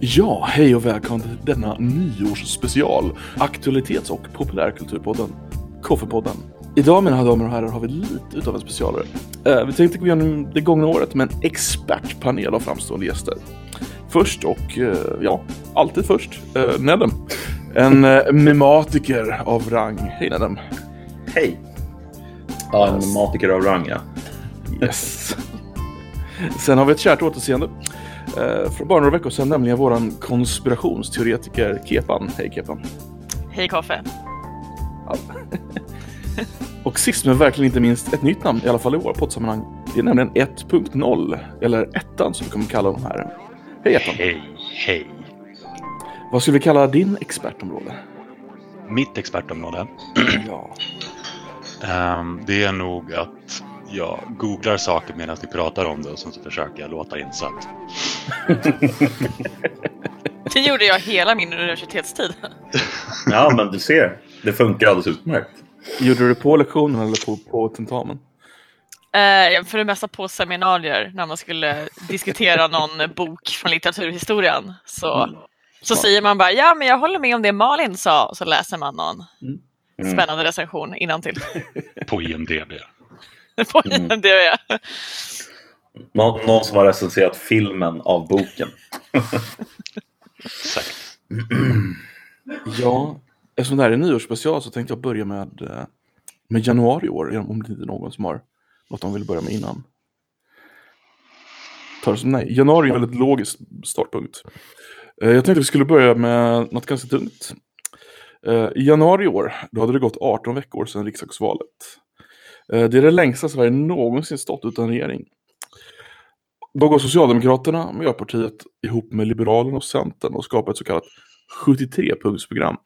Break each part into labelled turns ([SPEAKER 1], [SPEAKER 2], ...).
[SPEAKER 1] Ja, hej och välkommen till denna nyårsspecial. Aktualitets och populärkulturpodden. Koffepodden. Idag mina damer och herrar har vi lite utav en specialare. Eh, vi tänkte gå igenom det gångna året med en expertpanel av framstående gäster. Först och, eh, ja, alltid först, eh, Nedem. En eh, mematiker av rang. Hej Nedem.
[SPEAKER 2] Hej! Ja, en mematiker av rang, ja.
[SPEAKER 1] Yes. Sen har vi ett kärt återseende. Eh, för bara några veckor sedan, nämligen våran konspirationsteoretiker Kepan. Hej Kepan.
[SPEAKER 3] Hej Koffe.
[SPEAKER 1] Och sist men verkligen inte minst ett nytt namn, i alla fall i våra poddsammanhang. Det är nämligen 1.0, eller ettan som vi kommer kalla de här. Hej ettan.
[SPEAKER 4] Hej, hej.
[SPEAKER 1] Vad skulle vi kalla din expertområde?
[SPEAKER 4] Mitt expertområde,
[SPEAKER 1] Ja.
[SPEAKER 4] ehm, det är nog att jag googlar saker medan vi pratar om det och sen så försöker jag låta insatt.
[SPEAKER 3] Det gjorde jag hela min universitetstid.
[SPEAKER 2] Ja, men du ser. Det funkar alldeles utmärkt.
[SPEAKER 1] Gjorde du det på lektionen eller på, på tentamen?
[SPEAKER 3] Eh, för det mesta på seminarier när man skulle diskutera någon bok från litteraturhistorien. Så, så säger man bara ja men jag håller med om det Malin sa och så läser man någon
[SPEAKER 2] Mm.
[SPEAKER 3] spännande recension innantill.
[SPEAKER 4] På IMDB.
[SPEAKER 3] på
[SPEAKER 2] Mm.
[SPEAKER 3] jag.
[SPEAKER 2] Nå någon som har recenserat filmen av boken.
[SPEAKER 4] Exakt.
[SPEAKER 1] Ja, eftersom det här är nyårsspecial så tänkte jag börja med, eh, med januari i år, om det inte är någon som har något de vill börja med innan. Tar det som nej. Januari är en väldigt logisk startpunkt. Eh, Jag tänkte att vi skulle börja med något ganska tungt. Eh, I januari i år, då hade det gått 18 veckor sedan riksdagsvalet. Eh, Det är det längsta Sverige någonsin stått utan regering. Då går Socialdemokraterna, Miljöpartiet ihop med Liberalerna och Centern och skapar ett så kallat 73-punktsprogram.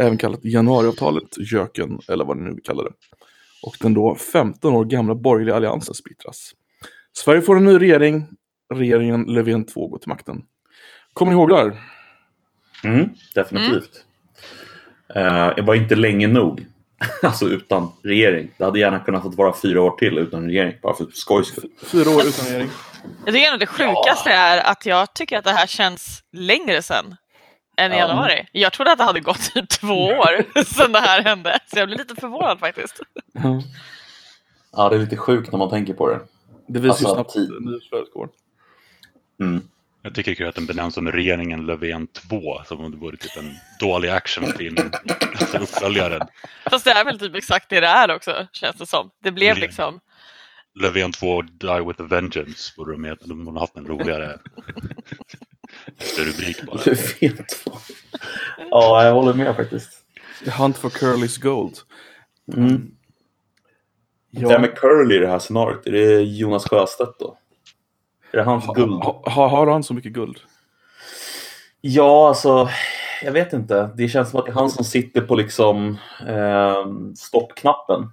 [SPEAKER 1] Även kallat januariavtalet, JÖKen eller vad ni nu vill kalla det. Och den då 15 år gamla borgerliga alliansen splittras. Sverige får en ny regering. Regeringen Löfven 2 går till makten. Kommer ni ihåg det här?
[SPEAKER 2] Mm, definitivt. Eh, det var inte länge nog. alltså utan regering. Det hade gärna kunnat fått vara fyra år till utan regering. Bara för skojs skull.
[SPEAKER 1] Fyra år utan regering.
[SPEAKER 3] Jag tycker ändå det sjukaste är att jag tycker att det här känns längre sedan än i
[SPEAKER 2] Ja.
[SPEAKER 3] januari. Jag trodde att det hade gått typ två år sedan det här hände. Så jag blir lite förvånad faktiskt.
[SPEAKER 1] Ja.
[SPEAKER 2] Ja, det är lite sjukt när man tänker på det.
[SPEAKER 1] Det visar ju
[SPEAKER 2] Alltså,
[SPEAKER 1] snabbt
[SPEAKER 2] tid.
[SPEAKER 1] nyhetsflödet går.
[SPEAKER 2] Mm.
[SPEAKER 4] Jag tycker kul att den benämns som Regeringen Löfven 2, som om det vore typ en dålig actionfilm. Alltså uppföljaren.
[SPEAKER 3] Fast det är väl typ exakt det det är också, känns det som. Det blev
[SPEAKER 4] Mm.
[SPEAKER 3] liksom
[SPEAKER 4] Löfven 2 Die with a Vengeance borde de heta. De borde ha haft en roligare rubrik bara.
[SPEAKER 2] Vet vad. Ja, jag håller med faktiskt.
[SPEAKER 1] The Hunt for Curly's Gold.
[SPEAKER 2] Mm.
[SPEAKER 1] Ja.
[SPEAKER 2] Vem är Curly i det här scenariot? Är det Jonas Sjöstedt då? Är det hans guld?
[SPEAKER 1] Ha, ha, har han så mycket guld?
[SPEAKER 2] Ja, alltså, jag vet inte. Det känns som att det är han som sitter på liksom eh, stoppknappen.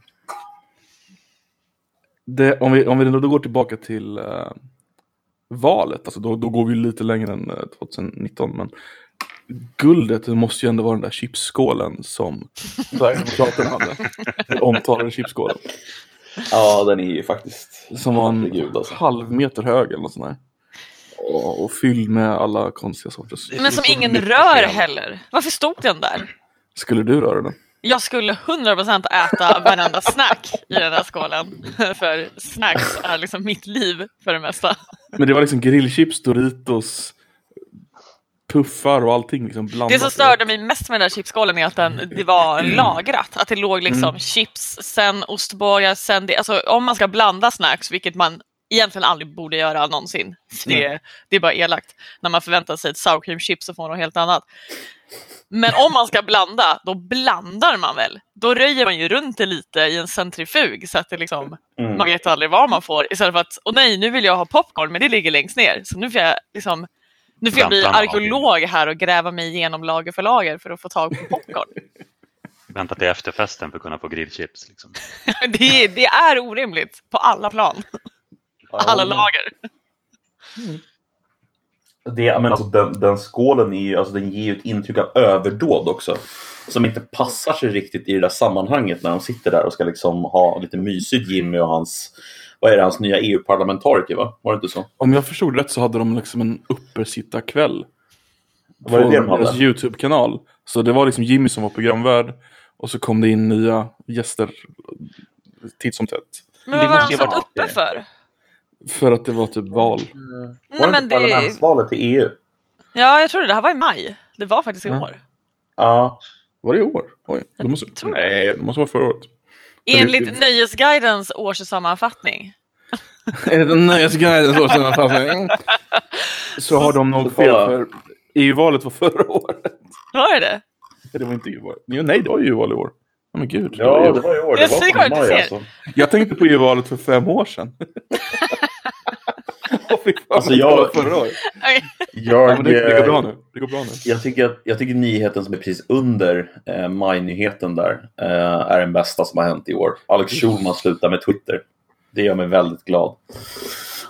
[SPEAKER 1] Det, om, vi, om vi då går tillbaka till eh, valet, alltså då, då går vi lite längre än eh, 2019. Men guldet det måste ju ändå vara den där chipsskålen som Sverigedemokraterna hade. Den omtalade chipsskålen.
[SPEAKER 2] Ja, den är ju faktiskt...
[SPEAKER 1] Som var en
[SPEAKER 2] alltså.
[SPEAKER 1] halv meter hög eller något sånt där. Och, och fylld med alla konstiga sorters.
[SPEAKER 3] Men som ingen rör heller. Varför stod den där?
[SPEAKER 1] Skulle du röra den?
[SPEAKER 3] Jag skulle 100% äta varenda snack i den där skålen. För snacks är liksom mitt liv för det mesta.
[SPEAKER 1] Men det var liksom grillchips, Doritos, puffar och allting liksom blandat.
[SPEAKER 3] Det som störde mig mest med den där chipsskålen är att den, det var lagrat. Att det låg liksom chips, sen ostbågar, sen det. Alltså om man ska blanda snacks, vilket man egentligen aldrig borde göra någonsin. Det, det är bara elakt. När man förväntar sig ett sour cream chips så får man något helt annat. Men om man ska blanda, då blandar man väl? Då röjer man ju runt det lite i en centrifug så att det liksom,
[SPEAKER 2] Mm.
[SPEAKER 3] man vet aldrig vad man får. Istället för att, åh nej, nu vill jag ha popcorn, men det ligger längst ner. Så nu får jag liksom nu får jag bli arkeolog här och gräva mig igenom lager för lager för att få tag på popcorn.
[SPEAKER 4] Vänta till efterfesten för att kunna få grillchips. Liksom.
[SPEAKER 3] det, det är orimligt på alla plan, alla lager.
[SPEAKER 2] Det, men alltså, den, den skålen är ju, alltså, den ger ju ett intryck av överdåd också. Som inte passar sig riktigt i det där sammanhanget när de sitter där och ska liksom ha lite mysigt Jimmy och hans, vad är det, hans nya EU-parlamentariker va? Var det inte så?
[SPEAKER 1] Om jag förstod rätt så hade de liksom en uppesittarkväll
[SPEAKER 2] Var det
[SPEAKER 1] på
[SPEAKER 2] det de hade?
[SPEAKER 1] deras YouTube-kanal. Så det var liksom Jimmy som var programvärd. Och så kom det in nya gäster titt som tätt.
[SPEAKER 3] Men
[SPEAKER 2] Det
[SPEAKER 3] vad var de
[SPEAKER 2] ju
[SPEAKER 3] satt uppe för?
[SPEAKER 1] För att det var typ val.
[SPEAKER 3] Nej,
[SPEAKER 2] Var det
[SPEAKER 3] men
[SPEAKER 2] inte
[SPEAKER 3] det...
[SPEAKER 2] parlamentsvalet till EU?
[SPEAKER 3] Ja, jag tror det. Det här var i maj. Det var faktiskt i
[SPEAKER 1] Ja.
[SPEAKER 3] år.
[SPEAKER 2] Ja.
[SPEAKER 1] Var det i år? Oj, det måste, nej, det måste vara förra året.
[SPEAKER 3] Enligt Nöjesguidens årssammanfattning.
[SPEAKER 1] Det Nöjesguidens årssammanfattning? Så har de nog fel för EU-valet var förra året.
[SPEAKER 3] Var det det?
[SPEAKER 1] Det var inte EU-valet. Nej, det var EU-val i år. Men gud.
[SPEAKER 2] Ja, det var i år. Det
[SPEAKER 3] Jag
[SPEAKER 2] var i maj alltså.
[SPEAKER 1] Jag tänkte på EU-valet för fem år sedan. Åh, fy fan,
[SPEAKER 2] Alltså, jag-
[SPEAKER 1] förra året.
[SPEAKER 3] Okej.
[SPEAKER 1] Ja, det, det går bra
[SPEAKER 2] Jag,
[SPEAKER 1] nu. Det går bra nu.
[SPEAKER 2] jag, tycker att, jag tycker nyheten som är precis under eh, majnyheten där eh, är den bästa som har hänt i år. Alex Schulman slutar med Twitter. Det gör mig väldigt glad.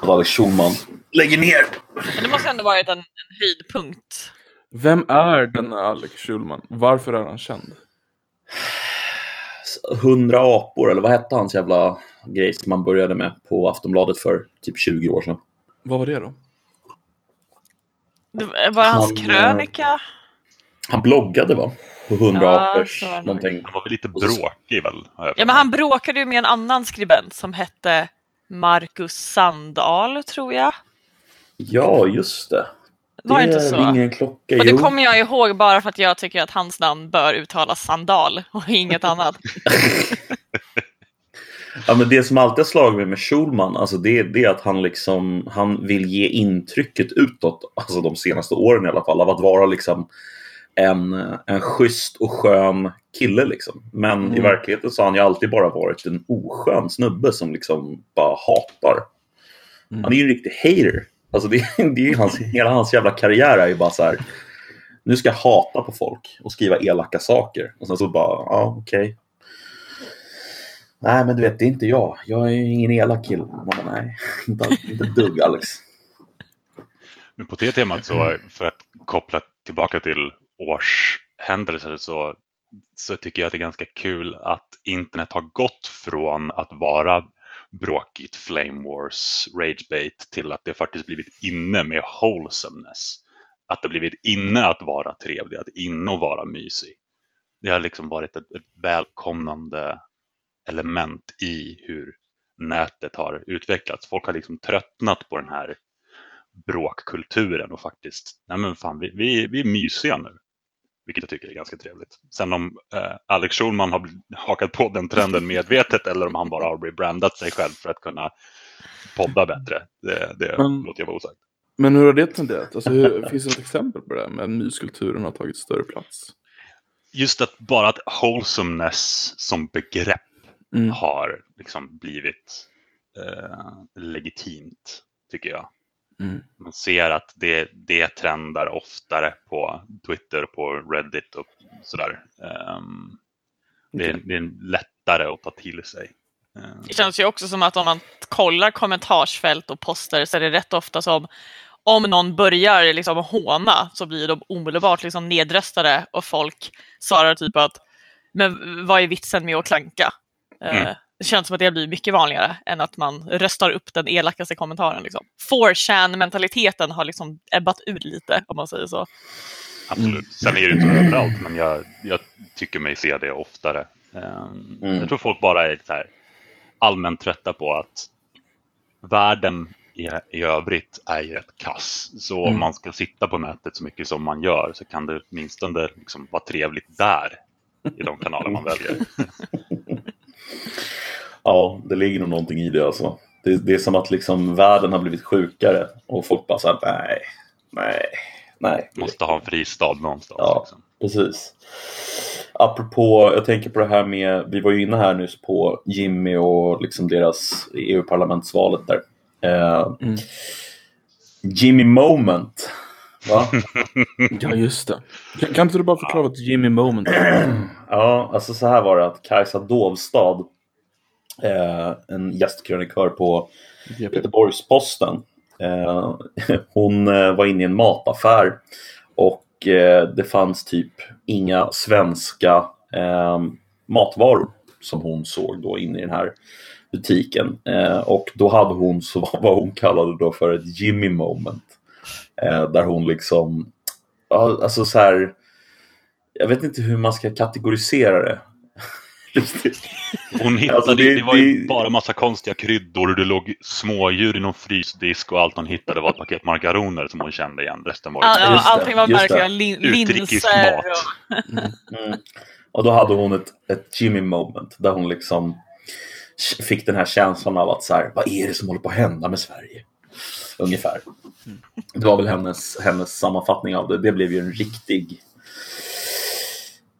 [SPEAKER 2] Att Alex Schulman lägger ner.
[SPEAKER 3] Men det måste ändå varit en, en höjdpunkt.
[SPEAKER 1] Vem är denna Alex Schulman? Varför är han känd?
[SPEAKER 2] 100 apor, eller vad hette hans jävla grej som man började med på Aftonbladet för typ 20 år sedan?
[SPEAKER 1] Vad var det då?
[SPEAKER 3] Det var hans
[SPEAKER 2] Han, eh,
[SPEAKER 3] krönika.
[SPEAKER 2] Han bloggade va? På 100
[SPEAKER 3] Ja, nog.
[SPEAKER 2] någonting.
[SPEAKER 4] Han var väl lite bråkig väl?
[SPEAKER 3] Ja, men han bråkade ju med en annan skribent som hette Marcus Sandahl, tror jag.
[SPEAKER 2] Ja, just det.
[SPEAKER 3] Var det inte så?
[SPEAKER 2] ringer en klocka.
[SPEAKER 3] Och det
[SPEAKER 2] jo.
[SPEAKER 3] kommer jag ihåg bara för att jag tycker att hans namn bör uttalas Sandal och inget annat.
[SPEAKER 2] Ja, men det som alltid har slagit mig med Schulman, alltså det, det är att han, liksom, han vill ge intrycket utåt, alltså de senaste åren i alla fall, av att vara liksom en, en schysst och skön kille. Liksom. Men i
[SPEAKER 1] Mm.
[SPEAKER 2] verkligheten så har han ju alltid bara varit en oskön snubbe som liksom bara hatar.
[SPEAKER 1] Mm.
[SPEAKER 2] Han är ju en riktig hater. Alltså det, det är ju hans, hela hans jävla karriär är ju bara så här. Nu ska jag hata på folk och skriva elaka saker. Och sen så bara, ja okej. Nej men du vet, det är inte jag. Jag är ingen elak kille. Man bara, nej, inte, inte ett dugg Alex.
[SPEAKER 4] Men på det temat så, för att koppla tillbaka till årshändelser så, så tycker jag att det är ganska kul att internet har gått från att vara bråkigt flame wars, ragebait till att det faktiskt blivit inne med wholesomeness. Att det blivit inne att vara trevlig, att inne att vara mysig. Det har liksom varit ett, ett välkomnande element i hur nätet har utvecklats. Folk har liksom tröttnat på den här bråkkulturen och faktiskt, nej men fan, vi, vi, vi är mysiga nu. Vilket jag tycker är ganska trevligt. Sen om eh, Alex Schulman har hakat på den trenden medvetet eller om han bara har rebrandat sig själv för att kunna podda bättre, det, det
[SPEAKER 1] Men-
[SPEAKER 4] låter jag vara osagt.
[SPEAKER 1] Men hur har det tenderat? Alltså, hur, finns det ett exempel på det här med att myskulturen har tagit större plats?
[SPEAKER 4] Just att bara att wholesomeness som begrepp
[SPEAKER 1] Mm.
[SPEAKER 4] har liksom blivit eh, legitimt, tycker jag.
[SPEAKER 1] Mm.
[SPEAKER 4] Man ser att det, det trendar oftare på Twitter, på Reddit och sådär. Ehm, det, är,
[SPEAKER 1] Okej.
[SPEAKER 4] det är lättare att ta till sig. Ehm,
[SPEAKER 3] Det känns ju också som att om man kollar kommentarsfält och poster så är det rätt ofta som om någon börjar liksom håna så blir de omedelbart liksom nedröstade och folk svarar typ att men vad är vitsen med att klanka? Eh,
[SPEAKER 4] Mm.
[SPEAKER 3] Det känns som att det blir mycket vanligare än att man röstar upp den elakaste kommentaren. Liksom. 4chan-mentaliteten har liksom ebbat ut lite om man säger så.
[SPEAKER 4] Absolut. Sen är det inte överallt, men jag, jag tycker mig se det oftare. Ehm,
[SPEAKER 2] Mm.
[SPEAKER 4] Jag tror folk bara är så här allmänt trötta på att världen i, i övrigt är ju rätt kass. Så om
[SPEAKER 1] Mm.
[SPEAKER 4] man ska sitta på nätet så mycket som man gör så kan det åtminstone liksom vara trevligt där i de kanaler man väljer.
[SPEAKER 2] Ja, det ligger nog någonting i det alltså. Det, det är som att liksom världen har blivit sjukare och folk bara såhär, nej, nej, nej.
[SPEAKER 4] Måste ha en fristad någonstans.
[SPEAKER 2] Ja.
[SPEAKER 4] Liksom.
[SPEAKER 2] Precis. Apropå, jag tänker på det här med, vi var ju inne här nyss på Jimmy och liksom deras EU-parlamentsvalet där. Eh,
[SPEAKER 1] Mm.
[SPEAKER 2] Jimmy Moment. Va?
[SPEAKER 1] Ja, just det. Kan, kan inte du bara förklara vad ett Jimmy Moment
[SPEAKER 2] ja, alltså så här var det att Kajsa Dovstad, eh, en gästkrönikör på
[SPEAKER 1] GP?
[SPEAKER 2] Göteborgs-Posten. Eh, hon eh, var inne i en mataffär och eh, det fanns typ inga svenska eh, matvaror som hon såg då inne i den här butiken. Eh, och då hade hon så vad hon kallade då för ett Jimmy moment. Eh, där hon liksom ja, alltså så här, jag vet inte hur man ska kategorisera det.
[SPEAKER 4] Hon hittade,
[SPEAKER 2] Alltså,
[SPEAKER 4] det,
[SPEAKER 2] det-
[SPEAKER 4] var ju
[SPEAKER 2] det-
[SPEAKER 4] bara massa konstiga kryddor och det låg smådjur i någon frysdisk och allt hon hittade var ett paket makaroner som hon kände igen. Resten var
[SPEAKER 3] All,
[SPEAKER 2] det,
[SPEAKER 3] allting var verkligen lin, linser.
[SPEAKER 4] mat.
[SPEAKER 3] Och,
[SPEAKER 2] Mm. Och då hade hon ett, ett Jimmy moment där hon liksom fick den här känslan av att så här, vad är det som håller på att hända med Sverige? Ungefär. Det var väl hennes, hennes sammanfattning av det. Det blev ju en riktig...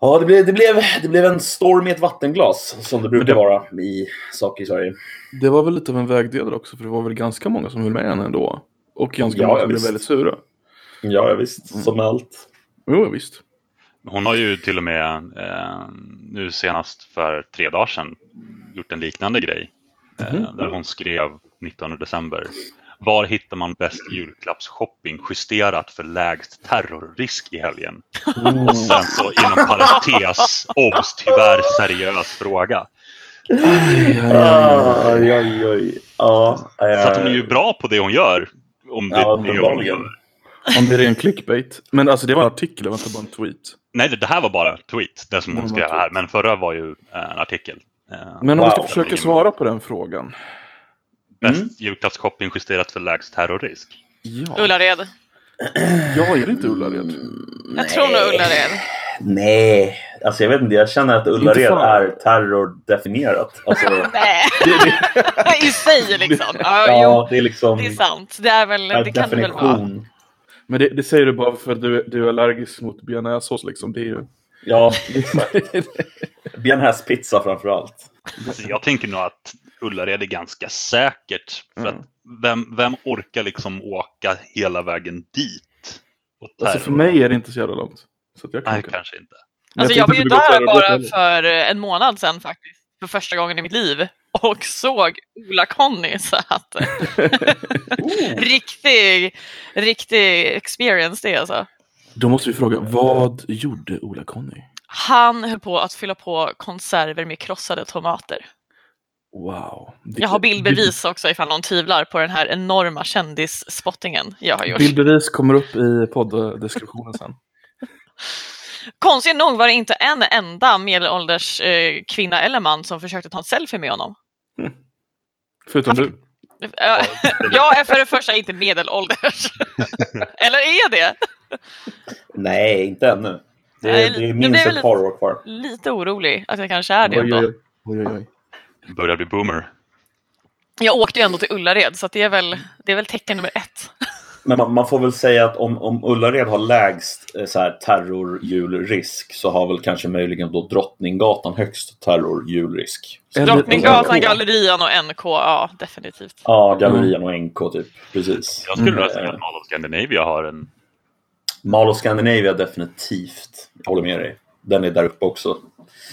[SPEAKER 2] Ja, det blev, det, blev, det blev en storm i ett vattenglas som det brukar
[SPEAKER 1] det-
[SPEAKER 2] vara i saker i Sverige.
[SPEAKER 1] Det var väl lite av en vägdelare också, för det var väl ganska många som höll med henne ändå. Och ganska
[SPEAKER 2] Ja,
[SPEAKER 1] många
[SPEAKER 2] ja,
[SPEAKER 1] som blev väldigt sura.
[SPEAKER 2] Ja, ja visst. Som med allt.
[SPEAKER 1] Jo, visst.
[SPEAKER 4] Hon har ju till och med eh, nu senast för tre dagar sedan gjort en liknande grej. Eh, där hon skrev 19 december. Var hittar man bäst julklappsshopping justerat för lägst terrorrisk i helgen? Och sen så inom parentes, obs, tyvärr seriös fråga.
[SPEAKER 2] Oj, oj, oj. Ja,
[SPEAKER 4] Så att hon är
[SPEAKER 2] eh,
[SPEAKER 4] ju bra på det hon gör. Om det
[SPEAKER 2] Ja,
[SPEAKER 4] är det hon gör.
[SPEAKER 1] Om det är ren clickbait. Men alltså det var en artikel, det var inte bara en tweet.
[SPEAKER 4] Nej, det, här var bara tweet, det som hon
[SPEAKER 1] Mm,
[SPEAKER 4] skrev här. Men förra var ju eh, en artikel. Eh,
[SPEAKER 1] Men om vi ska
[SPEAKER 2] Wow.
[SPEAKER 1] försöka svara på den frågan.
[SPEAKER 4] Bäst
[SPEAKER 2] Mm.
[SPEAKER 4] julklappsshopping justerat för lägst terrorrisk.
[SPEAKER 1] Ja,
[SPEAKER 3] Ullared.
[SPEAKER 1] ja är det inte Ullared?
[SPEAKER 3] Jag tror nog Ullared.
[SPEAKER 2] Nej, alltså jag vet inte. Jag känner att Ullared är terrordefinierat. Alltså,
[SPEAKER 3] Nej, i sig liksom. Ja,
[SPEAKER 2] ja, det är liksom
[SPEAKER 3] det är sant. Det, är väl, det kan det väl vara.
[SPEAKER 2] definition.
[SPEAKER 1] Men det, det säger du bara för att du, du är allergisk mot bearnaisesås liksom. Det är ju...
[SPEAKER 2] Ja, bearnaisepizza framför allt.
[SPEAKER 4] Alltså, jag tänker nog att Ullared är ganska säkert. För
[SPEAKER 1] Mm.
[SPEAKER 4] att vem, vem orkar liksom åka hela vägen dit?
[SPEAKER 1] Alltså för mig är det inte så jävla långt. Så att jag kan
[SPEAKER 4] Nej,
[SPEAKER 1] åka.
[SPEAKER 4] kanske inte.
[SPEAKER 1] Men
[SPEAKER 3] Alltså jag var ju där bara för en månad sedan faktiskt. För första gången i mitt liv. Och såg Ola-Conny. Så att riktig, riktig experience det alltså.
[SPEAKER 1] Då måste vi fråga, vad gjorde Ola-Conny?
[SPEAKER 3] Han höll på att fylla på konserver med krossade tomater.
[SPEAKER 1] Wow. Det-
[SPEAKER 3] Jag har bildbevis också ifall någon tvivlar på den här enorma kändisspottingen jag har gjort.
[SPEAKER 1] Bildbevis kommer upp i poddeskriptionen sen.
[SPEAKER 3] Konstigt nog var det inte en enda medelålders eh, kvinna eller man som försökte ta en selfie med honom.
[SPEAKER 1] Förutom du.
[SPEAKER 3] Jag är för det första inte medelålders. eller är det?
[SPEAKER 2] Nej, inte ännu. Det,
[SPEAKER 3] Nej,
[SPEAKER 2] det är
[SPEAKER 3] det
[SPEAKER 2] minst ett par år kvar.
[SPEAKER 3] Lite orolig att jag kanske är det
[SPEAKER 1] Oj,
[SPEAKER 3] ändå.
[SPEAKER 1] oj. oj.
[SPEAKER 4] Börjar bli boomer.
[SPEAKER 3] Jag åkte ju ändå till Ullared så att det, är väl, det är väl tecken nummer ett.
[SPEAKER 2] Men man, man får väl säga att om, om Ullared har lägst eh, så här, terrorjulrisk så har väl kanske möjligen då Drottninggatan högst terrorjulrisk.
[SPEAKER 1] Eller-
[SPEAKER 3] Drottninggatan,
[SPEAKER 2] NK.
[SPEAKER 3] Gallerian och NK, ja definitivt.
[SPEAKER 2] Ja, Gallerian och NK typ. Precis.
[SPEAKER 4] Jag skulle
[SPEAKER 2] Mm.
[SPEAKER 4] säga att Mall of Scandinavia har en...
[SPEAKER 2] Mall of Scandinavia definitivt. Jag håller med dig. Den är där uppe också.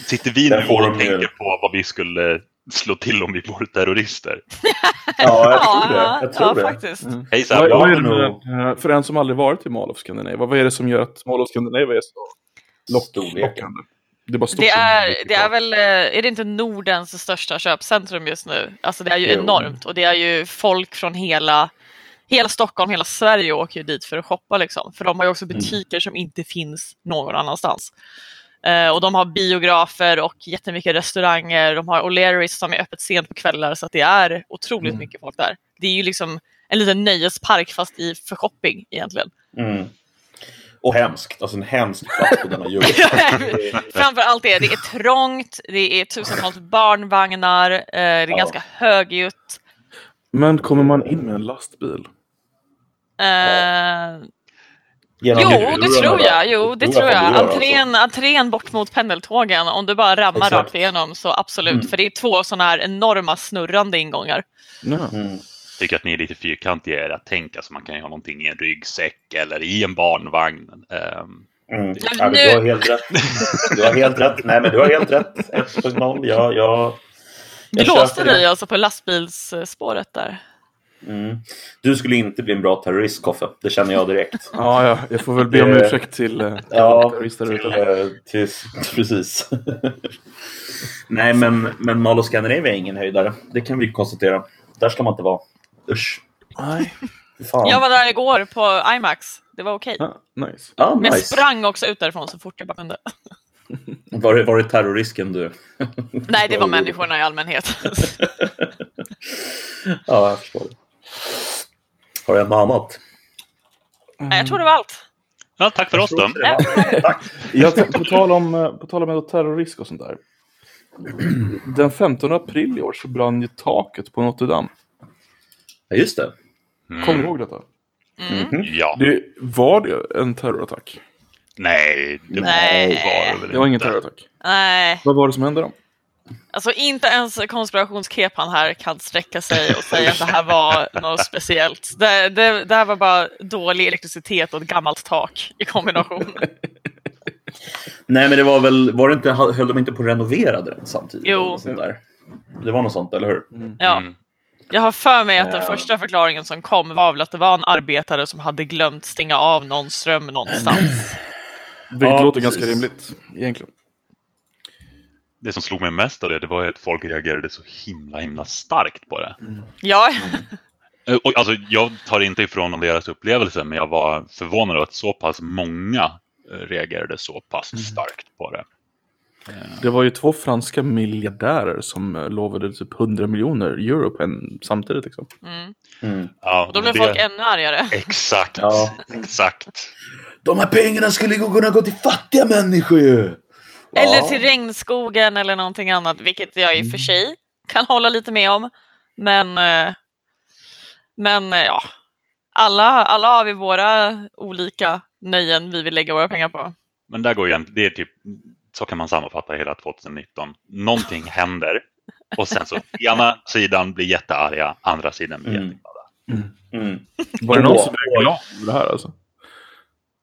[SPEAKER 4] Sitter vi nu
[SPEAKER 2] får
[SPEAKER 4] och tänker på vad vi skulle slå till om vi vore terrorister?
[SPEAKER 2] Ja, jag tror det. Jag tror
[SPEAKER 3] ja
[SPEAKER 2] det.
[SPEAKER 3] faktiskt.
[SPEAKER 1] Mm.
[SPEAKER 4] Hejsan!
[SPEAKER 1] Vad,
[SPEAKER 2] jag
[SPEAKER 1] vad är det eh, för en som aldrig varit i Mall of Scandinavia, vad är det som gör att Mall of Scandinavia är så lock, lockande? Det är
[SPEAKER 3] Det är, det är väl, eh, är det inte Nordens största köpcentrum just nu? Alltså det är ju
[SPEAKER 2] Jo.
[SPEAKER 3] enormt och det är ju folk från hela, hela Stockholm, hela Sverige åker ju dit för att shoppa liksom. För de har ju också butiker som inte finns någon annanstans. Eh, och de har biografer och jättemycket restauranger. De har O'Learys som är öppet sent på kvällar så att det är otroligt
[SPEAKER 2] Mm.
[SPEAKER 3] mycket folk där. Det är ju liksom en liten nöjespark fast i för shopping egentligen.
[SPEAKER 2] Mm. Och hemskt. Alltså en hemsk plats på denna jul.
[SPEAKER 3] Framför allt det, det är trångt, det är tusentals barnvagnar, eh, det är
[SPEAKER 2] Ja.
[SPEAKER 3] ganska högljutt.
[SPEAKER 1] Men kommer man in med en lastbil?
[SPEAKER 3] Eh,
[SPEAKER 2] Genom
[SPEAKER 3] jo, det tror jag. Jo, det
[SPEAKER 2] tror jag du gör,
[SPEAKER 3] Entrén, entrén bort mot pendeltågen, om du bara rammar
[SPEAKER 2] Exakt.
[SPEAKER 3] rakt igenom så absolut.
[SPEAKER 2] Mm.
[SPEAKER 3] För det är två sådana här enorma snurrande ingångar.
[SPEAKER 2] Mm.
[SPEAKER 4] tycker att ni är lite fyrkantiga i era tänk. Alltså man kan ju ha någonting i en ryggsäck eller i en barnvagn. Ehm,
[SPEAKER 2] Mm.
[SPEAKER 3] Ja,
[SPEAKER 2] du har helt rätt. Du har helt rätt. Nej, men du har helt rätt. 1.0. Jag, jag,
[SPEAKER 3] Du
[SPEAKER 2] jag
[SPEAKER 3] låste
[SPEAKER 2] köper det.
[SPEAKER 3] dig alltså på lastbilsspåret där.
[SPEAKER 2] Mm. Du skulle inte bli en bra terrorist, Koffe. Det känner jag direkt.
[SPEAKER 1] Ja, ja, jag får väl be om ursäkt till eh,
[SPEAKER 2] Ja,
[SPEAKER 1] terrorister
[SPEAKER 2] till, eh, till, precis. Nej, men, men Mall of Scandinavia är ingen höjdare. Det kan vi konstatera. Där ska man inte vara. Usch.
[SPEAKER 1] Nej.
[SPEAKER 2] Fan.
[SPEAKER 3] Jag var där igår på IMAX. Det var okej.
[SPEAKER 1] Ah, nice.
[SPEAKER 2] Ja,
[SPEAKER 3] Men jag
[SPEAKER 2] nice.
[SPEAKER 3] sprang också ut därifrån så fort jag bara kunde.
[SPEAKER 2] Var, det, var det terrorrisken du?
[SPEAKER 3] Nej, det var människorna i allmänhet.
[SPEAKER 2] Ja, jag förstår det. Har du något annat?
[SPEAKER 3] Nej, jag tror det var allt.
[SPEAKER 4] Ja, tack för oss då.
[SPEAKER 2] Tack.
[SPEAKER 1] Jag på tal om, eh, på tal om terrorrisk och sånt där. Den 15 april i år så brann ju taket på Notre Dame.
[SPEAKER 2] Ja, just det.
[SPEAKER 1] Kommer du ihåg detta?
[SPEAKER 3] Mm.
[SPEAKER 4] Ja.
[SPEAKER 1] Det, var det en terrorattack?
[SPEAKER 4] Nej, det
[SPEAKER 3] Nej.
[SPEAKER 4] var det väl
[SPEAKER 1] Det var ingen
[SPEAKER 4] inte.
[SPEAKER 1] terrorattack.
[SPEAKER 3] Nej,
[SPEAKER 1] Vad var det som hände då?
[SPEAKER 3] Alltså inte ens konspirationskepan här kan sträcka sig och säga att det här var något speciellt. Det, det, det här var bara dålig elektricitet och ett gammalt tak i kombination.
[SPEAKER 2] Nej, men det var väl, var det inte, höll de inte på att renovera den samtidigt?
[SPEAKER 3] Jo.
[SPEAKER 2] Det var något sånt, eller hur?
[SPEAKER 3] Ja.
[SPEAKER 4] Mm.
[SPEAKER 3] Jag har för mig att den första förklaringen som kom var väl att det var en arbetare som hade glömt stänga av någon ström någonstans.
[SPEAKER 1] Vilket
[SPEAKER 2] Ja,
[SPEAKER 1] låter
[SPEAKER 2] precis.
[SPEAKER 1] ganska rimligt egentligen.
[SPEAKER 4] Det som slog mig mest av det, det var att folk reagerade så himla, himla starkt på det.
[SPEAKER 3] Ja,
[SPEAKER 4] Eh, Och, alltså, jag tar inte ifrån dem deras upplevelse, men jag var förvånad över att så pass många eh, reagerade så pass
[SPEAKER 1] Mm.
[SPEAKER 4] starkt på det.
[SPEAKER 1] Det var ju två franska miljardärer som eh, lovade typ 100 miljoner euro på en, samtidigt. Liksom.
[SPEAKER 3] mm.
[SPEAKER 2] Mm.
[SPEAKER 4] Ja,
[SPEAKER 3] då blev
[SPEAKER 4] det-
[SPEAKER 3] folk ännu argare.
[SPEAKER 4] Exakt,
[SPEAKER 2] Ja.
[SPEAKER 4] exakt.
[SPEAKER 2] De här pengarna skulle kunna gå till fattiga människor ju!
[SPEAKER 3] Eller till regnskogen eller någonting annat, vilket jag i och för sig kan hålla lite med om. Men, eh, men eh, ja, alla, alla har vi våra olika nöjen vi vill lägga våra pengar på.
[SPEAKER 4] Men där går igen, det är typ, så kan man sammanfatta hela 2019. Någonting händer och sen så ena sidan blir jättearga, andra sidan blir
[SPEAKER 2] Mm.
[SPEAKER 4] jätteglada.
[SPEAKER 2] Mm.
[SPEAKER 1] Var det någon som blev glad över det här alltså?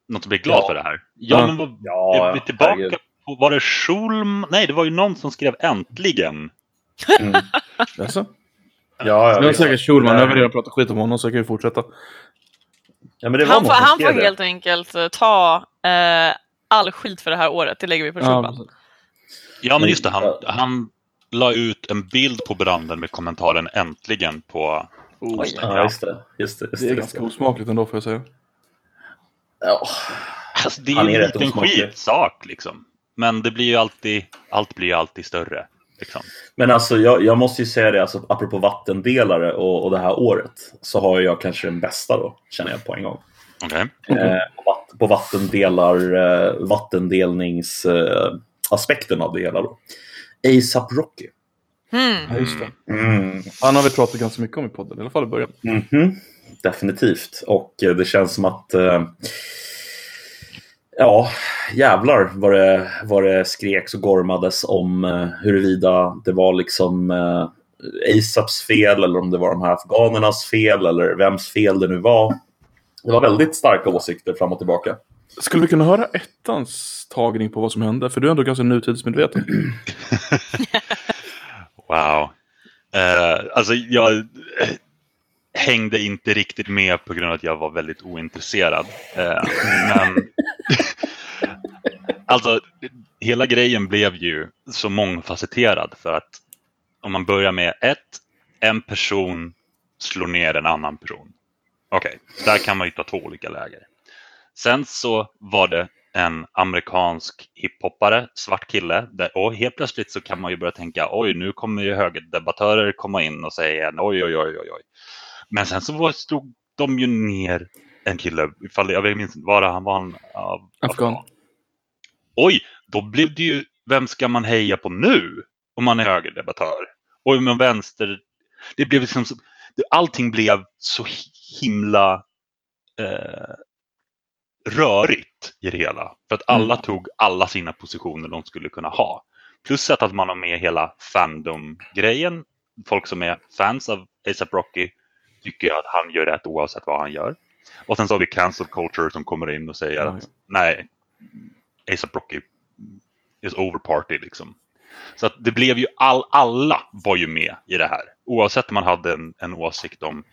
[SPEAKER 4] Något som blir glad
[SPEAKER 2] Ja.
[SPEAKER 4] för det här. Ja,
[SPEAKER 1] Ja.
[SPEAKER 4] men vad,
[SPEAKER 2] Ja,
[SPEAKER 4] är vi tillbaka
[SPEAKER 2] herregud.
[SPEAKER 4] Var det Schulm? Nej, det var ju någon som skrev äntligen.
[SPEAKER 2] Mm.
[SPEAKER 1] Alltså?
[SPEAKER 2] Ja,
[SPEAKER 1] Det var säkert Schulman, nu har vi redan pratat skit om honom så jag kan ju fortsätta.
[SPEAKER 2] Ja, men det var
[SPEAKER 3] Han får, han får helt enkelt eh, ta eh, all skit för det här året, det lägger vi på Schulman.
[SPEAKER 1] Ja,
[SPEAKER 4] Ja, men just det. Han, han la ut en bild på branden med kommentaren äntligen på
[SPEAKER 3] Oj.
[SPEAKER 2] Ja, just det. Just det, just
[SPEAKER 1] det är
[SPEAKER 2] det.
[SPEAKER 1] ganska osmakligt ändå får jag säga.
[SPEAKER 2] Ja.
[SPEAKER 4] Alltså, det är
[SPEAKER 2] Han
[SPEAKER 4] ju
[SPEAKER 2] är
[SPEAKER 4] en liten skitsak liksom. Men det blir ju alltid, allt blir ju alltid större. Liksom.
[SPEAKER 2] Men alltså, jag, jag måste ju säga det, alltså, apropå vattendelare och, och det här året, så har jag kanske den bästa då, känner jag på en gång.
[SPEAKER 4] Okej.
[SPEAKER 2] Eh, på, vatt, på vattendelar, eh, vattendelningsaspekten eh, av det hela då. ASAP Rocky.
[SPEAKER 3] Hmm.
[SPEAKER 1] Ja, just det.
[SPEAKER 2] Mm.
[SPEAKER 1] Han har vi pratat ganska mycket om i podden, i alla fall i början.
[SPEAKER 2] Mhm. Definitivt. Och eh, det känns som att eh, Ja, jävlar vad det, vad det skreks och gormades om eh, huruvida det var liksom eh, ASAPs fel eller om det var de här afghanernas fel eller vems fel det nu var. Det var väldigt starka åsikter fram och tillbaka.
[SPEAKER 1] Skulle vi kunna höra ettans tagning på vad som hände? För du är ändå ganska nutidsmedveten.
[SPEAKER 4] Wow. Eh, alltså jag hängde inte riktigt med på grund av att jag var väldigt ointresserad. Eh, men alltså hela grejen blev ju så mångfacetterad för att om man börjar med ett, en person slår ner en annan person. Okej, där kan man ju ta två olika läger. Sen så var det en amerikansk hiphoppare, svart kille. Där, och helt plötsligt så kan man ju börja tänka oj, nu kommer ju högerdebattörer komma in och säga oj, oj, oj, oj, oj. Men sen så slog stod de ju ner en kille, ifall jag minns inte, var det han var han av
[SPEAKER 1] Afghan.
[SPEAKER 4] Oj, då blev det ju, vem ska man heja på nu? Om man är högerdebattör. Och om man vänster, det blev liksom, allting blev så himla eh, rörigt i det hela. För att alla tog alla sina positioner de skulle kunna ha. Plus att man har med hela fandom-grejen. Folk som är fans av ASAP Rocky tycker att han gör rätt oavsett vad han gör. Och sen så har vi cancel culture som kommer in och säger
[SPEAKER 1] Ja,
[SPEAKER 4] att nej, ASAP Rocky is over party liksom. Så att det blev ju all, alla var ju med i det här. Oavsett om man hade en, en åsikt om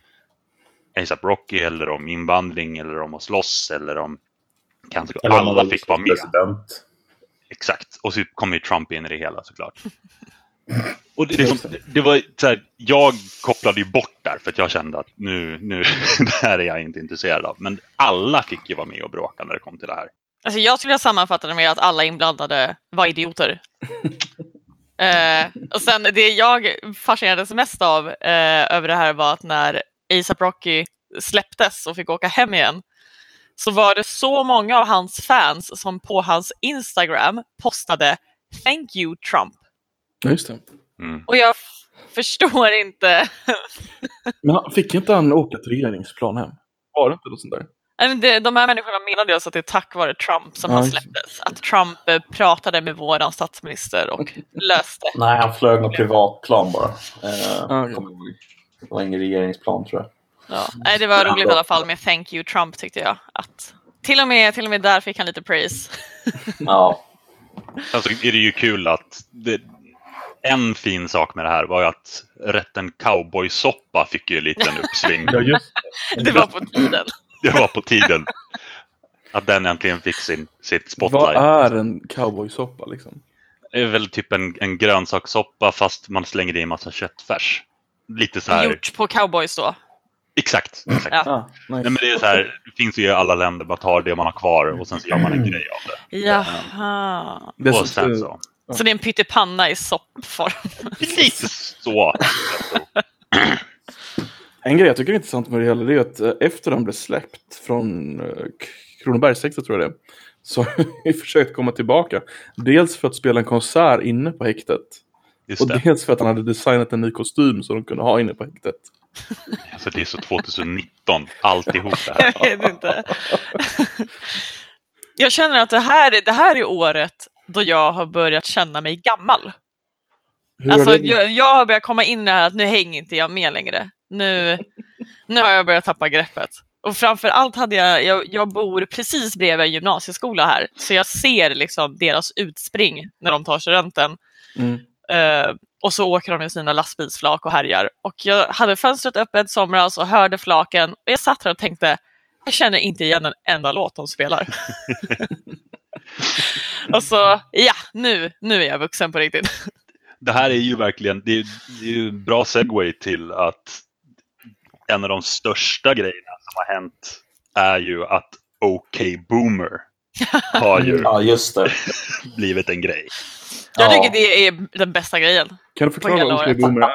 [SPEAKER 4] ASAP Rocky eller om invandring eller om att slåss eller om
[SPEAKER 2] om man
[SPEAKER 4] Alla fick vara med.
[SPEAKER 2] President.
[SPEAKER 4] Exakt. Och så kom ju Trump in i det hela såklart. Och det, liksom, det var så här, jag kopplade ju bort där för att jag kände att nu, nu det här är jag inte intresserad av. Men alla fick ju vara med och bråka när det kom till det här.
[SPEAKER 3] Alltså jag skulle sammanfatta det med att alla inblandade var idioter. eh, och sen det jag fascinerades mest av eh, över det här var att när ASAP Rocky släpptes och fick åka hem igen så var det så många av hans fans som på hans Instagram postade Thank you Trump.
[SPEAKER 1] Ja, just det.
[SPEAKER 4] Mm.
[SPEAKER 3] Och jag förstår inte.
[SPEAKER 1] Men han- fick inte han åka till regeringsplan hem? Var det inte något sånt där?
[SPEAKER 3] Det, de här människorna menade alltså att det är tack vare Trump som han släpptes. Att Trump eh, pratade med våran statsminister och löste.
[SPEAKER 2] Nej, han flög någon privatplan bara. Eh. Det var ingen regeringsplan tror jag.
[SPEAKER 3] Ja. Nej, det var roligt i alla fall med Thank you Trump tyckte jag. Att till, och med, till och med där fick han lite praise.
[SPEAKER 2] Ja,
[SPEAKER 4] Sen så är det ju kul att det, en fin sak med det här var ju att rätten cowboysoppa fick ju en liten uppsving.
[SPEAKER 1] Ja, just
[SPEAKER 3] Det var på tiden.
[SPEAKER 4] Det var på tiden. Att den äntligen fick sin, sitt
[SPEAKER 1] Vad
[SPEAKER 4] spotlight.
[SPEAKER 1] är en cowboysoppa liksom?
[SPEAKER 4] Det är väl typ en, en grönsakssoppa fast man slänger i en massa köttfärs. Lite så här.
[SPEAKER 3] Gjort på cowboys då.
[SPEAKER 4] Exakt. exakt.
[SPEAKER 3] Ja.
[SPEAKER 1] Ah, nice.
[SPEAKER 4] Nej, men det är så här, det finns ju i alla länder, bara tar det man har kvar och sen så gör man en grej av det.
[SPEAKER 3] Jaha.
[SPEAKER 4] Och sen så.
[SPEAKER 3] Så det är en pyttipanna i soppform.
[SPEAKER 4] Lite så.
[SPEAKER 1] En grej jag tycker är intressant med det hela det är att eh, efter den blev släppt från eh, Kronobergshäktet tror jag det så har vi försökt komma tillbaka. Dels för att spela en konsert inne på häktet.
[SPEAKER 4] Just
[SPEAKER 1] Och
[SPEAKER 4] det.
[SPEAKER 1] dels för att han hade designat en ny kostym som de kunde ha inne på häktet.
[SPEAKER 4] Alltså, det är så 2019, alltihop det här.
[SPEAKER 3] Jag vet inte. Jag känner att det här, är- det här är året då jag har börjat känna mig gammal.
[SPEAKER 1] Hur
[SPEAKER 3] Alltså, jag, jag har börjat komma in i det här att nu hänger inte jag med längre. Nu, nu har jag börjat tappa greppet. Och framför allt hade jag, jag, jag bor precis bredvid en gymnasieskola här, så jag ser liksom deras utspring när de tar studenten.
[SPEAKER 1] Mm.
[SPEAKER 3] Eh, och så åker de med sina lastbilsflak och härjar. Och jag hade fönstret öppet somras och hörde flaken. Och jag satt här och tänkte, jag känner inte igen en enda låt de spelar. och så, ja, nu, nu är jag vuxen på riktigt.
[SPEAKER 4] Det här är ju verkligen, det är, det är ju en bra segway till att en av de största grejerna som har hänt är ju att OK Boomer har ju
[SPEAKER 2] ja just det.
[SPEAKER 4] blivit en grej.
[SPEAKER 3] Jag
[SPEAKER 2] Ja.
[SPEAKER 3] tycker det är den bästa grejen.
[SPEAKER 1] Kan du förklara vad. OK Boomer är?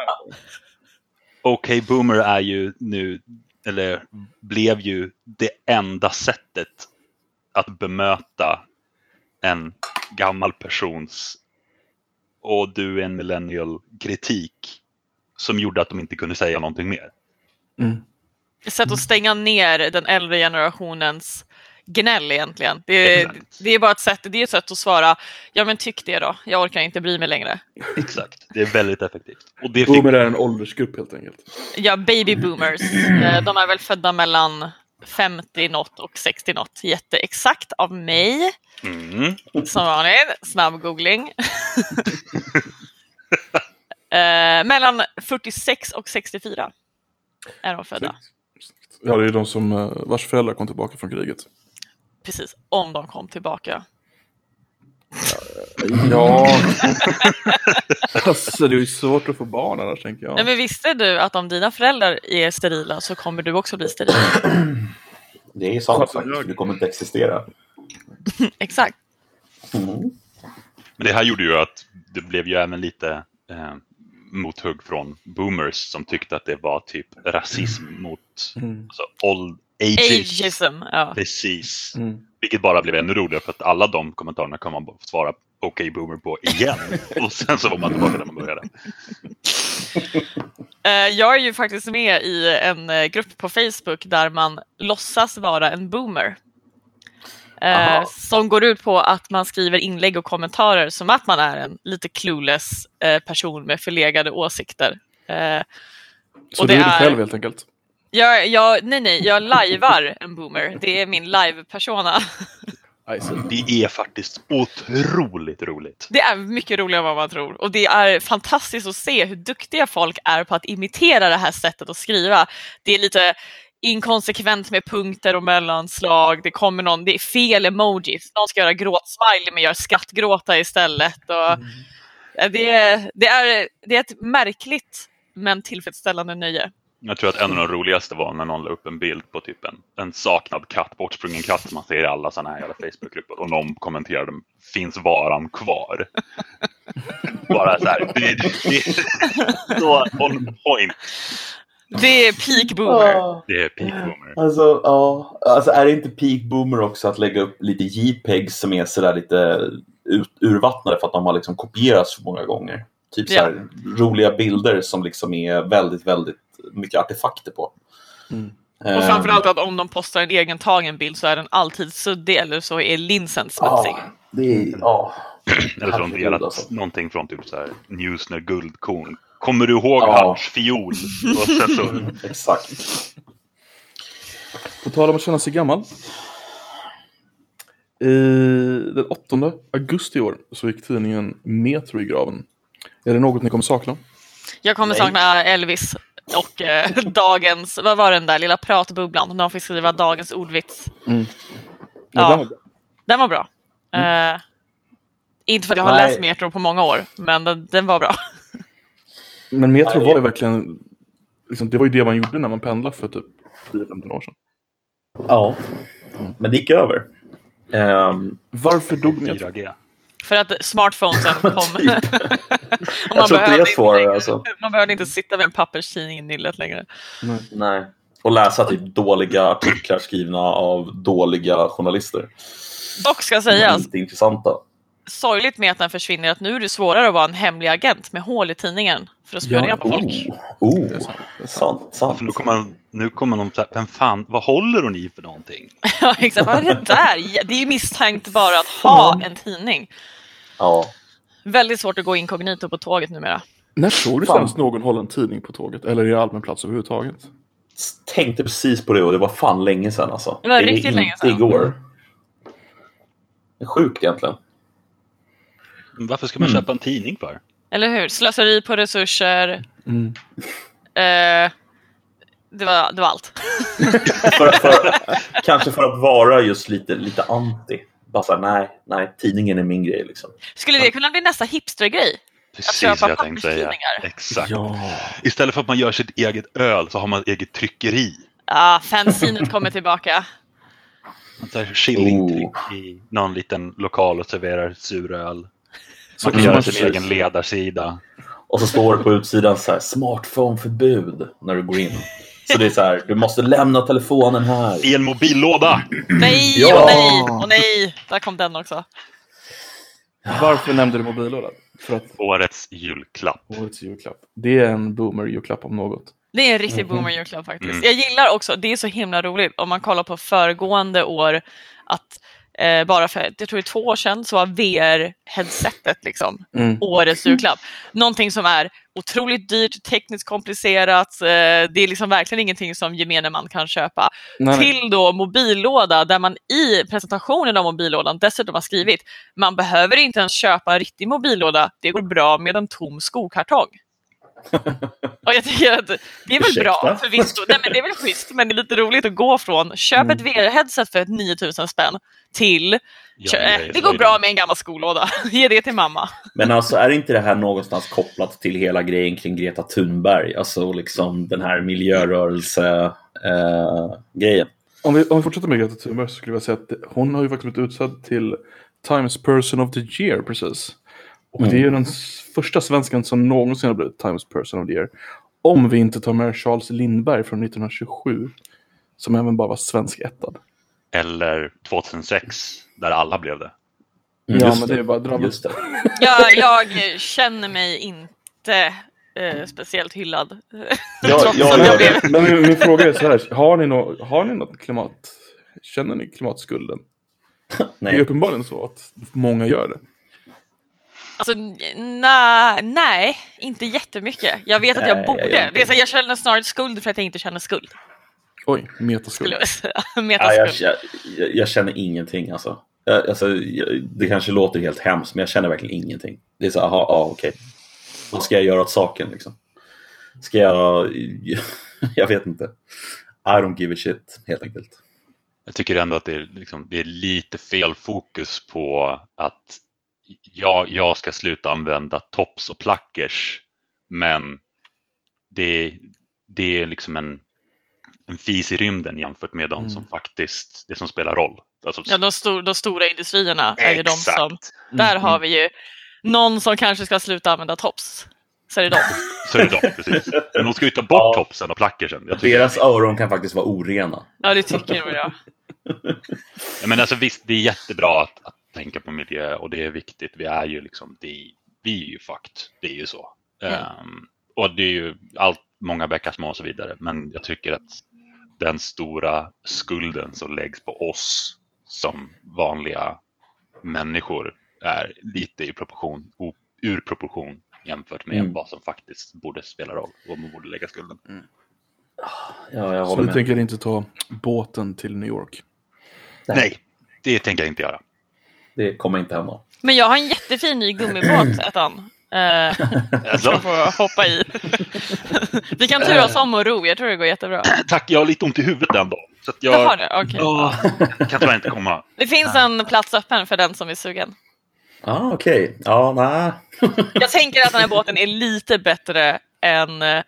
[SPEAKER 4] OK Boomer är ju nu, eller blev ju det enda sättet att bemöta en gammal persons och du är en millennial kritik som gjorde att de inte kunde säga någonting mer.
[SPEAKER 1] Mm.
[SPEAKER 3] Ett sätt att stänga ner den äldre generationens gnäll egentligen. Det är, det är bara ett sätt, det är ett sätt att svara, ja men tyck det då, jag orkar inte bry mig längre.
[SPEAKER 4] Exakt, det är väldigt effektivt. Och det fick,
[SPEAKER 1] Boomer är en åldersgrupp helt enkelt.
[SPEAKER 3] Ja, baby boomers. Eh, De är väl födda mellan 50 något och 60 något. Jätteexakt av mig,
[SPEAKER 4] mm,
[SPEAKER 3] som vanligt. Snabb googling. Eh, mellan 46 och 64 är de födda.
[SPEAKER 1] Ja, det är de som, eh, vars föräldrar kom tillbaka från kriget.
[SPEAKER 3] Precis, om de kom tillbaka.
[SPEAKER 1] Ja. alltså, det är ju svårt att få barn annars, tänker jag.
[SPEAKER 3] Nej, men visste du att om dina föräldrar är sterila så kommer du också bli steril?
[SPEAKER 2] Det är sant faktiskt. Det kommer inte existera.
[SPEAKER 3] Exakt.
[SPEAKER 2] Mm.
[SPEAKER 4] Men det här gjorde ju att det blev ju även lite eh, mothugg från boomers som tyckte att det var typ rasism mot
[SPEAKER 1] Mm.
[SPEAKER 4] alltså, old
[SPEAKER 3] Ageism. Ja.
[SPEAKER 4] Precis.
[SPEAKER 1] Mm.
[SPEAKER 4] Vilket bara blev ännu roligare för att alla de kommentarerna kan man svara okej boomer på igen. Och sen så var man tillbaka där man började.
[SPEAKER 3] Eh, Jag är ju faktiskt med i en eh, grupp på Facebook där man låtsas vara en boomer. Eh,
[SPEAKER 2] Aha.
[SPEAKER 3] som går ut på att man skriver inlägg och kommentarer som att man är en lite clueless person med förlegade åsikter.
[SPEAKER 1] Så
[SPEAKER 3] och det
[SPEAKER 1] är du själv helt enkelt?
[SPEAKER 3] Jag, jag, nej, nej, jag lajvar en boomer. Det är min live-persona.
[SPEAKER 4] Det är faktiskt otroligt roligt.
[SPEAKER 3] Det är mycket roligare än vad man tror. Och det är fantastiskt att se hur duktiga folk är på att imitera det här sättet att skriva. Det är lite inkonsekvent med punkter och mellanslag. Det kommer någon, det är fel emojis. Någon ska göra gråtsmiley men gör skrattgråta istället. Och Eh, Det är, det, är, det är ett märkligt men tillfredsställande nöje.
[SPEAKER 4] Jag tror att en av de roligaste var när någon la upp en bild på typ en, en saknad katt, bortsprungen katt som man ser i alla sådana här jävla Facebookgrupper och någon kommenterade finns varan kvar? Bara så här, det, det, det är så on point.
[SPEAKER 3] Det är peak boomer.
[SPEAKER 4] Det är peak boomer.
[SPEAKER 2] Alltså, ja. Alltså, är det inte peak boomer också att lägga upp lite JPEGs som är sådär lite ut, urvattnade för att de har liksom kopierats så många gånger? Typ så här, roliga bilder som liksom är väldigt, väldigt mycket artefakter på.
[SPEAKER 1] Mm.
[SPEAKER 3] Och
[SPEAKER 2] Eh,
[SPEAKER 3] framförallt att om de postar en egen tagen bild så är den alltid suddig eller så är linsen smutsig.
[SPEAKER 2] ja, det är, ja.
[SPEAKER 4] Eller så de delat
[SPEAKER 2] alltså.
[SPEAKER 4] någonting från typ så här Newsner guldkorn. Kommer du ihåg
[SPEAKER 2] Ja.
[SPEAKER 4] hans fiol? Och sen så,
[SPEAKER 2] Exakt.
[SPEAKER 1] På tal om att känna sig gammal. I den 8 augusti i år så gick tidningen Metro i graven. Är det något ni kommer sakna?
[SPEAKER 3] Jag kommer
[SPEAKER 2] Nej.
[SPEAKER 3] sakna Elvis och eh, dagens, vad var den där lilla pratbubblan? De fick skriva dagens ordvits.
[SPEAKER 1] Ja.
[SPEAKER 3] Ja.
[SPEAKER 1] den var bra.
[SPEAKER 3] Den var bra. Eh, inte för att jag har
[SPEAKER 2] Nej.
[SPEAKER 3] läst Metro på många år, men den, den var bra.
[SPEAKER 1] Men Metro var ju verkligen, liksom, det var ju det man gjorde när man pendlade för typ 10-15 år sedan.
[SPEAKER 2] Ja, men det gick över. Ehm,
[SPEAKER 1] Varför dog Metro?
[SPEAKER 4] 4G.
[SPEAKER 3] För att smartphonesen kom.
[SPEAKER 2] Typ.
[SPEAKER 3] Och
[SPEAKER 2] inte det
[SPEAKER 3] behövde längre-
[SPEAKER 2] alltså.
[SPEAKER 3] Man behövde inte sitta med en papperstidning i nyllet längre.
[SPEAKER 1] Nej.
[SPEAKER 2] nej. Och läsa typ dåliga artiklar skrivna av dåliga journalister.
[SPEAKER 3] Dock ska sägas,
[SPEAKER 2] Inte intressanta.
[SPEAKER 3] sorgligt med att den försvinner att nu är det svårare att vara en hemlig agent med hål i tidningen för att spionera
[SPEAKER 1] Ja,
[SPEAKER 3] på folk.
[SPEAKER 2] Oh, oh.
[SPEAKER 1] Det är sant. Det är sant.
[SPEAKER 4] För nu kommer, man- nu kommer de här, vem fan, vad håller hon i för någonting?
[SPEAKER 3] Ja, exakt. Vad är det där? Det är ju misstänkt bara att ha en tidning.
[SPEAKER 2] Ja.
[SPEAKER 3] Väldigt svårt att gå inkognito på tåget numera.
[SPEAKER 1] När såg du senast någon hålla en tidning på tåget? Eller i allmän plats överhuvudtaget?
[SPEAKER 2] Tänkte precis på det och det var fan länge sedan alltså.
[SPEAKER 3] Det var
[SPEAKER 2] är
[SPEAKER 3] riktigt
[SPEAKER 2] inte
[SPEAKER 3] länge sedan.
[SPEAKER 2] igår. Det är sjukt egentligen.
[SPEAKER 4] Varför ska man
[SPEAKER 2] Mm.
[SPEAKER 4] köpa en tidning för?
[SPEAKER 3] Eller hur? Slöseri på resurser.
[SPEAKER 1] Mm.
[SPEAKER 3] Eh, det, var, det var allt.
[SPEAKER 2] för, för, kanske för att vara just lite, lite anti. Bara såhär, nej, nej, tidningen är min grej liksom.
[SPEAKER 3] Skulle det kunna bli nästa hipstergrej?
[SPEAKER 4] Precis vad jag tänkte säga. Exakt.
[SPEAKER 1] Ja.
[SPEAKER 4] Istället för att man gör sitt eget öl så har man ett eget tryckeri.
[SPEAKER 3] Ja, fanzinet kommer tillbaka.
[SPEAKER 4] Man tar Skillingtryck
[SPEAKER 2] Oh.
[SPEAKER 4] i någon liten lokal och serverar suröl.
[SPEAKER 1] Så
[SPEAKER 4] Man kan göra
[SPEAKER 1] man
[SPEAKER 4] sin egen ledarsida.
[SPEAKER 2] Och så står det på utsidan så här, smartphone-förbud när du går in. Så det är så här, du måste lämna telefonen här.
[SPEAKER 4] I en mobillåda!
[SPEAKER 3] Nej,
[SPEAKER 2] Ja.
[SPEAKER 3] och nej, och nej. Där kom den också.
[SPEAKER 1] Varför nämnde du mobillåda? För att
[SPEAKER 4] Årets julklapp.
[SPEAKER 1] årets julklapp. Det är en boomer-julklapp om något.
[SPEAKER 3] Det är en riktig boomer-julklapp faktiskt.
[SPEAKER 4] Mm.
[SPEAKER 3] Jag gillar också, det är så himla roligt om man kollar på föregående år att eh, bara för, jag tror det är två år sedan, så var VR-headsetet liksom
[SPEAKER 1] Mm.
[SPEAKER 3] årets julklapp. Någonting som är otroligt dyrt, tekniskt komplicerat, eh, det är liksom verkligen ingenting som gemene man kan köpa.
[SPEAKER 1] Nej.
[SPEAKER 3] Till då mobillåda där man i presentationen av mobillådan dessutom har skrivit man behöver inte ens köpa en riktig mobillåda, det går bra med en tom skokartong. Och jag tycker att det är väl bra
[SPEAKER 2] Ursäkta?
[SPEAKER 3] förvisso, nej men det är väl schysst men det är lite roligt att gå från köp ett VR-headset för 9000 spänn till
[SPEAKER 4] Ja, det är
[SPEAKER 3] eh, det går
[SPEAKER 4] slöjden.
[SPEAKER 3] bra med en gammal skolåda, ge det till mamma.
[SPEAKER 2] Men alltså är inte det här någonstans kopplat till hela grejen kring Greta Thunberg? Alltså liksom den här miljörörelse-grejen.
[SPEAKER 1] Om vi, om vi fortsätter med Greta Thunberg så skulle jag säga att det- hon har ju faktiskt blivit utsedd till Times Person of the Year precis. Och det är ju den s- första svensken som någonsin har blivit Times Person of the Year. Om vi inte tar med Charles Lindberg från 1927. Som även bara var svensk ettad.
[SPEAKER 4] Eller 2006, där alla blev det.
[SPEAKER 2] Mm,
[SPEAKER 1] Ja,
[SPEAKER 2] just
[SPEAKER 1] men det är bara drabbigt.
[SPEAKER 2] Just det.
[SPEAKER 3] Jag, jag känner mig inte eh, speciellt hyllad.
[SPEAKER 2] Ja,
[SPEAKER 3] Trots
[SPEAKER 2] ja,
[SPEAKER 3] att
[SPEAKER 2] ja,
[SPEAKER 3] jag blev
[SPEAKER 1] Men min, min fråga är så här. Har ni, nå, har ni något klimat? Känner ni klimatskulden? Det är
[SPEAKER 2] Nej.
[SPEAKER 1] uppenbarligen så att många gör det.
[SPEAKER 3] Alltså, na, nej, inte jättemycket. Jag vet att jag
[SPEAKER 2] Nej,
[SPEAKER 3] borde.
[SPEAKER 2] jag
[SPEAKER 3] så, jag känner snarare skuld för att jag inte känner skuld.
[SPEAKER 1] Oj, metaskuld.
[SPEAKER 3] Jag säga.
[SPEAKER 2] Ja,
[SPEAKER 3] Metaskuld.
[SPEAKER 2] jag, jag, jag känner ingenting alltså. Jag, alltså jag, det kanske låter helt hemskt, men jag känner verkligen ingenting. Det är så här, aha, ja, okej. Vad ska jag göra åt saken liksom? Ska jag... Jag vet inte. I don't give a shit, helt enkelt.
[SPEAKER 4] Jag tycker ändå att det är, liksom, det är lite fel fokus på att ja, jag ska sluta använda tops och plackers. Men det, det är liksom en, en fis i rymden jämfört med de
[SPEAKER 1] Mm.
[SPEAKER 4] som faktiskt, det som spelar roll. Alltså,
[SPEAKER 3] Ja, de, stor, de stora industrierna är ju de som... Där har vi ju någon som kanske ska sluta använda tops. Så är det de.
[SPEAKER 4] Så är det de, precis. Men de ska ju ta bort
[SPEAKER 2] Ja.
[SPEAKER 4] topsen och plackersen. Jag
[SPEAKER 2] Deras öron kan faktiskt vara orena.
[SPEAKER 3] Ja, det tycker nog jag.
[SPEAKER 4] Ja, men alltså, visst, det är jättebra att tänka på miljö och det är viktigt. Vi är ju liksom, det, vi är ju fucked. Det är ju så.
[SPEAKER 3] Mm.
[SPEAKER 4] Ehm, och det är ju allt, många bäckar små och så vidare. Men jag tycker att den stora skulden som läggs på oss som vanliga människor är lite i proportion, ur proportion jämfört med
[SPEAKER 2] Mm.
[SPEAKER 4] vad som faktiskt borde spela roll och man borde lägga skulden.
[SPEAKER 2] Ja, jag
[SPEAKER 1] Så du
[SPEAKER 2] med.
[SPEAKER 1] tänker inte ta båten till New York?
[SPEAKER 4] Nej, det tänker jag inte göra.
[SPEAKER 2] Det kommer inte hända.
[SPEAKER 3] Men jag har en jättefin ny gummibåt, ettan.
[SPEAKER 4] Alltså,
[SPEAKER 3] som får hoppa i. Vi kan turas om och ro, jag tror det går jättebra.
[SPEAKER 4] tack, jag har lite ont i huvudet den dagen. Så att
[SPEAKER 3] Jag
[SPEAKER 4] jag
[SPEAKER 3] har det, okej.
[SPEAKER 4] Ja, kan tyvärr inte komma.
[SPEAKER 3] Det finns en plats öppen för den som är sugen.
[SPEAKER 2] Ah, okej. Ja, nej.
[SPEAKER 3] Jag tänker att den här båten är lite bättre än eh,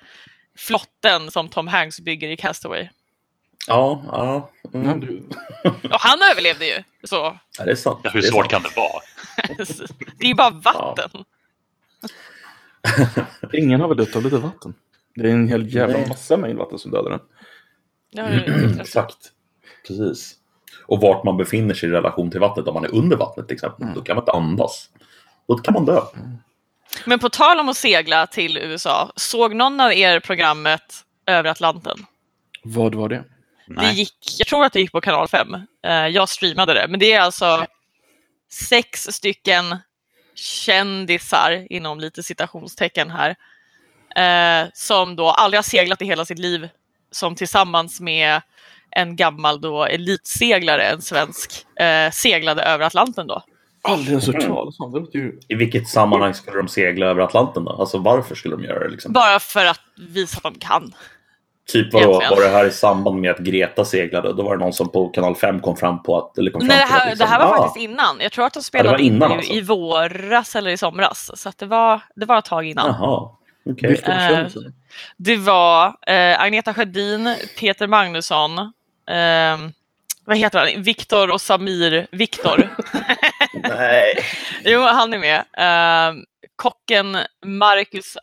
[SPEAKER 3] flotten som Tom Hanks bygger i Castaway.
[SPEAKER 2] Ja, ja.
[SPEAKER 1] Ja,
[SPEAKER 2] Mm.
[SPEAKER 1] du,
[SPEAKER 3] Och han överlevde ju. Så
[SPEAKER 2] ja det är sant.
[SPEAKER 4] Ja, hur
[SPEAKER 2] det är
[SPEAKER 4] svårt
[SPEAKER 2] sant.
[SPEAKER 4] kan det vara?
[SPEAKER 3] det är ju bara vatten.
[SPEAKER 1] ingen har väl dött av lite vatten? Det är en hel jävla
[SPEAKER 2] Nej.
[SPEAKER 1] massa mängd vatten som dödar den.
[SPEAKER 3] I.
[SPEAKER 2] Exakt. Precis. Och vart man befinner sig i relation till vattnet. Om man är under vattnet till exempel. Då kan man inte andas. Då kan man dö.
[SPEAKER 3] Men på tal om att segla till USA, såg någon av er programmet Över Atlanten?
[SPEAKER 1] Vad var det?
[SPEAKER 3] Det gick, jag tror att det gick på kanal 5. Eh, jag streamade det, men det är alltså sex stycken kändisar, inom lite citationstecken här, eh, som då aldrig har seglat i hela sitt liv, som tillsammans med en gammal då elitseglare, en svensk, eh, seglade över Atlanten då.
[SPEAKER 1] Aldrig ens hört talas om. Det låter ju...
[SPEAKER 2] I vilket sammanhang skulle de segla över Atlanten då? Alltså varför skulle de göra det? Liksom?
[SPEAKER 3] Bara för att visa att de kan.
[SPEAKER 2] Typ vadå, var det här i samband med att Greta seglade? Då var det någon som på kanal 5 kom fram på att... Eller kom fram
[SPEAKER 3] Nej, det
[SPEAKER 2] till att
[SPEAKER 3] här,
[SPEAKER 2] liksom,
[SPEAKER 3] det här var
[SPEAKER 2] ah,
[SPEAKER 3] faktiskt innan. Jag tror att de spelade in
[SPEAKER 2] innan alltså?
[SPEAKER 3] i våras eller i somras. Så det, var, det var ett tag innan.
[SPEAKER 2] Jaha, okej.
[SPEAKER 1] Vilka
[SPEAKER 3] Eh,
[SPEAKER 1] kändisar?
[SPEAKER 3] Det var eh, Agneta Sjödin, Peter Magnusson, eh, vad heter han? Viktor och Samir Viktor.
[SPEAKER 2] Nej.
[SPEAKER 3] jo, han är med. Eh, kocken Marcus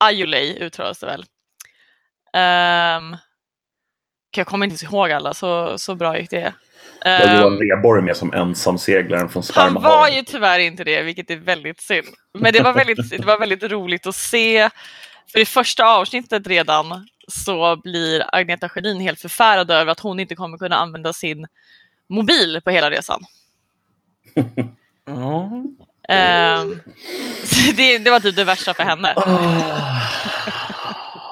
[SPEAKER 3] Ajulej uttalas det väl. Eh, jag kommer inte ihåg alla, så, så bra gick det.
[SPEAKER 2] Var
[SPEAKER 3] Eh,
[SPEAKER 2] Johan Rheborg med som ensamseglaren från
[SPEAKER 3] Han var
[SPEAKER 2] Spermahavet?
[SPEAKER 3] ju tyvärr inte det, vilket är väldigt synd. Men det var väldigt, det var väldigt roligt att se. För i första avsnittet redan så blir Agneta Sjödin helt förfärad över att hon inte kommer kunna använda sin mobil på hela resan.
[SPEAKER 1] Ja.
[SPEAKER 3] Ehm, så det, det var typ det värsta för henne.
[SPEAKER 4] Ja,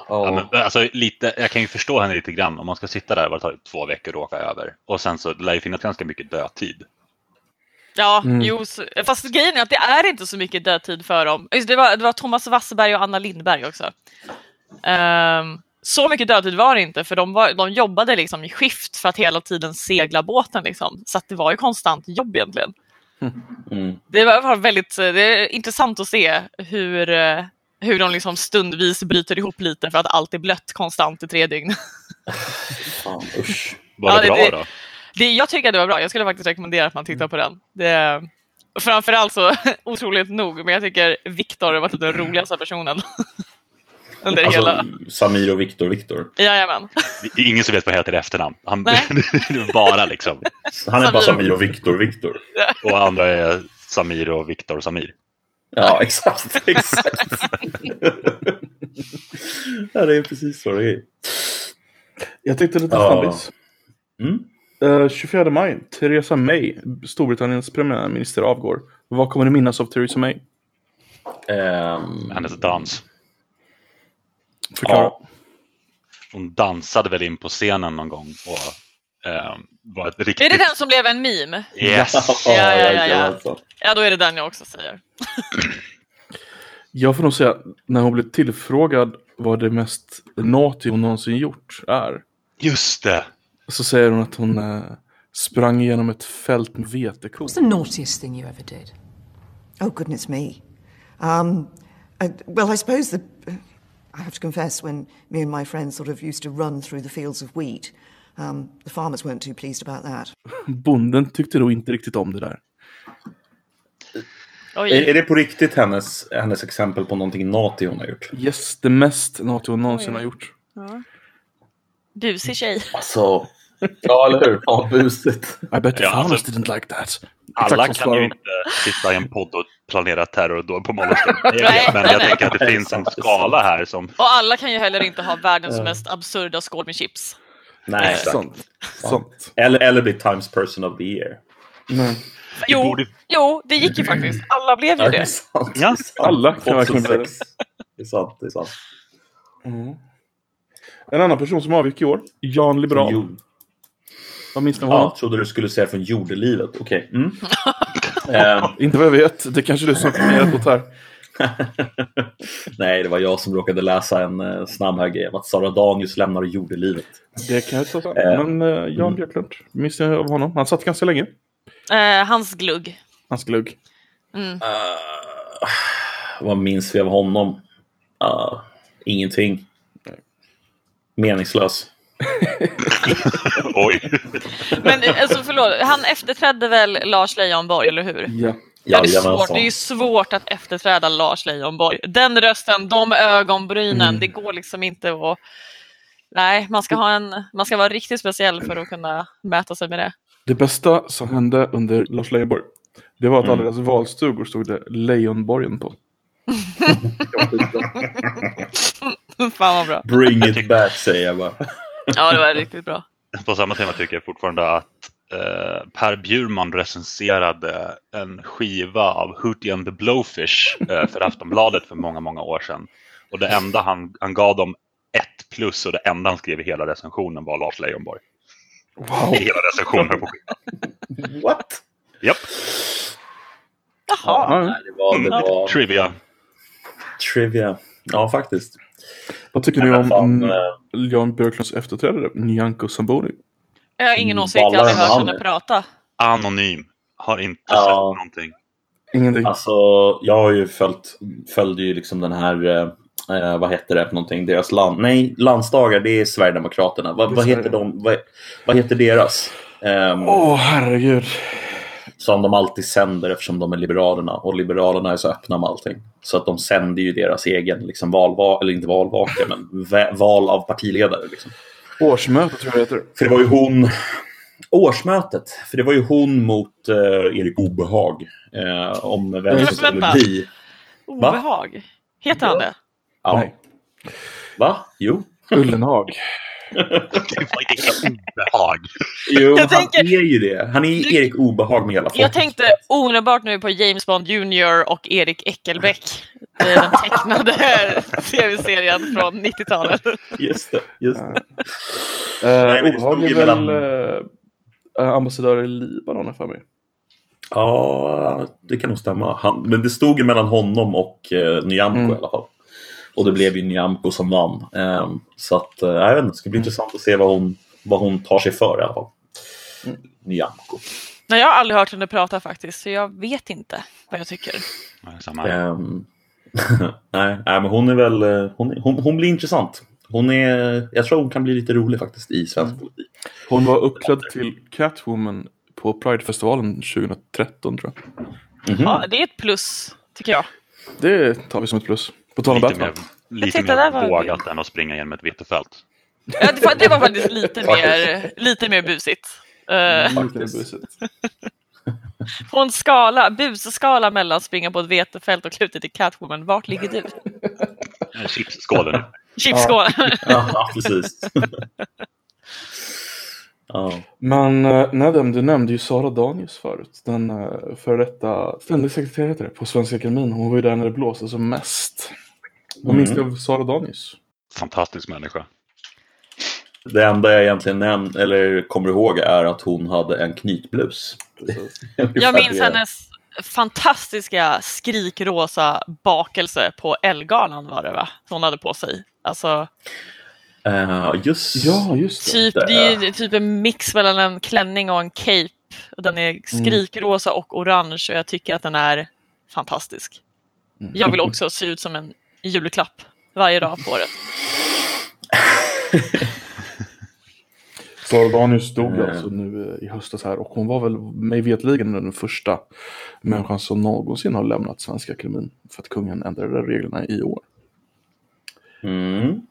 [SPEAKER 2] Ja.
[SPEAKER 4] men, alltså, lite, jag kan ju förstå henne lite grann. Om man ska sitta där, tar det, två veckor och åka över. Och sen så lär det finnas ganska mycket dödtid.
[SPEAKER 3] Ja,
[SPEAKER 1] Mm.
[SPEAKER 3] jo, fast grejen är att det är inte så mycket dödtid för dem. Det var, det var Thomas Wassberg och Anna Lindberg också. Ehm, så mycket dödtid var det inte, för de, var, de jobbade liksom i skift för att hela tiden segla båten. Liksom. Så att det var ju konstant jobb egentligen.
[SPEAKER 2] Mm.
[SPEAKER 3] Det var väldigt det är intressant att se hur, eh, hur de liksom stundvis bryter ihop lite för att allt är blött konstant i tre dygn.
[SPEAKER 2] Fan, usch.
[SPEAKER 4] Var
[SPEAKER 3] Ja,
[SPEAKER 4] det
[SPEAKER 3] det-
[SPEAKER 4] bra
[SPEAKER 3] det-
[SPEAKER 4] då?
[SPEAKER 3] Det, jag tycker att det var bra. Jag skulle faktiskt rekommendera att man tittar på den. Det, framförallt så, otroligt nog, men jag tycker Viktor var typ den roligaste personen. Under hela...
[SPEAKER 2] Alltså, Samir och Viktor Viktor.
[SPEAKER 3] Jajamän.
[SPEAKER 4] Det är ingen som vet vad jag heter i efternamn. Han, det bara liksom.
[SPEAKER 2] Han är bara
[SPEAKER 3] Samir.
[SPEAKER 2] Samir och Viktor Viktor.
[SPEAKER 4] Och andra är Samir och Viktor och Samir.
[SPEAKER 2] Ja, exakt. exakt. ja, det är precis så det är.
[SPEAKER 1] Jag tänkte lite
[SPEAKER 2] Ja.
[SPEAKER 1] snabbis.
[SPEAKER 2] Mm.
[SPEAKER 1] Eh, 24 maj, Theresa May, Storbritanniens premiärminister, avgår. Vad kommer du minnas av Theresa May?
[SPEAKER 2] Ehm,
[SPEAKER 4] Hennes dans.
[SPEAKER 1] Förklara.
[SPEAKER 2] Ja.
[SPEAKER 4] Hon dansade väl in på scenen någon gång och var ett riktigt...
[SPEAKER 3] Är det den som blev en meme?
[SPEAKER 4] Yes!
[SPEAKER 3] Ja, ja, ja, ja.
[SPEAKER 2] jajamensan.
[SPEAKER 3] Ja, då är det den jag också säger.
[SPEAKER 1] Jag får nog säga, när hon blev tillfrågad vad det mest naughty hon någonsin gjort är.
[SPEAKER 4] Just det!
[SPEAKER 1] Så säger hon att hon eh, sprang igenom ett fält med vetekorn.
[SPEAKER 5] What's the naughtiest thing you ever did? Oh, goodness me. Um, I, well, I suppose that I have to confess, when me and my friends sort of used to run through the fields of wheat, um, the farmers weren't too pleased about that.
[SPEAKER 1] Bonden tyckte nog inte riktigt om det där.
[SPEAKER 3] Oj.
[SPEAKER 2] Är, är det på riktigt hennes, hennes exempel på någonting naughty hon har gjort?
[SPEAKER 1] Yes, det mest NATO hon någonsin har gjort.
[SPEAKER 3] Busig tjej.
[SPEAKER 2] Alltså, ja eller hur? Ja, busigt.
[SPEAKER 1] I bet the
[SPEAKER 4] Ja,
[SPEAKER 1] farmers
[SPEAKER 4] alltså-
[SPEAKER 1] didn't like that.
[SPEAKER 4] Alla kan ju inte sitta i en podd och planera terrordåd på Molotov.
[SPEAKER 3] Nej,
[SPEAKER 4] Men jag tänker att det finns en skala här som...
[SPEAKER 3] Och alla kan ju heller inte ha världens mest absurda skål med chips.
[SPEAKER 2] Nej, exakt.
[SPEAKER 1] Sant. Sant.
[SPEAKER 2] Eller, eller bli Times person of the year.
[SPEAKER 1] Nej.
[SPEAKER 3] Jo,
[SPEAKER 4] borde-
[SPEAKER 3] jo, det gick ju faktiskt. Alla blev ju
[SPEAKER 2] Ja, det
[SPEAKER 3] det.
[SPEAKER 4] Ja,
[SPEAKER 2] det
[SPEAKER 1] alla kan verkligen bli det.
[SPEAKER 2] 2006. Det är sant, det är sant.
[SPEAKER 1] En annan person som avgick i år, Jan Liberal.
[SPEAKER 2] Jo.
[SPEAKER 1] Vad minns ni
[SPEAKER 2] Ja,
[SPEAKER 1] honom?
[SPEAKER 2] jag trodde du skulle säga från jordelivet. Okej. Mm. Ehm,
[SPEAKER 1] Inte vad jag vet. Det kanske du som har funderat åt här.
[SPEAKER 2] Nej, det var jag som råkade läsa en uh, snabb här grej om att Sara Danius lämnar jordelivet.
[SPEAKER 1] Det kan jag fram.
[SPEAKER 2] Eh,
[SPEAKER 1] Men uh, Jan Björklund, minns ni av honom? Han satt ganska länge.
[SPEAKER 3] Eh, hans glugg.
[SPEAKER 1] Hans glugg.
[SPEAKER 2] Vad minns vi av honom? Uh, ingenting. Meningslös.
[SPEAKER 4] Oj.
[SPEAKER 3] Men eh, alltså, förlåt, han efterträdde väl Lars Leijonborg, eller hur?
[SPEAKER 1] Ja.
[SPEAKER 3] Ja, det, är svårt. Det är svårt att efterträda Lars Leijonborg. Den rösten, de ögonbrynen, det går liksom inte att... Nej, man ska, ha en, man ska vara riktigt speciell för att kunna mäta sig med det.
[SPEAKER 1] Det bästa som hände under Lars Leijonborg, det var att alla deras valstugor stod det Lejonborgen på.
[SPEAKER 3] Fan vad bra.
[SPEAKER 2] Bring it back säger jag bara.
[SPEAKER 3] Ja, det var riktigt bra.
[SPEAKER 4] På samma tema tycker jag fortfarande att eh, Per Bjurman recenserade en skiva av Hootie and the Blowfish eh, för Aftonbladet för många, många år sedan. Och det enda han, han gav dem ett plus och det enda han skrev i hela recensionen var Lars Leijonborg.
[SPEAKER 1] Wow.
[SPEAKER 4] I hela recensionen på skivan.
[SPEAKER 2] What?
[SPEAKER 4] Japp,
[SPEAKER 3] Jaha.
[SPEAKER 1] Ja,
[SPEAKER 2] det var, det var
[SPEAKER 4] trivia.
[SPEAKER 2] trivia. Ja, faktiskt.
[SPEAKER 1] Vad tycker ni om
[SPEAKER 2] fan,
[SPEAKER 1] mm,
[SPEAKER 2] eh,
[SPEAKER 1] Jan Björklunds efterträdare, Nyamko Samboni?
[SPEAKER 3] Jag har ingen
[SPEAKER 2] Mm,
[SPEAKER 3] åsikt, jag har aldrig hört henne prata.
[SPEAKER 4] Anonym. Har inte
[SPEAKER 2] Ja.
[SPEAKER 4] sett någonting.
[SPEAKER 1] Ingenting.
[SPEAKER 2] Alltså, jag har ju följt, följde ju liksom den här, eh, eh, vad heter det för någonting, deras land, nej, landsdagar, det är Sverigedemokraterna.
[SPEAKER 1] Är
[SPEAKER 2] vad heter de, vad, vad heter deras? Ehm,
[SPEAKER 1] Åh, herregud.
[SPEAKER 2] Som de alltid sänder eftersom de är Liberalerna och Liberalerna är så öppna med allting. Så att de sänder ju deras egen liksom, valva, eller inte valvaka, men val av partiledare. Liksom.
[SPEAKER 1] Årsmöte tror jag det heter.
[SPEAKER 2] För det var ju hon, årsmötet, för det var ju hon mot eh, Erik Obehag eh, om vem som skulle
[SPEAKER 3] Vänta.
[SPEAKER 2] bli.
[SPEAKER 3] Obehag. Heter han det?
[SPEAKER 2] Ja.
[SPEAKER 1] Nej.
[SPEAKER 2] Va? Jo.
[SPEAKER 1] Ullenhag.
[SPEAKER 4] Det var inte obehag.
[SPEAKER 2] Jo,
[SPEAKER 3] Jag
[SPEAKER 2] han
[SPEAKER 3] tänker-
[SPEAKER 2] är ju det. Han är ju Erik Obehag med hela folket.
[SPEAKER 3] Jag tänkte omedelbart nu på James Bond Jr och Erik Eckelbeck. Det är Den tecknade tv-serien från 90-talet.
[SPEAKER 2] Just det. Just det.
[SPEAKER 1] Eh,
[SPEAKER 2] men det
[SPEAKER 1] Obehag
[SPEAKER 2] stod
[SPEAKER 1] är
[SPEAKER 2] ju
[SPEAKER 1] väl
[SPEAKER 2] mellan-
[SPEAKER 1] eh, ambassadör i Libanon för mig.
[SPEAKER 2] Ja, det kan nog stämma. Han, men det stod ju mellan honom och eh, Nyamko
[SPEAKER 1] Mm.
[SPEAKER 2] i alla fall. Och det blev ju Nyamko som vann. Ehm, så att, eh, jag vet inte, det ska bli intressant att se vad hon, vad hon tar sig för i alla fall. Nyamko.
[SPEAKER 3] Nej, jag har aldrig hört henne prata faktiskt, så jag vet inte vad jag tycker.
[SPEAKER 2] Ehm, nej, nej, men hon är väl, eh, hon, hon, hon blir intressant. Hon är, jag tror hon kan bli lite rolig faktiskt i svensk politik.
[SPEAKER 1] Hon var uppklädd till Catwoman på Pridefestivalen 2013 tror jag.
[SPEAKER 2] Mhm.
[SPEAKER 3] Ja, det är ett plus, tycker jag.
[SPEAKER 1] Det tar vi som ett plus. På tal om
[SPEAKER 4] Lite
[SPEAKER 1] Batman.
[SPEAKER 4] mer, lite mer vågat än att springa genom ett vetefält.
[SPEAKER 3] Ja, det, var, det var faktiskt lite mer, lite mer busigt. Uh,
[SPEAKER 1] Lite busigt.
[SPEAKER 3] på en skala, busskala mellan springa på ett vetefält och klutet till Catwoman, vart ligger du?
[SPEAKER 4] Eh, Chipsskålen.
[SPEAKER 3] Chipsskål.
[SPEAKER 2] Ja, precis. ja.
[SPEAKER 1] Men uh, Nedem, du nämnde ju Sara Danius förut. Den uh, före detta ständig sekreterare heter det, på Svenska Akademin. Hon var ju där när det blåste som mest. Vad minns du av Sara Danius?
[SPEAKER 4] Fantastisk människa.
[SPEAKER 2] Det enda jag egentligen nämn, eller kommer ihåg är att hon hade en knytblus.
[SPEAKER 3] Jag minns hennes fantastiska skrikrosa bakelse på Ellegalan var det va? Som hon hade på sig. Alltså,
[SPEAKER 2] Uh, just
[SPEAKER 1] Ja, just det.
[SPEAKER 3] typ,
[SPEAKER 2] det
[SPEAKER 3] det är ju typ en mix mellan en klänning och en cape. Och Den är skrikrosa och orange och jag tycker att den är fantastisk. Jag vill också se ut som en julklapp varje dag på året.
[SPEAKER 1] Sara Danius dog
[SPEAKER 2] Mm.
[SPEAKER 1] alltså nu eh, i höstas här och hon var väl mig vetligen den första människan som någonsin har lämnat Svenska Akademin för att kungen ändrade reglerna i år.
[SPEAKER 2] Mm.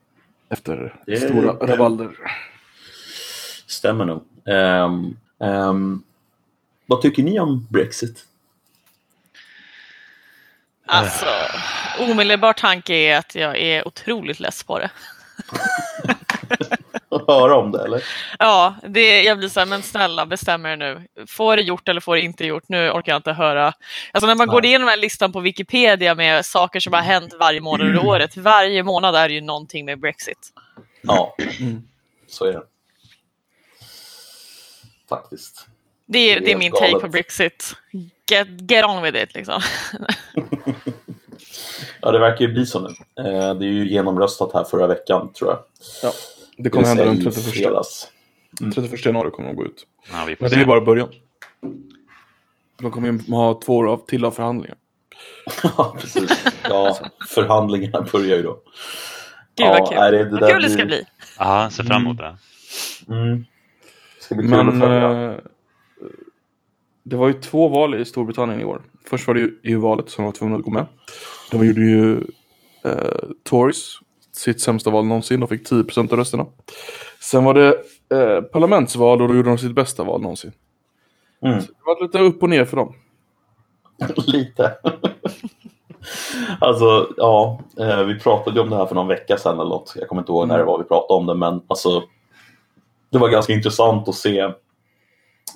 [SPEAKER 1] Efter
[SPEAKER 2] Det
[SPEAKER 1] stora rabalder.
[SPEAKER 2] Stämmer nog. Ehm, ehm, vad tycker ni om Brexit?
[SPEAKER 3] Alltså, omedelbar tanke är att jag är otroligt less på det.
[SPEAKER 2] Att höra om det eller?
[SPEAKER 3] Ja, det, jag blir så här, men snälla bestäm er nu. Får det gjort eller får det inte gjort? Nu orkar jag inte höra. Alltså när man går
[SPEAKER 2] Nej.
[SPEAKER 3] igenom den här listan på Wikipedia med saker som har hänt varje månad under året. Varje månad är det ju någonting med Brexit.
[SPEAKER 2] Ja,
[SPEAKER 1] Mm.
[SPEAKER 2] så är det. Faktiskt.
[SPEAKER 3] Det är,
[SPEAKER 2] Det är
[SPEAKER 3] det är min
[SPEAKER 2] galet.
[SPEAKER 3] take på Brexit. Get, get on with it liksom.
[SPEAKER 2] Ja, det verkar ju bli så nu. Eh, det är ju genomröstat här förra veckan tror jag.
[SPEAKER 1] Ja, det kommer
[SPEAKER 2] vill
[SPEAKER 1] hända den
[SPEAKER 2] säga i
[SPEAKER 1] 31,
[SPEAKER 2] fredags.
[SPEAKER 1] 31 januari kommer de gå ut.
[SPEAKER 4] Ja,
[SPEAKER 1] Men det är bara början. De kommer ju ha två år av till av förhandlingar.
[SPEAKER 2] Ja, precis. Ja, förhandlingarna börjar ju då.
[SPEAKER 3] Gud vad kul.
[SPEAKER 2] nej, det, det
[SPEAKER 3] Vad kul det ska bli.
[SPEAKER 4] Ja, ser fram emot det.
[SPEAKER 2] Mm. Det ska bli kul att
[SPEAKER 1] Men
[SPEAKER 2] följa.
[SPEAKER 1] eh, det var ju två val i Storbritannien i år. Först var det ju EU-valet som var tvungna att gå med. De gjorde ju eh, Tories sitt sämsta val någonsin. De fick 10% av rösterna. Sen var det eh, parlamentsval och då gjorde de sitt bästa val någonsin.
[SPEAKER 2] Mm.
[SPEAKER 1] Det var lite upp och ner för dem.
[SPEAKER 2] Lite. alltså, ja, eh, vi pratade ju om det här för någon vecka sedan eller något. Jag kommer inte ihåg när det var vi pratade om det, men alltså, det var ganska intressant att se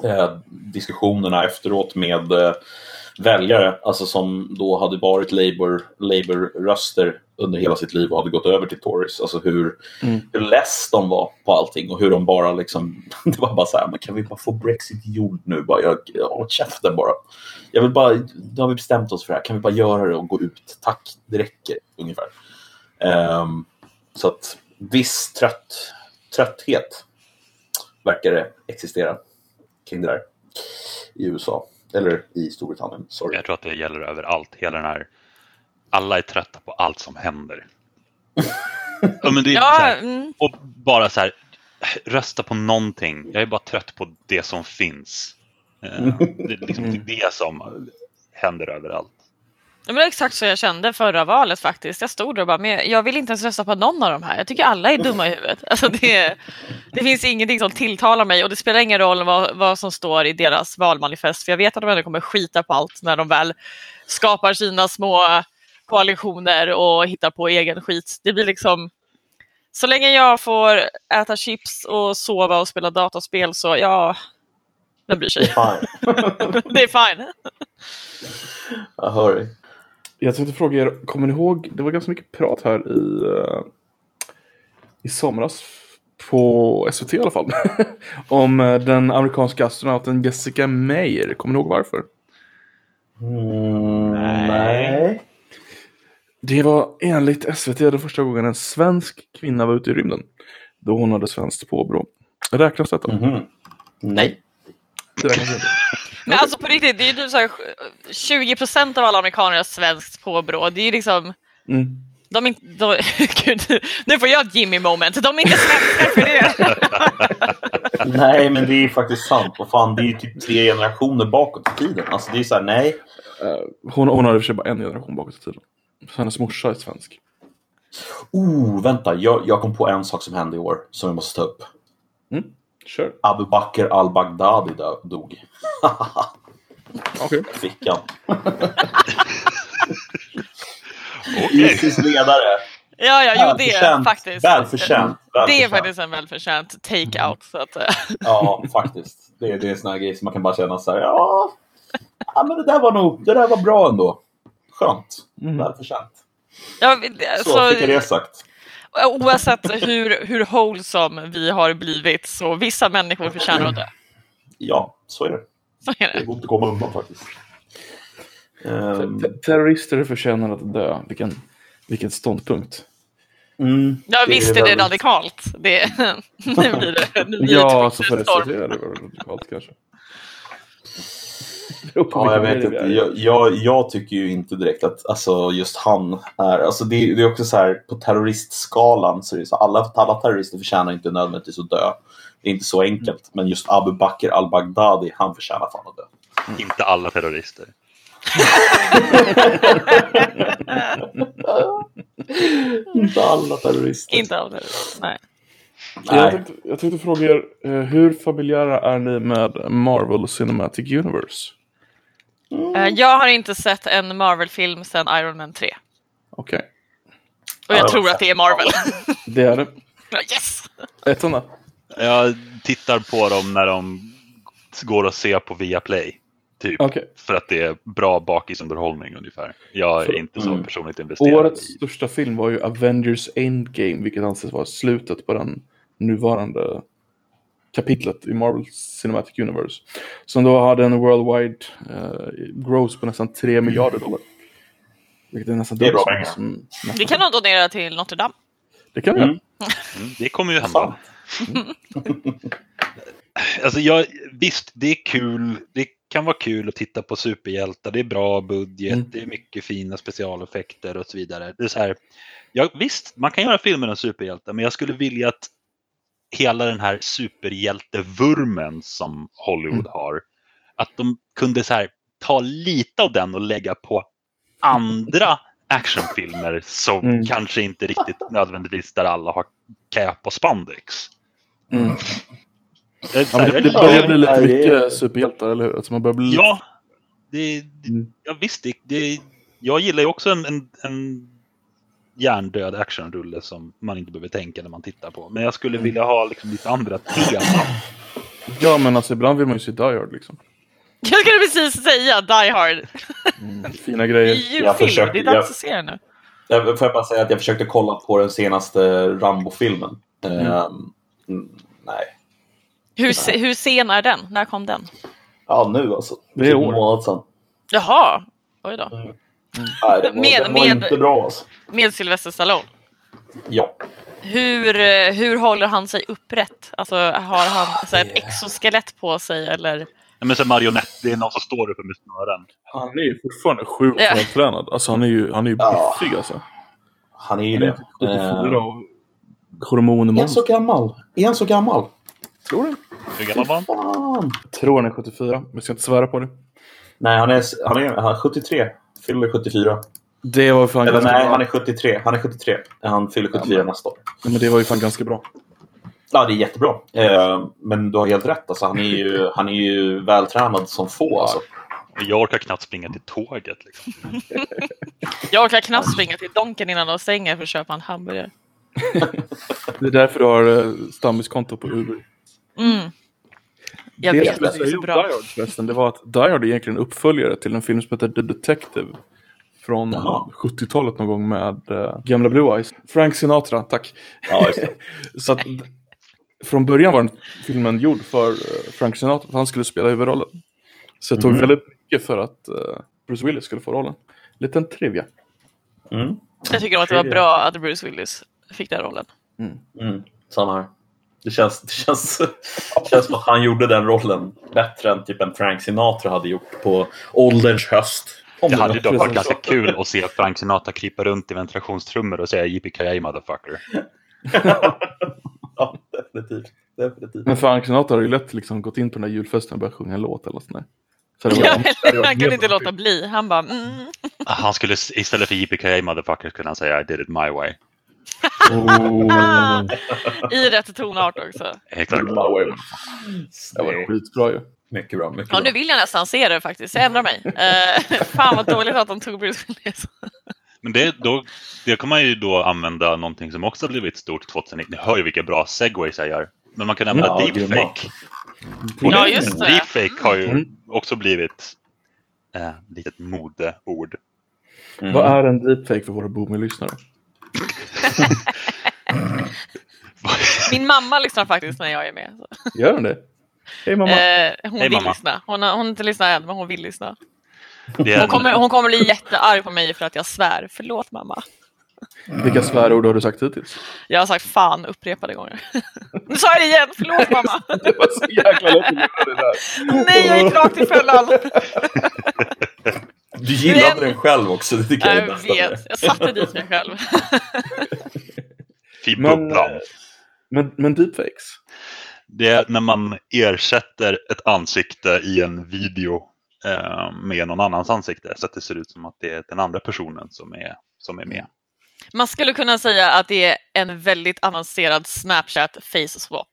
[SPEAKER 2] eh, diskussionerna efteråt med eh, väljare, alltså som då hade varit Labour, Labour-röster under hela sitt liv och hade gått över till Tories. Alltså hur,
[SPEAKER 1] Mm.
[SPEAKER 2] hur less de var på allting och hur de bara liksom, det var bara så här, men kan vi bara få Brexit gjord nu? Bara, jag, håll käften bara. Jag vill bara, nu har vi bestämt oss för det här, kan vi bara göra det och gå ut? Tack, det räcker ungefär. Ehm, så att viss trött, trötthet verkar det existera kring det där i USA. Eller i Storbritannien, sorry.
[SPEAKER 4] Jag tror att det gäller överallt. Hela den här... Alla är trötta på allt som händer. ja, men det är
[SPEAKER 3] Ja,
[SPEAKER 4] här,
[SPEAKER 3] mm,
[SPEAKER 4] och bara så här, rösta på någonting. Jag är bara trött på det som finns. Eh, Det är liksom det, är det som händer överallt.
[SPEAKER 3] Det var exakt så jag kände förra valet faktiskt. Jag stod där och bara, men jag vill inte ens rösta på någon av de här. Jag tycker alla är dumma i huvudet. Alltså det, det finns ingenting som tilltalar mig och det spelar ingen roll vad, vad som står i deras valmanifest. För jag vet att de ändå kommer skita på allt när de väl skapar sina små koalitioner och hittar på egen skit. Det blir liksom så länge jag får äta chips och sova och spela dataspel så ja, vem bryr sig?
[SPEAKER 2] Fine.
[SPEAKER 3] Det är fine.
[SPEAKER 2] Jag hör dig.
[SPEAKER 1] Jag tänkte fråga er, kommer ni ihåg, det var ganska mycket prat här i, eh, i somras på SVT i alla fall. om eh, den amerikanska astronauten Jessica Meyer. Kommer ni ihåg varför?
[SPEAKER 2] Mm,
[SPEAKER 4] Nej.
[SPEAKER 1] Det var enligt SVT den första gången en svensk kvinna var ute i rymden. Då hon hade svenskt påbrå. Räknas detta?
[SPEAKER 2] Mhm. Nej.
[SPEAKER 1] Det räknas inte.
[SPEAKER 3] Men alltså på riktigt, det är ju typ så här, 20 procent av alla amerikaner har svenskt påbrå. Det är ju liksom,
[SPEAKER 1] Mm.
[SPEAKER 3] de är inte, de, gud, nu får jag ett Jimmy moment. De är inte svenskar för det.
[SPEAKER 2] nej, men det är faktiskt sant. Vad fan, det är ju typ tre generationer bakåt i tiden. Alltså det är så här, nej.
[SPEAKER 1] Eh, hon, hon hade i och för sig bara en generation bakåt i tiden. Så hennes morsa är svensk.
[SPEAKER 2] Oh, vänta. Jag, jag kom på en sak som hände i år som vi måste ta upp.
[SPEAKER 1] Kör.
[SPEAKER 2] Abu Bakr al-Baghdadi dog.
[SPEAKER 1] Okej.
[SPEAKER 2] Fickan.
[SPEAKER 4] Okej.
[SPEAKER 2] Isis ledare.
[SPEAKER 3] Ja, ja, jo det är
[SPEAKER 2] Välförtjänt.
[SPEAKER 3] faktiskt.
[SPEAKER 2] Välförtjänt.
[SPEAKER 3] Det är
[SPEAKER 2] Välförtjänt.
[SPEAKER 3] faktiskt en välförtjänt take-out. Så att, eh,
[SPEAKER 2] Ja, faktiskt. Det är, det är en sån här grej som man kan bara känna så här, ja, ja men det där var nog, det där var bra ändå. Skönt.
[SPEAKER 1] Mm.
[SPEAKER 2] Välförtjänt.
[SPEAKER 3] ja,
[SPEAKER 2] Så
[SPEAKER 3] så,
[SPEAKER 2] fick jag det sagt.
[SPEAKER 3] Oavsett hur, hur wholesome vi har blivit så vissa människor förtjänar att dö.
[SPEAKER 2] Ja, så är det.
[SPEAKER 3] Så är
[SPEAKER 2] Det
[SPEAKER 3] det.
[SPEAKER 2] går inte att komma undan faktiskt. Ehm,
[SPEAKER 1] Te- Terrorister förtjänar att dö. Vilken, vilken ståndpunkt.
[SPEAKER 2] mm,
[SPEAKER 3] Ja,
[SPEAKER 2] det
[SPEAKER 3] visst är det
[SPEAKER 2] väldigt-
[SPEAKER 3] radikalt. Det, nu blir det, nu blir det
[SPEAKER 1] Ja, för
[SPEAKER 3] Twitter-storm.
[SPEAKER 1] SVT är det väl radikalt kanske.
[SPEAKER 2] Ja, jag vet inte. Jag, jag, jag tycker ju inte direkt att alltså, just han är... Alltså, det, det är också så här, på terroristskalan så är det så alla, alla terrorister förtjänar inte nödvändigtvis att dö. Det är inte så enkelt. Men just Abu Bakr al-Baghdadi, han förtjänar fan att dö.
[SPEAKER 4] Inte alla terrorister.
[SPEAKER 2] Inte alla terrorister.
[SPEAKER 3] Inte av det. Nej.
[SPEAKER 1] Jag
[SPEAKER 2] Nej.
[SPEAKER 1] tänkte, jag tänkte fråga er, eh, hur familjära är ni med Marvel Cinematic Universe?
[SPEAKER 3] Eh, Jag har inte sett en Marvel-film sedan Iron Man 3.
[SPEAKER 1] Okej,
[SPEAKER 3] Och jag
[SPEAKER 2] Ja,
[SPEAKER 3] tror att det är Marvel.
[SPEAKER 1] det är det.
[SPEAKER 3] yes!
[SPEAKER 1] Ettan då?
[SPEAKER 4] Jag tittar på dem när de går att se på Viaplay. Typ.
[SPEAKER 1] Okej.
[SPEAKER 4] För att det är bra bakisunderhållning ungefär. Jag är inte så
[SPEAKER 2] Mm.
[SPEAKER 4] personligt investerad
[SPEAKER 1] Årets
[SPEAKER 4] i
[SPEAKER 1] största film var ju Avengers Endgame, vilket anses vara slutet på den nuvarande kapitlet i Marvel Cinematic Universe. Som då hade en worldwide eh, gross på nästan 3 miljarder dollar. Vilket är nästan
[SPEAKER 2] Det är bra pengar.
[SPEAKER 1] som
[SPEAKER 3] Vi kan nog donera till Notre Dame.
[SPEAKER 1] Det kan vi
[SPEAKER 2] Mm.
[SPEAKER 4] Mm, Det kommer ju hända. Alltså jag, visst, det är kul. Det kan vara kul att titta på superhjältar. Det är bra budget,
[SPEAKER 1] Mm.
[SPEAKER 4] det är mycket fina specialeffekter och så vidare. Det är så här, ja, visst, man kan göra filmer om superhjältar, men jag skulle vilja att hela den här superhjältevurmen som Hollywood
[SPEAKER 1] Mm.
[SPEAKER 4] har, att de kunde så här, ta lite av den och lägga på andra actionfilmer som
[SPEAKER 1] Mm.
[SPEAKER 4] kanske inte riktigt nödvändigtvis där alla har cap och spandex.
[SPEAKER 1] Mm.
[SPEAKER 4] Det är så
[SPEAKER 1] Ja, det, det börjar bli lite
[SPEAKER 2] det
[SPEAKER 1] mycket superhjältar, eller hur? Alltså man börjar bli
[SPEAKER 4] Ja, det, det,
[SPEAKER 1] Mm.
[SPEAKER 4] ja visst. Det, det, jag gillar ju också en, en, en hjärndöd actionrulle som man inte behöver tänka när man tittar på. Men jag skulle
[SPEAKER 1] Mm.
[SPEAKER 4] vilja ha liksom lite andra teman.
[SPEAKER 1] Ja, men alltså ibland vill man ju se Die Hard liksom.
[SPEAKER 3] Jag skulle precis säga Die Hard.
[SPEAKER 1] Fina
[SPEAKER 3] Det är
[SPEAKER 1] grejer.
[SPEAKER 3] julfilm,
[SPEAKER 2] Jag försöker-
[SPEAKER 3] det är dags att se den nu.
[SPEAKER 2] Jag, får jag bara säga att jag försökte kolla på den senaste Rambo-filmen.
[SPEAKER 1] Mm.
[SPEAKER 2] Mm, nej.
[SPEAKER 3] Hur, se, hur sen är den? När kom den?
[SPEAKER 2] Ja, nu alltså.
[SPEAKER 1] Det är
[SPEAKER 2] Typ
[SPEAKER 1] år.
[SPEAKER 2] en månad sedan.
[SPEAKER 3] Jaha, oj då.
[SPEAKER 2] Nej, den var,
[SPEAKER 3] Med-
[SPEAKER 2] den var
[SPEAKER 3] med-
[SPEAKER 2] inte bra alltså.
[SPEAKER 3] Med Sylvester Stallone.
[SPEAKER 2] Ja.
[SPEAKER 3] Hur, eh, hur håller han sig upprätt? Alltså, har han så här, ett exoskelett på sig eller?
[SPEAKER 4] Ja, Men så marionett, det är någon som står uppe med snören.
[SPEAKER 1] Han är ju fortfarande sjukt
[SPEAKER 3] Ja.
[SPEAKER 1] vältränad. Alltså han är ju, han är ju
[SPEAKER 2] Ja.
[SPEAKER 1] biffig alltså.
[SPEAKER 2] Han är ju det.
[SPEAKER 1] 74 och hormonmonster.
[SPEAKER 2] är han så gammal? Är han så gammal?
[SPEAKER 1] Tror du?
[SPEAKER 4] Hur gammal var han?
[SPEAKER 1] Jag tror han är 74, men jag ska inte svära på det.
[SPEAKER 2] Nej, han är, han är, han är 73. Fyller 74.
[SPEAKER 1] Det var fan
[SPEAKER 2] Eller
[SPEAKER 1] ganska
[SPEAKER 2] nej,
[SPEAKER 1] bra.
[SPEAKER 2] han är 73. Han är 73. Han fyller 74 nästa år.
[SPEAKER 1] Men det var ju fan ganska bra.
[SPEAKER 2] Ja, det är jättebra. Eh, men du har helt rätt. Alltså, han, är ju, han är ju vältränad som få. Alltså.
[SPEAKER 4] Jag orkar knappt springa till tåget. Liksom.
[SPEAKER 3] Jag orkar knappt springa till Donken innan de stänger för att köpa en hamburgare.
[SPEAKER 1] Det är därför du har eh, stammiskonto på Uber.
[SPEAKER 3] Mm. Jag
[SPEAKER 1] det
[SPEAKER 3] vet det är så bra.
[SPEAKER 1] Die Hard förresten, det var att Die Hard är egentligen en uppföljare till en film som heter The Detective. Från
[SPEAKER 2] Jaha.
[SPEAKER 1] 70-talet någon gång med uh, gamla Blue Eyes. Frank Sinatra, tack.
[SPEAKER 2] Ja.
[SPEAKER 1] Så att, från början var den filmen gjord för eh, Frank Sinatra, för han skulle spela huvudrollen. Så det tog
[SPEAKER 2] Mhm.
[SPEAKER 1] väldigt mycket för att eh, Bruce Willis skulle få rollen. Liten trivia.
[SPEAKER 2] Mm.
[SPEAKER 3] Jag tycker att det var bra att Bruce Willis fick den rollen.
[SPEAKER 2] Mm. Samma här. Det känns, det, känns, det känns som att han gjorde den rollen bättre än typ en Frank Sinatra hade gjort på ålderns höst. Om
[SPEAKER 4] Det hade ju dock varit ganska kul att se Frank Sinatra krypa runt i ventilationstrummor och säga yippee motherfucker.
[SPEAKER 2] ja, definitivt. definitivt.
[SPEAKER 1] Men Frank Sinatra har ju lätt liksom gått in på den här julfesten och börjat sjunga en låt eller något sånt där. Så det var-
[SPEAKER 3] Ja,
[SPEAKER 1] var
[SPEAKER 3] han kunde inte låta bli. Han bara mm.
[SPEAKER 4] Han skulle istället för yippee motherfucker skulle han säga I did it my way.
[SPEAKER 1] Oh,
[SPEAKER 3] I rätt tonart också.
[SPEAKER 4] Klart.
[SPEAKER 1] det var skitbra ju.
[SPEAKER 2] Mycket bra. Mycket
[SPEAKER 3] Ja, nu
[SPEAKER 2] bra.
[SPEAKER 3] vill jag nästan se det faktiskt. Jag ändrar mig. Uh, fan vad dåligt att de tog Bruce Willis.
[SPEAKER 4] Men det, då, det kan man ju då använda någonting som också har blivit stort 2019. Ni hör ju vilka bra segways jag gör. Men man kan använda
[SPEAKER 2] Ja,
[SPEAKER 4] deepfake.
[SPEAKER 3] Ja, just det.
[SPEAKER 4] Deepfake har ju
[SPEAKER 1] Mm.
[SPEAKER 4] också blivit eh, litet modeord.
[SPEAKER 2] Mm.
[SPEAKER 1] Vad är en deepfake för våra boomer-lyssnare?
[SPEAKER 3] Min mamma lyssnar faktiskt när jag är med.
[SPEAKER 1] Gör den det? Hej mamma.
[SPEAKER 3] Eh, hon
[SPEAKER 4] Hej,
[SPEAKER 3] vill
[SPEAKER 4] mamma.
[SPEAKER 3] lyssna. Hon har, hon har inte lyssnat än, men hon vill lyssna.
[SPEAKER 4] Det är,
[SPEAKER 3] Hon kommer, hon kommer bli jättearg på mig för att jag svär. Förlåt mamma.
[SPEAKER 1] Vilka svärord har du sagt hittills?
[SPEAKER 3] Jag har sagt fan upprepade gånger. Nu sa jag det igen, förlåt mamma.
[SPEAKER 1] Det var så jäkla lätt att det där.
[SPEAKER 3] Nej, jag gick rakt i fällan.
[SPEAKER 2] Du gillade den själv också, det tycker jag är
[SPEAKER 3] Jag
[SPEAKER 2] med
[SPEAKER 3] vet, jag satte dit mig själv.
[SPEAKER 1] Men, eh, men, men deepfakes?
[SPEAKER 4] Det är när man ersätter ett ansikte i en video eh, med någon annans ansikte så att det ser ut som att det är den andra personen som är, som är med.
[SPEAKER 3] Man skulle kunna säga att det är en väldigt avancerad Snapchat face swap.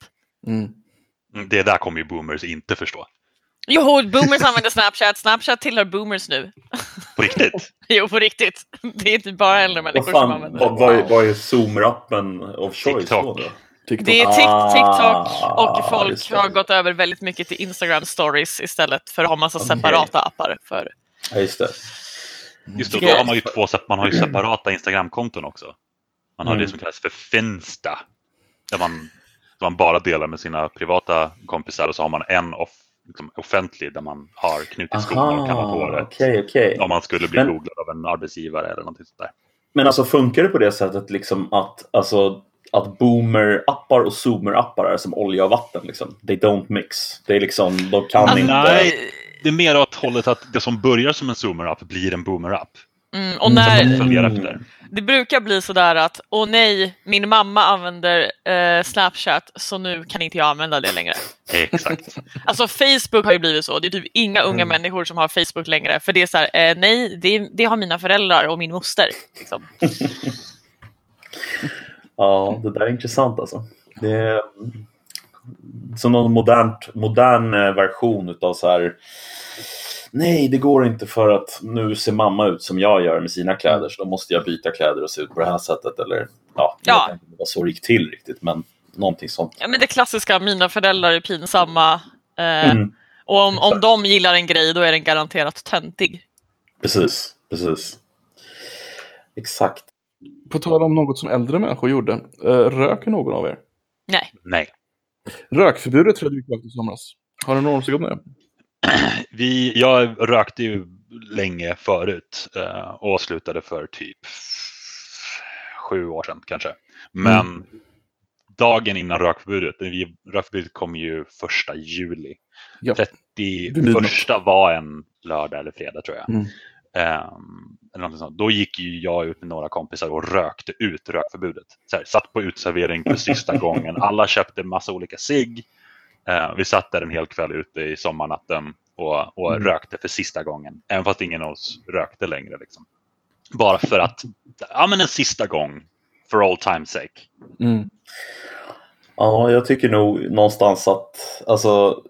[SPEAKER 1] Mm.
[SPEAKER 4] Mm, Det där kommer ju boomers inte förstå.
[SPEAKER 3] Jo, boomers använder Snapchat. Snapchat tillhör boomers nu.
[SPEAKER 4] På riktigt.
[SPEAKER 3] Jo, på riktigt. Det är inte bara äldre
[SPEAKER 2] Vad,
[SPEAKER 3] människor som
[SPEAKER 2] fan,
[SPEAKER 3] använder det.
[SPEAKER 2] vad, vad, är, vad är Zoom-rappen of choice
[SPEAKER 4] TikTok.
[SPEAKER 2] då?
[SPEAKER 1] TikTok.
[SPEAKER 3] Det är Tik-
[SPEAKER 2] Ah,
[SPEAKER 3] TikTok och folk har gått över väldigt mycket till Instagram stories istället för att ha massa separata appar. För.
[SPEAKER 2] Ja, just det.
[SPEAKER 4] Just det, då har man ju två. Man har ju separata Instagram-konton också. Man har
[SPEAKER 2] Mm.
[SPEAKER 4] det som kallas för Finsta. Där man, där man bara delar med sina privata kompisar och så har man en off, liksom, offentlig där man har knutit skorna och på det.
[SPEAKER 2] okej, okej.
[SPEAKER 4] Om man skulle bli
[SPEAKER 2] Men-
[SPEAKER 4] googlad av en arbetsgivare eller någonting sånt där.
[SPEAKER 2] Men alltså funkar det på det sättet liksom att, alltså, att boomer-appar och zoomer-appar är som olja och vatten? Liksom? They don't mix. Det är liksom, de kan
[SPEAKER 3] Alltså,
[SPEAKER 2] inte...
[SPEAKER 4] nej. Det är mer åt hållet att det som börjar som en zoomer-app blir en boomer-app.
[SPEAKER 3] Mm, och när,
[SPEAKER 2] Mm.
[SPEAKER 4] efter.
[SPEAKER 3] det brukar bli sådär att åh nej, min mamma använder eh, Snapchat så nu kan inte jag använda det längre.
[SPEAKER 4] Exakt.
[SPEAKER 3] Alltså Facebook har ju blivit så. Det är typ inga unga
[SPEAKER 2] Mm.
[SPEAKER 3] människor som har Facebook längre. För det är så här, eh, nej, det, det har mina föräldrar och min moster. Liksom.
[SPEAKER 2] Ja, det där är intressant alltså. Det är som någon modernt, modern eh, version utav så här. Nej, det går inte för att nu ser mamma ut som jag gör med sina kläder så då måste jag byta kläder och se ut på det här sättet. Eller, ja,
[SPEAKER 3] Ja.
[SPEAKER 2] inte vad så det gick till riktigt, men någonting sånt.
[SPEAKER 3] Ja, men det klassiska, mina föräldrar är pinsamma. Eh,
[SPEAKER 2] Mm.
[SPEAKER 3] Och om, om de gillar en grej, då är den garanterat töntig.
[SPEAKER 2] Precis, precis. Exakt.
[SPEAKER 1] På tal om något som äldre människor gjorde. Eh, röker någon av er?
[SPEAKER 3] Nej.
[SPEAKER 4] Nej.
[SPEAKER 1] Rökförbudet trädde i kraft i somras. Har du någonsin gått med?
[SPEAKER 4] Vi, jag rökte ju länge förut eh, och slutade för typ sju år sedan kanske. Men dagen innan rökförbudet, rökförbudet kom ju första juli.
[SPEAKER 1] Ja.
[SPEAKER 4] 31 var en lördag eller fredag tror jag.
[SPEAKER 1] Mm.
[SPEAKER 4] Ehm, eller någonting sånt. Då gick ju jag ut med några kompisar och rökte ut rökförbudet. Så här, satt på utservering för sista gången. Alla köpte massa olika cigg. Eh, vi satt där en hel kväll ute i sommarnatten och, och
[SPEAKER 1] Mm.
[SPEAKER 4] rökte för sista gången. Även fast ingen av oss rökte längre. Liksom. Bara för att, ja men en sista gång. For all time's sake.
[SPEAKER 1] Mm.
[SPEAKER 2] Ja, jag tycker nog någonstans att, alltså,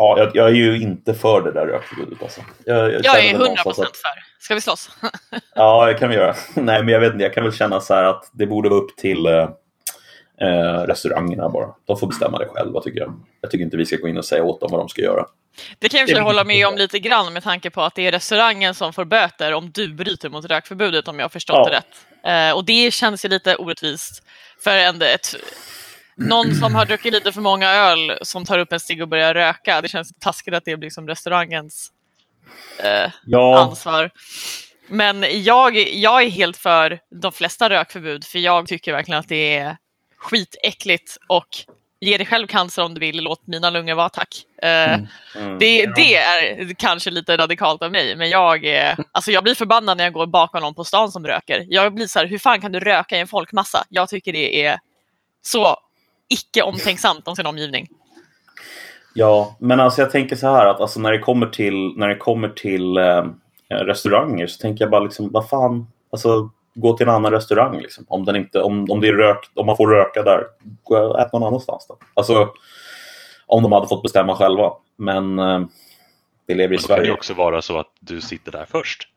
[SPEAKER 2] ja, jag, jag är ju inte för det där rökförbudet. Alltså. Jag, jag,
[SPEAKER 3] Jag är
[SPEAKER 2] väl
[SPEAKER 3] 100%
[SPEAKER 2] någonstans att-
[SPEAKER 3] för. Ska vi slåss?
[SPEAKER 2] Ja, det kan vi göra. Nej, men jag vet inte, jag kan väl känna så här att det borde vara upp till eh, eh, restaurangerna bara. De får bestämma det själva tycker jag. Jag tycker inte vi ska gå in och säga åt dem vad de ska göra.
[SPEAKER 3] Det kan jag för hålla med om lite grann med tanke på att det är restaurangen som får böter om du bryter mot rökförbudet om jag har förstått
[SPEAKER 2] Ja.
[SPEAKER 3] det rätt. Eh, och det känns ju lite orättvist för en, ett, någon som har druckit lite för många öl som tar upp en cigg och börjar röka. Det känns taskigt att det blir som restaurangens eh,
[SPEAKER 2] Ja,
[SPEAKER 3] ansvar. Men jag, jag är helt för de flesta rökförbud för jag tycker verkligen att det är skitäckligt och ge dig själv cancer om du vill, låt mina lungor vara tack. Eh,
[SPEAKER 1] Mm.
[SPEAKER 2] mm.
[SPEAKER 3] det, det är kanske lite radikalt av mig, men jag, är, alltså jag blir förbannad när jag går bakom någon på stan som röker. Jag blir så här, hur fan kan du röka i en folkmassa? Jag tycker det är så icke omtänksamt om sin omgivning.
[SPEAKER 2] Ja, men alltså jag tänker så här att alltså när det kommer till, när det kommer till eh, restauranger så tänker jag bara liksom, vad fan, alltså gå till en annan restaurang liksom. Om, den inte, om, om, det är rök, om man får röka där, gå och ät någon annanstans då. Alltså, om de hade fått bestämma själva. Men eh, vi lever i
[SPEAKER 4] Men kan det ju
[SPEAKER 2] Sverige.
[SPEAKER 4] också vara så att du sitter där först.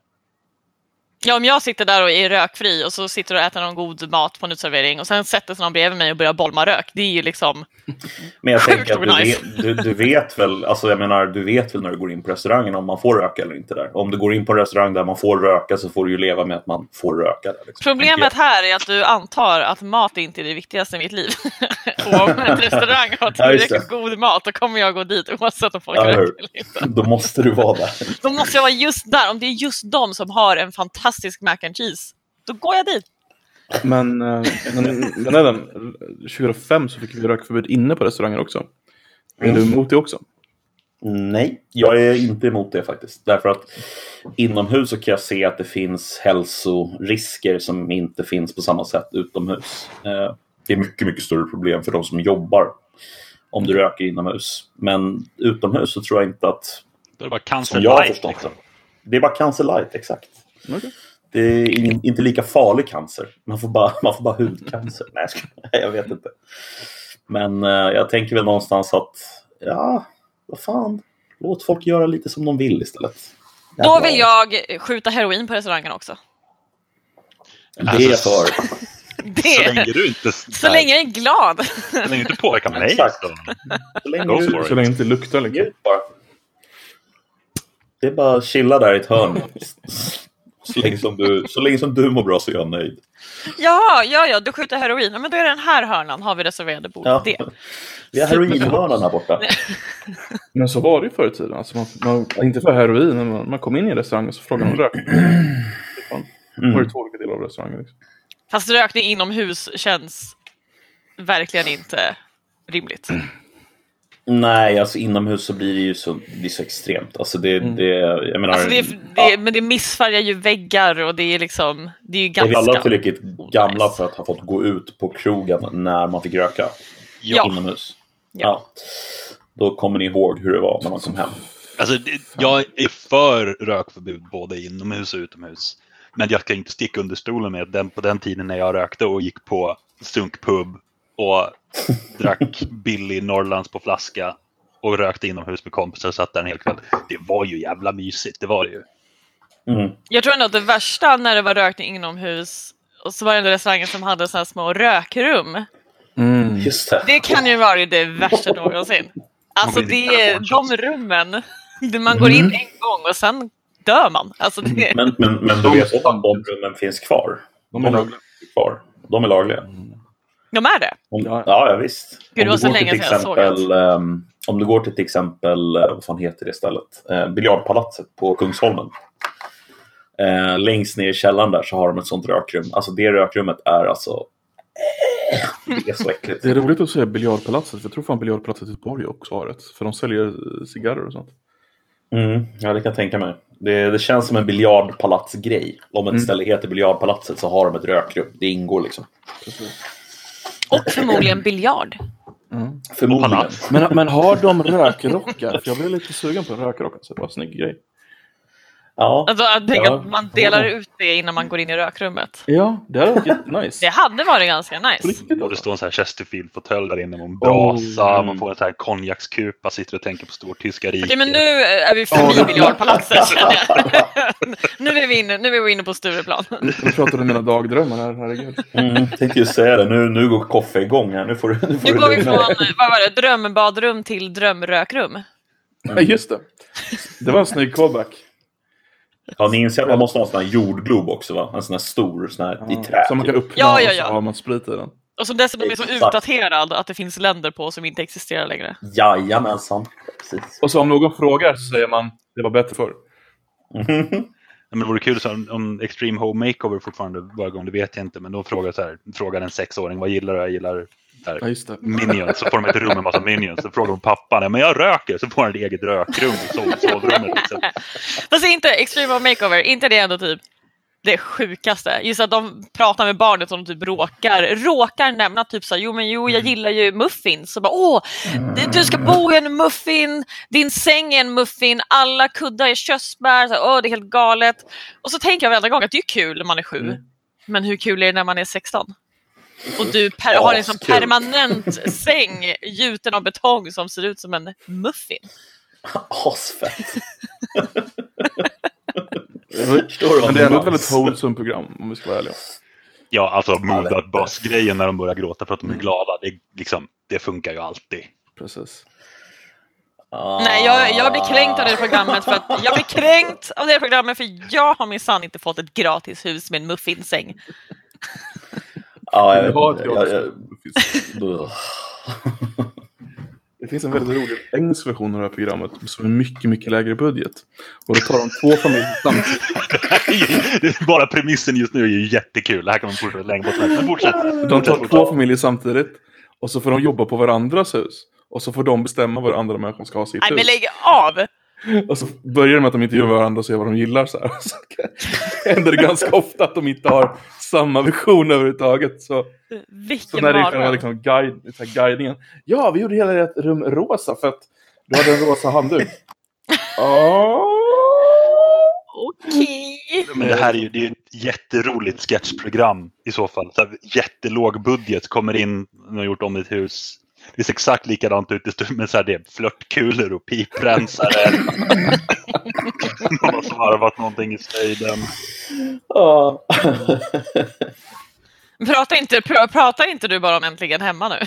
[SPEAKER 3] Ja, om jag sitter där och är rökfri och så sitter och äter någon god mat på en utservering och sen sätter sig någon bredvid mig och börjar bolma rök. Det är ju liksom...
[SPEAKER 2] Men jag tänker att du
[SPEAKER 3] nice.
[SPEAKER 2] vet, du, du vet väl, alltså jag menar, du vet väl när du går in på restaurangen om man får röka eller inte där. Om du går in på en restaurang där man får röka så får du ju leva med att man får röka där. Liksom.
[SPEAKER 3] Problemet här är att du antar att mat inte är det viktigaste i mitt liv. och om en restaurang har
[SPEAKER 2] Ja,
[SPEAKER 3] tillräckligt god mat, då kommer jag gå dit oavsett om folk
[SPEAKER 2] Ja,
[SPEAKER 3] röker eller inte.
[SPEAKER 2] Då måste du vara där.
[SPEAKER 3] Då måste jag vara just där. Om det är just de som har en fantastisk mac and cheese, Då går jag dit.
[SPEAKER 1] Men, eh, men, men även 2005 så fick vi rökförbud inne på restauranger också. Är du emot det också?
[SPEAKER 2] Nej, jag är inte emot det faktiskt. Därför att inomhus så kan jag se att det finns hälsorisker som inte finns på samma sätt utomhus. Eh, Det är mycket, mycket större problem för de som jobbar om du röker inomhus. Men utomhus så tror jag inte att...
[SPEAKER 4] Då är det bara cancer light. Liksom.
[SPEAKER 2] det. Det är bara cancer light, exakt.
[SPEAKER 1] Okej.
[SPEAKER 2] Det är in, inte lika farlig cancer. Man får bara, man får bara hudcancer. Nej, jag vet inte. Men eh, jag tänker väl någonstans att, ja, vad fan. Låt folk göra lite som de vill istället.
[SPEAKER 3] Då vill jag skjuta heroin på restaurangen också.
[SPEAKER 2] Det är jag för.
[SPEAKER 4] Så länge
[SPEAKER 3] Det,
[SPEAKER 4] du inte,
[SPEAKER 3] så länge jag är glad.
[SPEAKER 4] så länge du inte påverkar mig.
[SPEAKER 2] Exakt.
[SPEAKER 4] Så.
[SPEAKER 2] Så länge
[SPEAKER 4] Go
[SPEAKER 2] du.
[SPEAKER 1] Så länge det inte luktar liksom.
[SPEAKER 2] Det är bara att chilla där i ett hörn. Så länge, som du, så länge som du mår bra så är jag nöjd.
[SPEAKER 3] Ja, ja, ja, du skjuter heroin. Men då är det den här hörnan har vi reserverade bord.
[SPEAKER 2] Ja.
[SPEAKER 3] Det.
[SPEAKER 2] Vi har heroinhörnan här borta.
[SPEAKER 1] Men så var det ju förr i tiden. Alltså man, man, inte för heroin, men man, man kom in i en restaurang och så frågade man om rök. Då var det två olika delar av restaurangen. Liksom.
[SPEAKER 3] Fast rökning inomhus känns verkligen inte rimligt.
[SPEAKER 2] Nej, alltså inomhus så blir det ju så, det så extremt. Alltså det, det, jag menar,
[SPEAKER 3] Alltså det, är- det, är- men det missfärgar ju väggar och det är liksom, det är ju
[SPEAKER 2] är vi
[SPEAKER 3] ganska...
[SPEAKER 2] alla tillräckligt gamla
[SPEAKER 3] Nice.
[SPEAKER 2] för att ha fått gå ut på krogen när man fick röka
[SPEAKER 3] Ja.
[SPEAKER 2] inomhus?
[SPEAKER 3] Ja.
[SPEAKER 2] Då kommer ni ihåg hur det var när man kom hem.
[SPEAKER 4] Alltså, jag är för rökförbud både inomhus och utomhus. Men jag ska inte sticka under stolen med att den, på den tiden när jag rökte och gick på sunkpub och drack billig Norrlands på flaska och rökte inomhus med kompisar och satt där en hel kväll. Det var ju jävla mysigt, det var det ju.
[SPEAKER 2] Mm.
[SPEAKER 3] Jag tror ändå att det värsta när det var rökning inomhus och så var det ändå restauranger som hade sådana här små rökrum.
[SPEAKER 1] Mm.
[SPEAKER 2] Just det.
[SPEAKER 3] Det kan ju vara det värsta någonsin. Alltså det är de rummen. där Man går in en gång och sen dör man. Alltså det,
[SPEAKER 2] Men, men, men du vet att de rummen finns kvar?
[SPEAKER 1] De är lagliga.
[SPEAKER 2] kvar. De är lagliga.
[SPEAKER 3] De är det.
[SPEAKER 2] Om,
[SPEAKER 1] Ja.
[SPEAKER 2] ja. visst.
[SPEAKER 3] Gud, det var
[SPEAKER 2] om,
[SPEAKER 3] så
[SPEAKER 2] du går
[SPEAKER 3] länge
[SPEAKER 2] till
[SPEAKER 3] sedan jag såg
[SPEAKER 2] exempel, ehm, om du går till till exempel, eh, vad fan heter det stället? Uh, Biljardpalatset på Kungsholmen. Eh, längst ner i källaren där så har de ett sånt rökrum. Alltså det rökrummet är alltså... det är så äckligt.
[SPEAKER 1] Det är roligt att säga biljardpalatset, för jag tror fan biljardpalatset i Göteborg också har ett. För de säljer cigarrer och sånt.
[SPEAKER 2] Mm, ja, det kan jag tänka mig. Det, det känns som en biljardpalatsgrej. Om ett ställe heter biljardpalatset så har de ett rökrum. Det ingår liksom.
[SPEAKER 3] Och förmodligen biljard.
[SPEAKER 2] Förmodligen.
[SPEAKER 4] palats.
[SPEAKER 1] Men, men har de rökrockar? För jag blev lite sugen på en rökrocka, så det var en snygg grej.
[SPEAKER 2] Ja.
[SPEAKER 3] Alltså, jag tänker
[SPEAKER 2] Ja.
[SPEAKER 3] att man delar ut det innan man går in i rökrummet.
[SPEAKER 1] Ja, det hade varit jättenice.
[SPEAKER 3] Det hade varit ganska nice.
[SPEAKER 4] Och det står en sån här Chesterfield-fåtölj där inne med en brasa,
[SPEAKER 1] Oh.
[SPEAKER 4] man får en sån här konjakskupa, sitter och tänker på stortyska riket.
[SPEAKER 3] Okej, men nu är vi förbi biljardpalatset. känner jag. nu, är vi inne, nu är vi inne på Stureplan.
[SPEAKER 1] Nu pratar du om mina dagdrömmar här, herregud.
[SPEAKER 2] Mm, tänkte ju säga det. Nu, nu går Koffe igång här. Nu får du, nu får
[SPEAKER 3] Nu går vi från vad var det, drömbadrum till drömrökrum.
[SPEAKER 1] Ja, just det. Det var en snygg callback.
[SPEAKER 2] Ja, ni inser att man måste ha en sån här jordglob också va? En sån här stor, sån här i trä.
[SPEAKER 1] Som man kan öppna
[SPEAKER 3] Ja, ja,
[SPEAKER 1] och
[SPEAKER 3] ja.
[SPEAKER 1] så har man sprit i den.
[SPEAKER 3] Och som dessutom är så utdaterad att det finns länder på som inte existerar längre.
[SPEAKER 2] Jajamensan. Precis.
[SPEAKER 1] Och så om någon frågar så säger man det var bättre förr.
[SPEAKER 4] Men det vore kul så om, om Extreme Home Makeover fortfarande var igång, det vet jag inte. Men då frågar, så här, frågar en sexåring vad gillar du? Jag gillar där,
[SPEAKER 1] Ja, just det.
[SPEAKER 4] Minions. Så får de ett rum med massa Minions. Så frågar de pappan, "Ja, men jag röker. Så får han ett eget rökrum i sov- sovrummet. Liksom.
[SPEAKER 3] Fast inte Extreme Home Makeover, inte det ändå typ det sjukaste. Just att de pratar med barnet och de typ råkar, råkar nämna typ så här, jo men jo jag gillar ju muffins. Så bara, åh, du ska bo i en muffin, din säng är en muffin, alla kuddar är körsbär, så, här, åh det är helt galet. Och så tänker jag varenda gång att det är kul när man är sju. Men hur kul är det när man är 16? Och du per- har en sån
[SPEAKER 2] Askul.
[SPEAKER 3] permanent säng gjuten av betong som ser ut som en muffin.
[SPEAKER 2] Asfett. Förstår du
[SPEAKER 1] Men det är ändå ett väldigt wholesome program om vi ska vara ärliga.
[SPEAKER 4] Ja, alltså
[SPEAKER 2] inte.
[SPEAKER 4] Bus-grejen när de börjar gråta för att de är glada. Det, liksom, det funkar ju alltid.
[SPEAKER 1] Precis.
[SPEAKER 2] Ah.
[SPEAKER 3] Nej, jag, jag blir kränkt av det programmet för att jag blir kränkt av det programmet för jag har minsann inte fått ett gratis hus med en muffinsäng.
[SPEAKER 2] Ja, jag Jag,
[SPEAKER 1] gratis
[SPEAKER 2] jag, Ugh.
[SPEAKER 1] Det finns en väldigt rolig engelsk version av det här programmet som är mycket, mycket lägre budget. Och då tar de två familjer samtidigt.
[SPEAKER 4] Det är bara premissen just nu är ju jättekul. Det här kan man fortsätta länge. Men fortsätt.
[SPEAKER 1] De tar två familjer samtidigt. Och så får de jobba på varandras hus. Och så får de bestämma var andra människor ska ha sitt
[SPEAKER 3] Nej men
[SPEAKER 1] hus.
[SPEAKER 3] lägg av!
[SPEAKER 1] Och så börjar det med att de intervjuar varandra och ser vad de gillar. Så, här. så händer det ganska ofta att de inte har samma vision överhuvudtaget. Så, så
[SPEAKER 3] Vilken
[SPEAKER 1] när det är liksom guide, så här, guidningen. Ja, vi gjorde hela ert rum rosa för att du hade en rosa handduk. Ja.
[SPEAKER 3] Okej.
[SPEAKER 4] Men det här är ju det är ju ett jätteroligt sketchprogram i så fall. Så här, jättelåg budget, kommer in och har gjort om ett hus. Det ser exakt likadant ut. Det står med så här, det är flörtkulor och piprensare. Någon har svarvat någonting i slöjden.
[SPEAKER 2] Ja.
[SPEAKER 3] Pratar inte, pr- pratar inte du bara om Äntligen Hemma nu?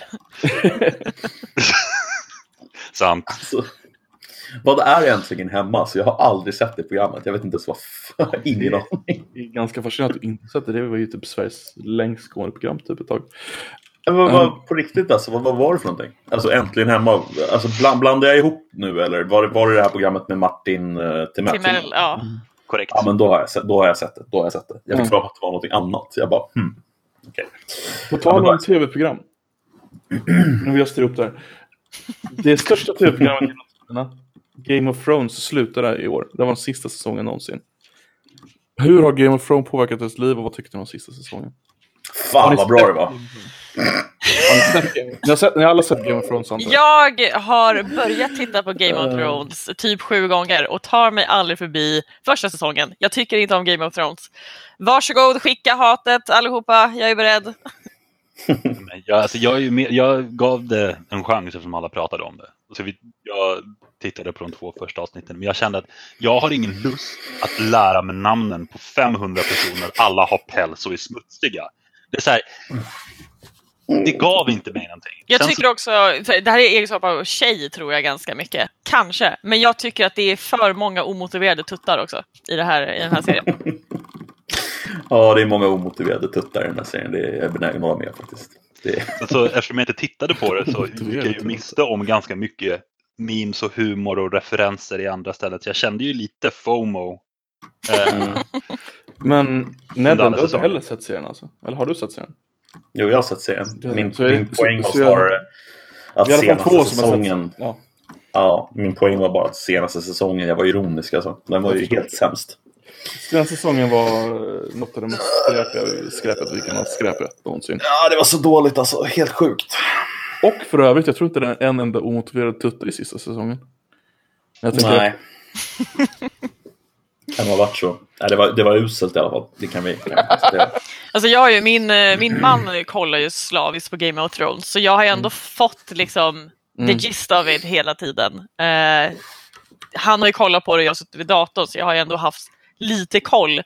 [SPEAKER 4] Sant.
[SPEAKER 2] Alltså, vad är egentligen hemma? Så jag har aldrig sett det programmet. Jag vet inte ens vad f- Ingen aning.
[SPEAKER 1] Det är ganska fascinerande att du inte sett det. Det var ju typ Sveriges längst gående program typ ett tag.
[SPEAKER 2] Men vad, vad, på riktigt alltså, vad, vad var det för någonting? Alltså äntligen hemma. Alltså, bland, blandar jag ihop nu eller var det, var det det här programmet med Martin uh, Timell?
[SPEAKER 3] Timell, ja.
[SPEAKER 4] Korrekt.
[SPEAKER 2] Ja men då har, jag sett, då har jag sett det. Då har jag sett det. Jag fick
[SPEAKER 1] Mm.
[SPEAKER 2] för mig att det var någonting annat. Jag bara hmm. Okej.
[SPEAKER 1] På tal om tv-program. Nu vill jag styra upp det här. Det största tv-programmet genom tiderna, Game of Thrones, slutade i år. Det var den sista säsongen någonsin. Hur har Game of Thrones påverkat ens liv och vad tyckte ni om sista säsongen?
[SPEAKER 2] Fan vad bra det var.
[SPEAKER 1] Ni, har sett, ni har alla sett Game of Thrones antar jag?
[SPEAKER 3] Jag har börjat titta på Game of
[SPEAKER 1] Eh.
[SPEAKER 3] Thrones typ sju gånger och tar mig aldrig förbi första säsongen. Jag tycker inte om Game of Thrones. Varsågod, skicka hatet allihopa, jag är beredd.
[SPEAKER 4] Men jag, alltså jag, är ju med, jag gav det en chans eftersom alla pratade om det. Så vi, jag tittade på de två första avsnitten men jag kände att jag har ingen lust att lära mig namnen på 500 personer. Alla har päls och är smutsiga. Det är så här, det gav inte mig någonting.
[SPEAKER 3] Jag
[SPEAKER 4] Sen
[SPEAKER 3] tycker
[SPEAKER 4] så,
[SPEAKER 3] också, det här är egenskap av tjej tror jag ganska mycket. Kanske, men jag tycker att det är för många omotiverade tuttar också i, det här, i den här serien.
[SPEAKER 2] Ja det är många omotiverade tuttar i den här serien. Det är jag benägen att hålla med faktiskt. Det är...
[SPEAKER 4] så, eftersom jag inte tittade på det så gick jag ju miste om ganska mycket memes och humor och referenser i andra stället. Jag kände ju lite FOMO. Eh,
[SPEAKER 2] Mm.
[SPEAKER 1] Men
[SPEAKER 4] alla
[SPEAKER 1] du har inte heller sett serien alltså? Eller har du sett serien?
[SPEAKER 2] Jo jag har sett serien. Min,
[SPEAKER 1] så
[SPEAKER 2] min poäng
[SPEAKER 1] så-
[SPEAKER 2] var
[SPEAKER 1] så jag-
[SPEAKER 2] snarare att senaste säsongen.
[SPEAKER 1] Ja.
[SPEAKER 2] Ja, min poäng var bara att senaste säsongen, jag var ironisk alltså. Den var ju helt sämst.
[SPEAKER 1] Den säsongen var eh, något av det mest skräpiga skräpet vi kan ha skräpet någonsin.
[SPEAKER 2] Ja, det var så dåligt alltså. Helt sjukt.
[SPEAKER 1] Och för övrigt, jag tror inte det är en enda omotiverad tutta i sista säsongen.
[SPEAKER 2] Nej. Kan ha varit så. Nej, det, var, det var uselt i alla fall. Det kan vi konstatera.
[SPEAKER 3] Alltså jag har ju, min, eh, min man kollar ju slaviskt på Game of Thrones, så jag har ju ändå fått liksom
[SPEAKER 1] Mm.
[SPEAKER 3] the gist of it hela tiden. Eh, han har ju kollat på det och jag har suttit vid datorn, så jag har ju ändå haft lite koll.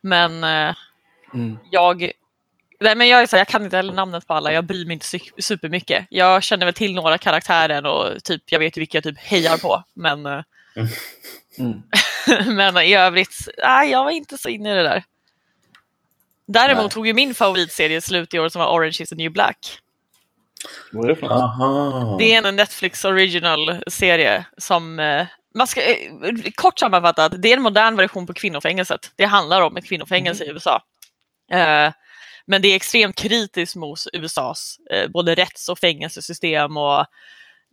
[SPEAKER 3] Men eh,
[SPEAKER 1] Mm.
[SPEAKER 3] jag, nej, men jag, är så här, jag kan inte heller namnet på alla, jag bryr mig inte su- supermycket. Jag känner väl till några karaktärer och typ, jag vet ju vilka jag typ hejar på. Men, eh,
[SPEAKER 1] Mm.
[SPEAKER 3] men i övrigt, nej, jag var inte så inne i det där. Däremot
[SPEAKER 2] Nej.
[SPEAKER 3] tog ju min favoritserie slut i år som var Orange is the new black.
[SPEAKER 1] Vad är det för något?
[SPEAKER 3] Det är en Netflix original-serie som eh, man ska, eh, kort sammanfattat, det är en modern version på kvinnofängelset. Det handlar om ett kvinnofängelse i USA. Eh, men det är extremt kritiskt mot USAs eh, både rätts och fängelsesystem och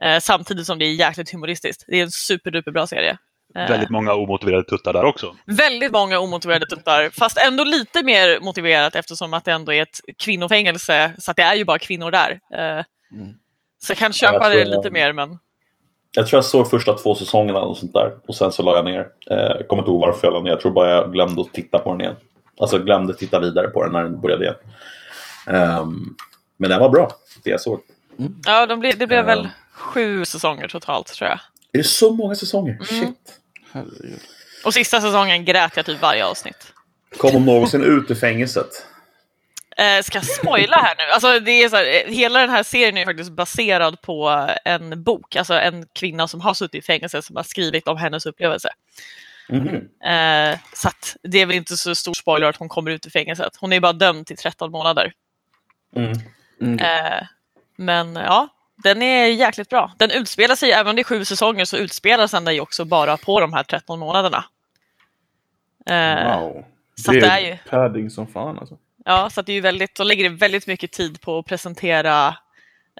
[SPEAKER 3] eh, samtidigt som det är jäkligt humoristiskt. Det är en superduperbra serie. Eh,
[SPEAKER 4] väldigt många omotiverade tuttar där också.
[SPEAKER 3] Väldigt många omotiverade tuttar, fast ändå lite mer motiverat eftersom att det ändå är ett kvinnofängelse, så att det är ju bara kvinnor där. Eh,
[SPEAKER 1] Mm.
[SPEAKER 3] Så jag kan
[SPEAKER 2] jag
[SPEAKER 3] köpa det
[SPEAKER 2] jag-
[SPEAKER 3] lite mer, men
[SPEAKER 2] Jag tror jag såg första två säsongerna och sånt där. Och sen så la jag ner. Eh, Jag kommer inte ihåg varför jag la ner. Jag tror bara jag glömde att titta på den igen. Alltså glömde titta vidare på den när den började igen. Ehm, men den var bra, det jag såg.
[SPEAKER 3] ja, de blev, det blev
[SPEAKER 2] Ja.
[SPEAKER 3] väl sju säsonger totalt tror jag.
[SPEAKER 2] Är det så många säsonger?
[SPEAKER 3] Mm.
[SPEAKER 2] Shit.
[SPEAKER 1] Herregud.
[SPEAKER 3] Och sista säsongen grät jag typ varje avsnitt.
[SPEAKER 2] Kom hon någonsin ut ur fängelset?
[SPEAKER 3] Eh, ska jag spoila här nu? Alltså, det är så här, eh, hela den här serien är faktiskt baserad på en bok, alltså en kvinna som har suttit i fängelse som har skrivit om hennes upplevelse.
[SPEAKER 2] Mhm.
[SPEAKER 3] Eh, så att det är väl inte så stor spoiler att hon kommer ut ur fängelset. Hon är bara dömd till 13 månader.
[SPEAKER 2] Mm.
[SPEAKER 1] Mm.
[SPEAKER 3] Eh, men ja, Den är jäkligt bra. Den utspelar sig, även om det är sju säsonger, så utspelar sig den ju också bara på de här 13 månaderna. Eh,
[SPEAKER 1] Wow.
[SPEAKER 3] så
[SPEAKER 1] det
[SPEAKER 3] att det
[SPEAKER 1] är
[SPEAKER 3] är ju-
[SPEAKER 1] padding som fan alltså.
[SPEAKER 3] Ja, så att det är ju väldigt, då lägger väldigt mycket tid på att presentera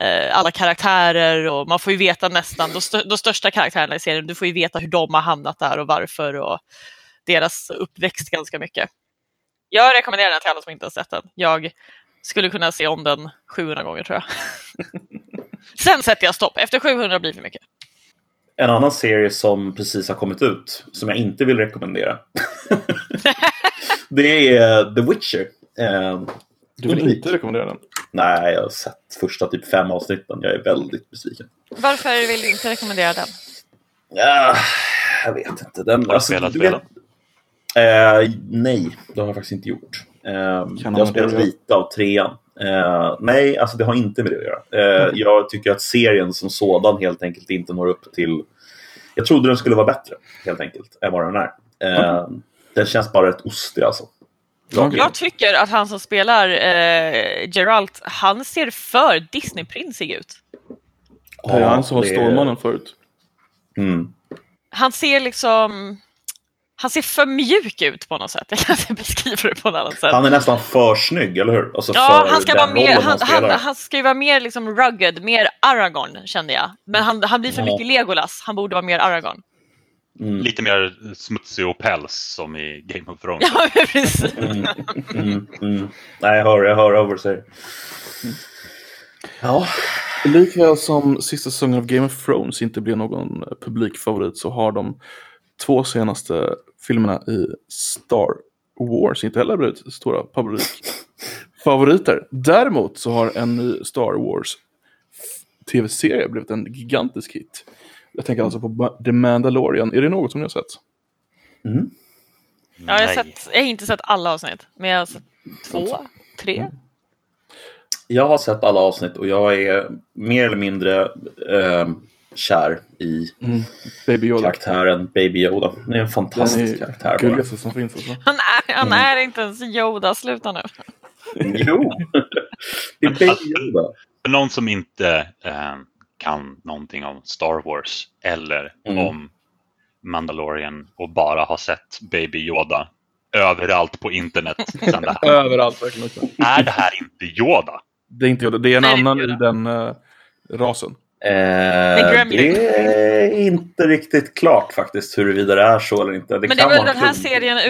[SPEAKER 3] eh, alla karaktärer och man får ju veta nästan, de, stö- de största karaktärerna i serien, du får ju veta hur de har hamnat där och varför och deras uppväxt ganska mycket. Jag rekommenderar den till alla som inte har sett den. Jag skulle kunna se om den 700 gånger tror jag. Sen sätter jag stopp, efter 700 blir det för mycket.
[SPEAKER 2] En annan serie som precis har kommit ut, som jag inte vill rekommendera. det är The Witcher. Eh,
[SPEAKER 1] Du vill inte rekommendera den?
[SPEAKER 2] Nej, jag har sett första typ fem avsnitten. Jag är väldigt besviken.
[SPEAKER 3] Varför vill du inte rekommendera den?
[SPEAKER 2] Ja, jag vet inte. Den,
[SPEAKER 4] Har du spelat
[SPEAKER 2] du vet- Eh, nej, det har jag faktiskt inte gjort. Eh, jag har spelat lite av trean. Eh, nej, alltså det har inte med det att göra. Eh,
[SPEAKER 1] Mm.
[SPEAKER 2] Jag tycker att serien som sådan helt enkelt inte når upp till... Jag trodde den skulle vara bättre, helt enkelt, än vad den är. Eh, Den känns bara rätt ostig alltså.
[SPEAKER 1] Okej.
[SPEAKER 3] Jag tycker att han som spelar eh, Geralt, han ser för Disney-prinsig ut.
[SPEAKER 1] Det är han som var Stålmannen förut.
[SPEAKER 2] Mm.
[SPEAKER 3] Han ser liksom... Han ser för mjuk ut på något sätt. Jag kan inte beskriva det på något annat sätt.
[SPEAKER 2] Han är nästan för snygg, eller hur? Alltså
[SPEAKER 3] Ja, han ska vara mer, han, han, han ska ju vara mer liksom rugged, mer Aragorn kände jag. Men han, han blir för
[SPEAKER 2] Ja.
[SPEAKER 3] mycket Legolas, han borde vara mer Aragorn.
[SPEAKER 2] Mm.
[SPEAKER 4] Lite mer smutsig och päls som i Game of Thrones.
[SPEAKER 3] Ja, precis.
[SPEAKER 2] Mm, mm, mm. Nej, jag hör, jag hör vad du säger. Ja,
[SPEAKER 1] Likväl som sista säsongen av Game of Thrones inte blev någon publikfavorit så har de två senaste filmerna i Star Wars inte heller blivit stora publikfavoriter. Däremot så har en ny Star Wars tv-serie blivit en gigantisk hit. Jag tänker alltså på The Mandalorian. Är det något som ni har sett?
[SPEAKER 2] mm.
[SPEAKER 3] Ja, jag, har sett, jag har inte sett alla avsnitt, men jag har sett två, tre.
[SPEAKER 2] Jag har sett alla avsnitt och jag är mer eller mindre eh, kär i
[SPEAKER 1] Baby Yoda.
[SPEAKER 2] karaktären Baby Yoda. Det är en
[SPEAKER 1] Den
[SPEAKER 2] fantastisk
[SPEAKER 1] är
[SPEAKER 2] karaktär. bara.
[SPEAKER 1] gulligaste som finns alltså.
[SPEAKER 3] Han är, han är inte ens Yoda, sluta nu.
[SPEAKER 2] Jo, det är Baby Yoda.
[SPEAKER 4] För någon som inte eh, kan någonting om Star Wars eller
[SPEAKER 2] Mm.
[SPEAKER 4] om Mandalorian och bara har sett Baby Yoda överallt på internet sen det här.
[SPEAKER 1] Överallt verkligen. också.
[SPEAKER 4] Är det här inte Yoda?
[SPEAKER 1] Det är inte Yoda, det är en
[SPEAKER 3] Nej,
[SPEAKER 1] annan i den eh, rasen.
[SPEAKER 2] Eh, det är inte riktigt klart faktiskt huruvida det är så eller inte. Det
[SPEAKER 3] Men det väl
[SPEAKER 2] vara
[SPEAKER 3] den här serien
[SPEAKER 2] inte.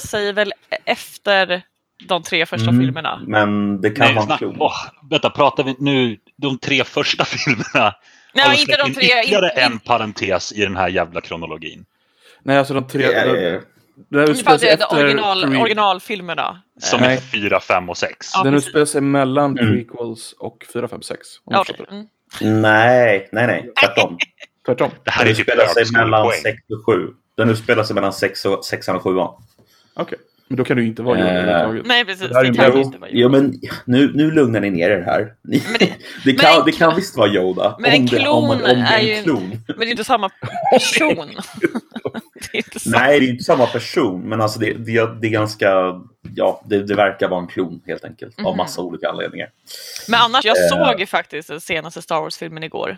[SPEAKER 3] sig väl efter de tre första
[SPEAKER 2] Mm,
[SPEAKER 3] filmerna?
[SPEAKER 2] Men det kan
[SPEAKER 4] Nej,
[SPEAKER 2] vara en
[SPEAKER 4] åh, vänta, pratar vi nu de tre första filmerna?
[SPEAKER 3] Nej,
[SPEAKER 4] Har
[SPEAKER 3] inte de tre.
[SPEAKER 4] Ytterligare
[SPEAKER 3] Inte,
[SPEAKER 4] en parentes i den här jävla kronologin.
[SPEAKER 1] Nej, alltså de tre...
[SPEAKER 2] Det är-
[SPEAKER 1] den- Den
[SPEAKER 3] inte
[SPEAKER 1] utspelar sig efter...
[SPEAKER 3] original,
[SPEAKER 1] pre-
[SPEAKER 3] originalfilmerna.
[SPEAKER 4] Som
[SPEAKER 1] Nej.
[SPEAKER 4] är fyra, fem och sex.
[SPEAKER 3] Ja,
[SPEAKER 1] Den utspelar sig mellan
[SPEAKER 2] Mm.
[SPEAKER 1] prequels och 4, 5, 6. Om
[SPEAKER 3] Ja,
[SPEAKER 1] jag
[SPEAKER 3] okej.
[SPEAKER 1] förstår det.
[SPEAKER 3] Mm.
[SPEAKER 2] Nej, nej, nej. Tvärtom.
[SPEAKER 1] Tvärtom.
[SPEAKER 4] Det här
[SPEAKER 2] Den
[SPEAKER 4] är typ
[SPEAKER 2] sig mellan
[SPEAKER 4] högskolepoäng.
[SPEAKER 2] 6 och 7. Den utspelar sig mellan 6 och 6 och 7.
[SPEAKER 1] Okej. Men då kan du inte vara Yoda
[SPEAKER 2] Eh,
[SPEAKER 1] överhuvudtaget.
[SPEAKER 3] Nej, precis.
[SPEAKER 1] Det
[SPEAKER 3] Det kan ju inte vara
[SPEAKER 2] jo, men nu, nu lugnar ni ner er här. Ni,
[SPEAKER 3] Men det-
[SPEAKER 2] det,
[SPEAKER 3] men
[SPEAKER 2] kan,
[SPEAKER 3] en
[SPEAKER 2] det kan visst vara Yoda.
[SPEAKER 3] Men en
[SPEAKER 2] om det, om,
[SPEAKER 3] klon
[SPEAKER 2] om det
[SPEAKER 3] är ju-
[SPEAKER 2] en klon.
[SPEAKER 3] Men det är inte samma person. det är inte samma.
[SPEAKER 2] Nej, det är inte samma person. Men alltså det, det, det är ganska... Ja, det, det verkar vara en klon helt enkelt.
[SPEAKER 3] Mhm.
[SPEAKER 2] Av massa olika anledningar.
[SPEAKER 3] Men annars, jag
[SPEAKER 2] Eh.
[SPEAKER 3] såg ju faktiskt den senaste Star Wars-filmen igår.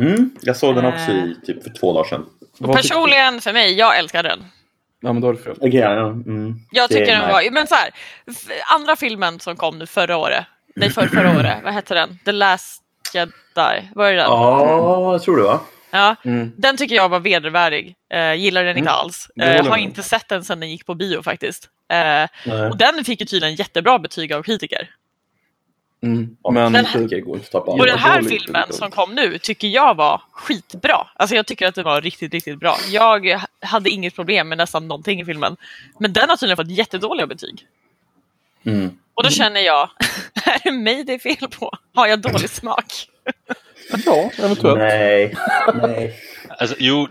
[SPEAKER 2] Mm, jag såg den också
[SPEAKER 3] Eh.
[SPEAKER 2] i typ för två dagar sedan.
[SPEAKER 1] Tyckte
[SPEAKER 3] Personligen, för mig, jag älskar den.
[SPEAKER 1] Ja, men då har du fel.
[SPEAKER 2] Okay, ja, mm,
[SPEAKER 3] Jag
[SPEAKER 2] det
[SPEAKER 3] tycker
[SPEAKER 2] är
[SPEAKER 3] den var, men så här, andra filmen som kom nu förra året, nej för förra året, vad hette den? The Last Jedi, vad är det den?
[SPEAKER 2] Ja, jag tror det va?
[SPEAKER 3] Ja,
[SPEAKER 1] Mm.
[SPEAKER 3] den tycker jag var vedervärdig. Uh, gillar den inte
[SPEAKER 1] Mm.
[SPEAKER 3] alls.
[SPEAKER 1] Det
[SPEAKER 3] Eh, har inte sett den sedan den gick på bio faktiskt. Eh, och den fick ju tydligen jättebra betyg av kritiker.
[SPEAKER 1] Mm.
[SPEAKER 2] Ja,
[SPEAKER 1] Men
[SPEAKER 3] Den-
[SPEAKER 2] Det går inte att ta på
[SPEAKER 3] Och den här filmen som kom nu tycker jag var skitbra. Alltså jag tycker att den var riktigt, riktigt bra. Jag hade inget problem med nästan någonting i filmen. Men den har tydligen fått jättedåliga betyg.
[SPEAKER 2] Mm.
[SPEAKER 3] Och då känner jag, är det mig det är fel på? Har jag dålig smak?
[SPEAKER 1] ja, eventuellt.
[SPEAKER 2] Nej, nej.
[SPEAKER 4] Alltså, jo,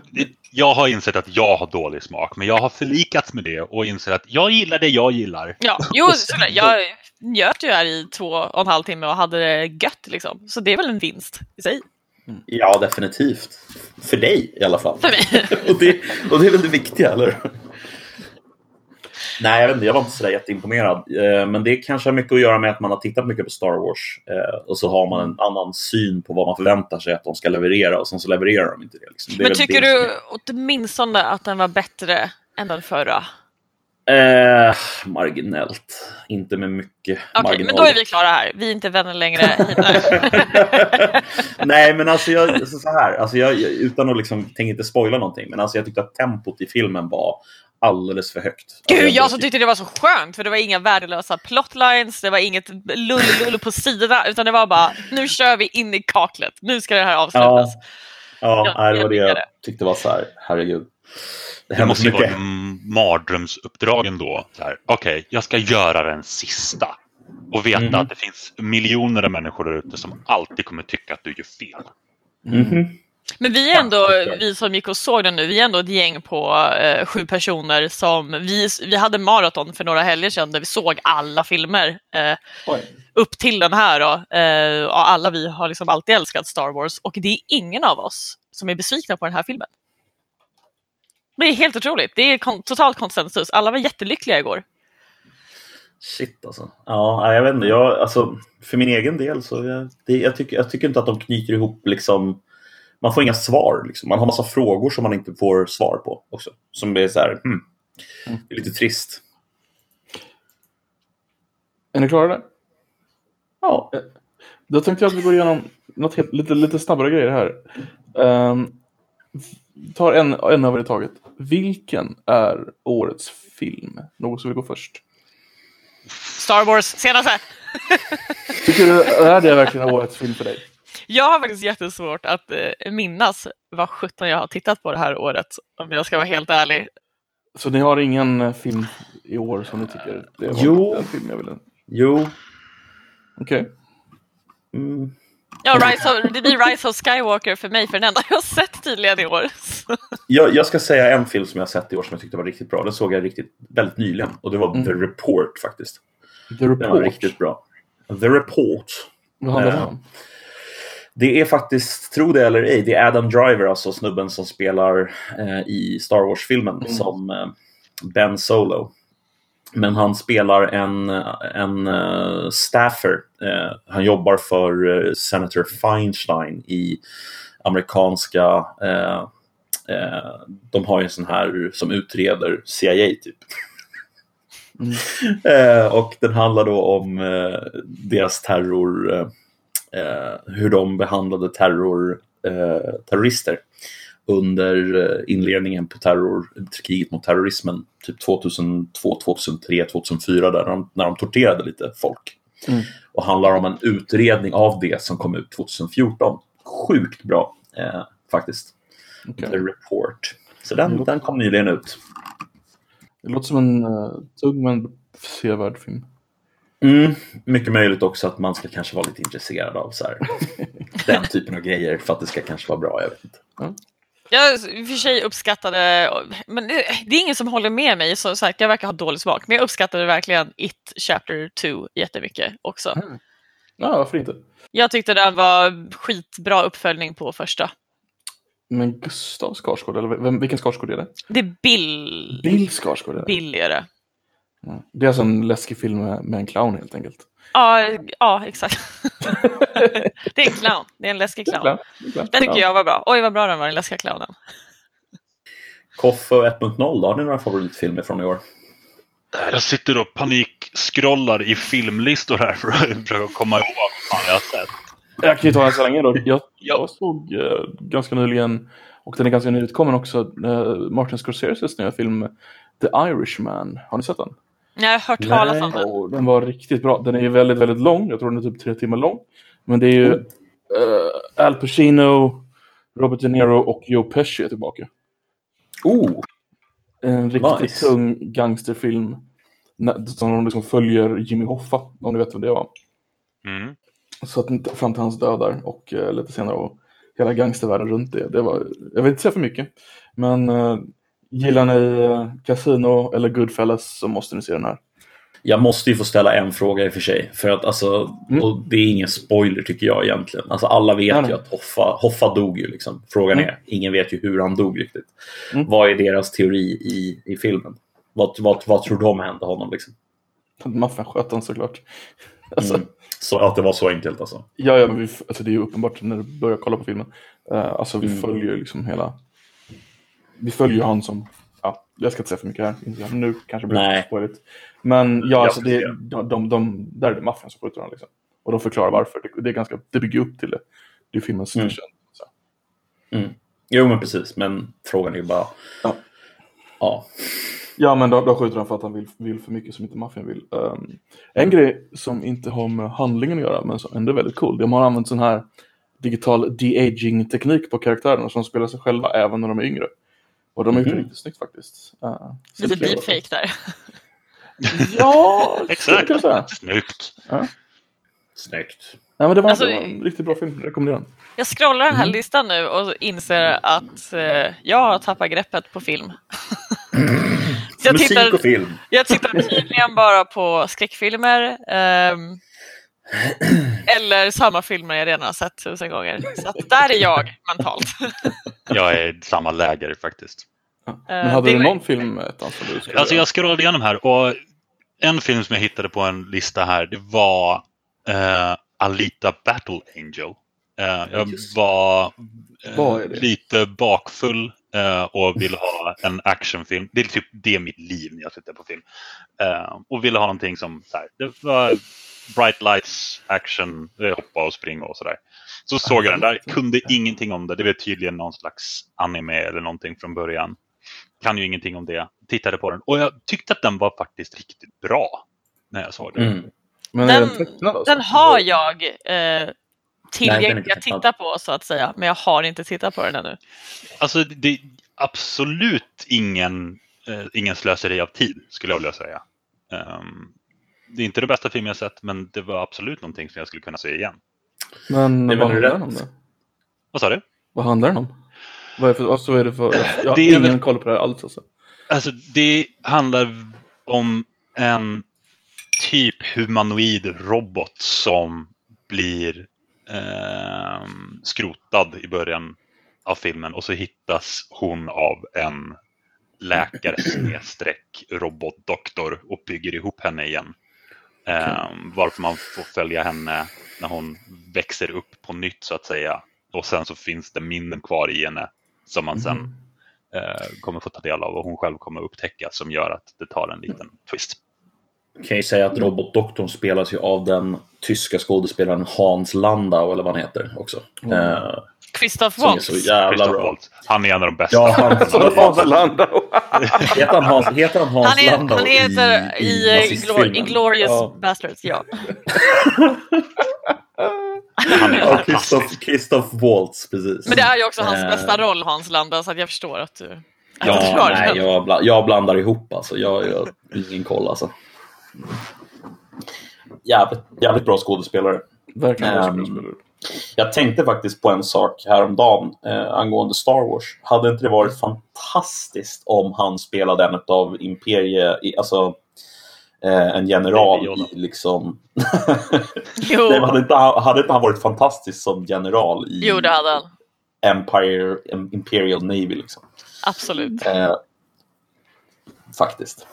[SPEAKER 4] jag har insett att jag har dålig smak, men jag har förlikats med det och inser att jag gillar det jag gillar.
[SPEAKER 3] Ja, jo, såklart. jag njöt ju här i två och en halv timme och hade det gött liksom. Så det är väl en vinst i sig.
[SPEAKER 2] Ja, definitivt. För dig i alla fall.
[SPEAKER 3] För mig.
[SPEAKER 2] och, det, och det är väl det viktiga, eller? Nej, jag, vet inte, jag var inte sådär jätteimponerad. Eh, men det kanske har mycket att göra med att man har tittat mycket på Star Wars. Eh, och så har man en annan syn på vad man förväntar sig att de ska leverera och sen så levererar de inte det. Liksom. det
[SPEAKER 3] Men tycker
[SPEAKER 2] det
[SPEAKER 3] du åtminstone att den var bättre än den förra?
[SPEAKER 2] Eh, marginellt. Inte med mycket
[SPEAKER 3] Okej,
[SPEAKER 2] marginal.
[SPEAKER 3] men då är vi klara här. Vi är inte vänner längre.
[SPEAKER 2] Nej, men alltså, jag, alltså så här, alltså jag, jag, utan att liksom, tänker inte spoila någonting, men alltså jag tyckte att tempot i filmen var alldeles för högt. Alltså,
[SPEAKER 3] Gud, jag
[SPEAKER 2] blev
[SPEAKER 3] som
[SPEAKER 2] typ-
[SPEAKER 3] tyckte det var så skönt för det var inga värdelösa plotlines, det var inget lull-lull på sidorna utan det var bara nu kör vi in i kaklet, nu ska det här avslutas.
[SPEAKER 2] Ja,
[SPEAKER 3] Ja,
[SPEAKER 2] nej, det var det
[SPEAKER 3] jag
[SPEAKER 2] jag tyckte var så här, herregud. Det
[SPEAKER 4] Det måste ju vara
[SPEAKER 2] mycket.
[SPEAKER 4] en mardrömsuppdrag ändå. Så här, Okej, jag ska göra den sista. Och veta
[SPEAKER 2] Mhm.
[SPEAKER 4] att det finns miljoner av människor där ute som alltid kommer tycka att du gör fel.
[SPEAKER 2] Mhm.
[SPEAKER 3] Men vi är ändå, vi som gick och såg den nu, vi är ändå ett gäng på eh, sju personer som, vi, vi hade maraton för några helger sedan där vi såg alla filmer eh, upp till den här då. Eh, och alla vi har liksom alltid älskat Star Wars och det är ingen av oss som är besvikna på den här filmen. Det är helt otroligt, det är kon- total konsensus, alla var jättelyckliga igår.
[SPEAKER 2] Shit alltså. Ja, jag vet inte. Jag, alltså, för min egen del så jag, det, jag, tycker, jag tycker inte att de knyter ihop liksom man får inga svar. Liksom. Man har massa frågor som man inte får svar på också. Som är så här, hmm, det är lite trist.
[SPEAKER 1] Är ni klara där?
[SPEAKER 2] Ja,
[SPEAKER 1] Då tänkte jag att vi går igenom något helt, lite, lite snabbare grejer här. Um, tar en, en över i taget. Vilken är årets film? Någon som vill gå först?
[SPEAKER 3] Star Wars, senaste!
[SPEAKER 1] Tycker du, är det verkligen årets film för dig?
[SPEAKER 3] Jag har faktiskt jättesvårt att eh, minnas vad sjutton jag har tittat på det här året, om jag ska vara helt ärlig.
[SPEAKER 1] Så ni har ingen eh, film i år som ni tycker det var
[SPEAKER 2] Jo.
[SPEAKER 1] den film jag ville?
[SPEAKER 2] jo.
[SPEAKER 1] Okej.
[SPEAKER 2] Mm.
[SPEAKER 3] Ja, Rise of, det blir Rise of Skywalker för mig, för den enda jag har sett tydligen i år.
[SPEAKER 2] Jag, jag ska säga en film som jag sett i år som jag tyckte var riktigt bra. Den såg jag riktigt väldigt nyligen. Och det var
[SPEAKER 1] Mm.
[SPEAKER 2] The Report faktiskt.
[SPEAKER 1] The
[SPEAKER 2] Den var
[SPEAKER 1] Report.
[SPEAKER 2] riktigt bra. The Report.
[SPEAKER 1] Vad handlar det
[SPEAKER 2] Ja.
[SPEAKER 1] om?
[SPEAKER 2] Det är faktiskt, tro det eller ej, det är Adam Driver, alltså snubben som spelar eh, i Star Wars-filmen
[SPEAKER 1] Mm.
[SPEAKER 2] som eh, Ben Solo. Men han spelar en, en eh, staffer. Eh, han jobbar för eh, Senator Feinstein i amerikanska... De har ju en sån här som utreder CIA, typ. Eh, och den handlar då om deras terror, hur de behandlade terror, terrorister under eh, inledningen på terror, kriget mot terrorismen, typ 2002, 2003, 2004, där de, när de torterade lite folk.
[SPEAKER 1] Mm.
[SPEAKER 2] Och handlar om en utredning av det som kom ut 2014. Sjukt bra, eh, faktiskt.
[SPEAKER 1] Okej.
[SPEAKER 2] The Report. Så den,
[SPEAKER 1] Mm.
[SPEAKER 2] den kom nyligen ut.
[SPEAKER 1] Det låter som en uh, tung men sevärd film.
[SPEAKER 2] Mm, mycket möjligt också att man ska kanske vara lite intresserad av så här, den typen av grejer för att det ska kanske vara bra. Jag vet inte.
[SPEAKER 3] Jag i och för sig uppskattade, men det, det är ingen som håller med mig, så sagt, jag verkar ha dålig smak, men jag uppskattade verkligen It Chapter 2 jättemycket också.
[SPEAKER 1] Ja, varför inte?
[SPEAKER 3] Jag tyckte den var skitbra uppföljning på första.
[SPEAKER 1] Men Gustav Skarsgård, eller vem, vilken Skarsgård är det?
[SPEAKER 3] Det är Bill.
[SPEAKER 1] Bill Skarsgård är det.
[SPEAKER 3] Bill är det.
[SPEAKER 1] Ja. Det är alltså en läskig film med, med en clown helt enkelt.
[SPEAKER 3] Ja, ja exakt. det är en clown. Det är en läskig clown.
[SPEAKER 1] Det.
[SPEAKER 3] Den tycker
[SPEAKER 1] Ja.
[SPEAKER 3] jag var bra. Oj, vad bra den var, den läskiga clownen.
[SPEAKER 2] Koffe 1.0, då har ni några favoritfilmer från i år?
[SPEAKER 4] Jag sitter och panikskrollar i filmlistor här för att försöka komma ihåg vad fan jag har sett.
[SPEAKER 1] Jag kan ju ta en så länge då. Jag, jag såg eh, ganska nyligen, och den är ganska nyutkommen också, eh, Martin Scorseses nya film The Irishman. Har ni sett den?
[SPEAKER 3] Jag har hört talas om den.
[SPEAKER 1] Den var riktigt bra. Den är ju väldigt, väldigt lång. Jag tror den är typ tre timmar lång. Men det är ju eh, Al Pacino, Robert De Niro och Joe Pesci är tillbaka.
[SPEAKER 2] Oh,
[SPEAKER 1] En riktigt
[SPEAKER 2] Nice.
[SPEAKER 1] tung gangsterfilm. Som de liksom följer Jimmy Hoffa, om ni vet vem det var.
[SPEAKER 4] Mm.
[SPEAKER 1] Så att inte fram till hans död där och eh, lite senare och hela gangstervärlden runt det. det var, jag vill inte säga för mycket. Men eh, gillar ni eh, Casino eller Goodfellas så måste ni se den här.
[SPEAKER 2] jag måste ju få ställa en fråga i och för sig. För att alltså,
[SPEAKER 1] Mm.
[SPEAKER 2] det är ingen spoiler tycker jag egentligen. Alltså, alla vet
[SPEAKER 1] nej.
[SPEAKER 2] ju att Hoffa, Hoffa dog ju. Liksom. Frågan
[SPEAKER 1] Mm.
[SPEAKER 2] är, ingen vet ju hur han dog riktigt.
[SPEAKER 1] Mm.
[SPEAKER 2] Vad är deras teori i, i filmen? Vad, vad, vad tror de hände honom liksom?
[SPEAKER 1] Maffian sköt han såklart. Alltså,
[SPEAKER 2] Mm. Så att det var så enkelt alltså.
[SPEAKER 1] Ja, ja men vi, alltså, det är ju uppenbart när du börjar kolla på filmen. Uh, alltså vi
[SPEAKER 2] Mm.
[SPEAKER 1] följer ju liksom hela... Vi följer ju han som... Ja, jag ska inte säga för mycket här. Nu kanske det blir
[SPEAKER 2] Nej.
[SPEAKER 1] spoiligt. Men ja, alltså, det, de, de, de, där är det maffian som skjuter honom. Liksom. Och de förklarar varför. Det, det, är ganska, det bygger upp till det. Det är filmens
[SPEAKER 2] Mm.
[SPEAKER 1] förtjänst. Så.
[SPEAKER 2] Jo men precis, men frågan är ju bara...
[SPEAKER 1] Ja.
[SPEAKER 2] Ja.
[SPEAKER 1] Ja, men då, då skjuter han för att han vill, vill för mycket som inte maffian vill. Um, en grej som inte har med handlingen att göra, men som ändå är väldigt cool. De har använt sån här digital de-aging-teknik på karaktärerna som spelar sig själva även när de är yngre. Och de har gjort det
[SPEAKER 2] Mhm.
[SPEAKER 1] riktigt snyggt faktiskt. Uh,
[SPEAKER 3] Lite
[SPEAKER 1] det är-
[SPEAKER 3] deepfake där.
[SPEAKER 1] Ja, skulle jag kunna säga.
[SPEAKER 4] Exakt. Snyggt.
[SPEAKER 2] Snyggt.
[SPEAKER 1] Nej, men det var,
[SPEAKER 3] Alltså,
[SPEAKER 1] det var en riktigt bra film. Rekommenderar den.
[SPEAKER 3] Jag scrollar den här
[SPEAKER 1] Mm.
[SPEAKER 3] listan nu och inser att eh, jag har tappat greppet på film. Jag,
[SPEAKER 2] Musik
[SPEAKER 3] tittar,
[SPEAKER 2] och film.
[SPEAKER 3] jag tittar tydligen bara på skräckfilmer. ehm, eller samma filmer jag redan har sett tusen gånger. Så att där är jag mentalt.
[SPEAKER 4] Jag är i samma läger faktiskt.
[SPEAKER 1] Men hade
[SPEAKER 3] det
[SPEAKER 1] du
[SPEAKER 3] är-
[SPEAKER 1] någon film som du skulle
[SPEAKER 4] Alltså jag scrollade igenom här och en film som jag hittade på en lista här det var eh, Alita Battle Angel. Eh, jag
[SPEAKER 2] Just.
[SPEAKER 4] var eh,
[SPEAKER 1] det?
[SPEAKER 4] lite bakfull eh, och ville ha en actionfilm. Det är typ det är mitt liv när jag sitter på film. Eh, och ville ha någonting som så här, det var bright lights, action, eh, hoppa och springa och sådär. Så såg jag den där, kunde ingenting om det. Det var tydligen någon slags anime eller någonting från början. Kan ju ingenting om det. Tittade på den och jag tyckte att den var faktiskt riktigt bra när jag såg den.
[SPEAKER 2] Mm.
[SPEAKER 1] Men
[SPEAKER 3] Den-
[SPEAKER 1] den tecknad?
[SPEAKER 3] Den har jag eh, tillgänglig att titta på så att säga. Men jag har inte tittat på den ännu.
[SPEAKER 4] Alltså det är absolut ingen, eh, ingen slöseri av tid skulle jag vilja säga. Ehm, det är inte det bästa film jag sett men det var absolut någonting som jag skulle kunna se igen.
[SPEAKER 1] Men
[SPEAKER 2] Det är
[SPEAKER 1] vad handlar den om då?
[SPEAKER 4] Vad sa du?
[SPEAKER 1] Vad handlar den om? Vad är, för, alltså, vad är det för... Jag har
[SPEAKER 4] Det är
[SPEAKER 1] ingen
[SPEAKER 4] väl-
[SPEAKER 1] koll på det här alls alltså.
[SPEAKER 4] Alltså det handlar om en typ humanoid robot som blir ehm, skrotad i början av filmen och så hittas hon av en läkare snedstreck robotdoktor och bygger ihop henne igen. Ehm, varför man får följa henne när hon växer upp på nytt så att säga. Och sen så finns det minnen kvar i henne som man sen
[SPEAKER 1] Mhm.
[SPEAKER 4] eh, kommer få ta del av och hon själv kommer upptäcka som gör att det tar en liten twist.
[SPEAKER 2] Kan ju säga att robotdoktorn spelas ju av den tyska skådespelaren Hans Landau, eller vad han heter också.
[SPEAKER 1] Mm.
[SPEAKER 2] Eh,
[SPEAKER 3] Christoph
[SPEAKER 2] som är
[SPEAKER 3] Waltz.
[SPEAKER 2] så jävla
[SPEAKER 4] Christoph
[SPEAKER 2] bra.
[SPEAKER 4] Waltz. Han är en av de bästa.
[SPEAKER 2] Ja, han,
[SPEAKER 1] Hans Landau.
[SPEAKER 2] heter han Hans, heter han Hans
[SPEAKER 3] Han, är,
[SPEAKER 2] Landau
[SPEAKER 3] han heter i, i,
[SPEAKER 2] nazistfilmen?
[SPEAKER 3] Inglourious
[SPEAKER 2] Ja.
[SPEAKER 3] Bastards, ja.
[SPEAKER 4] Han är
[SPEAKER 2] Ja,
[SPEAKER 4] fantastisk.
[SPEAKER 2] Christoph, Christoph Waltz, precis.
[SPEAKER 3] Men det är ju också hans
[SPEAKER 2] Eh,
[SPEAKER 3] bästa roll, Hans Landa, så att jag förstår att du... att du
[SPEAKER 2] Ja,
[SPEAKER 3] drar
[SPEAKER 2] nej,
[SPEAKER 3] den.
[SPEAKER 2] jag, bla, jag blandar ihop alltså. Jag jag har ingen koll alltså. Jävligt, jävligt bra skådespelare.
[SPEAKER 1] Verkligen bra
[SPEAKER 2] Ehm,
[SPEAKER 1] skådespelare.
[SPEAKER 2] Jag tänkte faktiskt på en sak häromdagen eh, angående Star Wars. Hade inte det varit fantastiskt om han spelade en av Imperie, alltså eh, en general i liksom...
[SPEAKER 3] Jo.
[SPEAKER 2] Nej, hade, inte, hade inte han varit fantastisk som general i
[SPEAKER 3] Jo, det hade han.
[SPEAKER 2] Empire, Imperial Navy liksom?
[SPEAKER 3] Absolut.
[SPEAKER 2] Eh, faktiskt.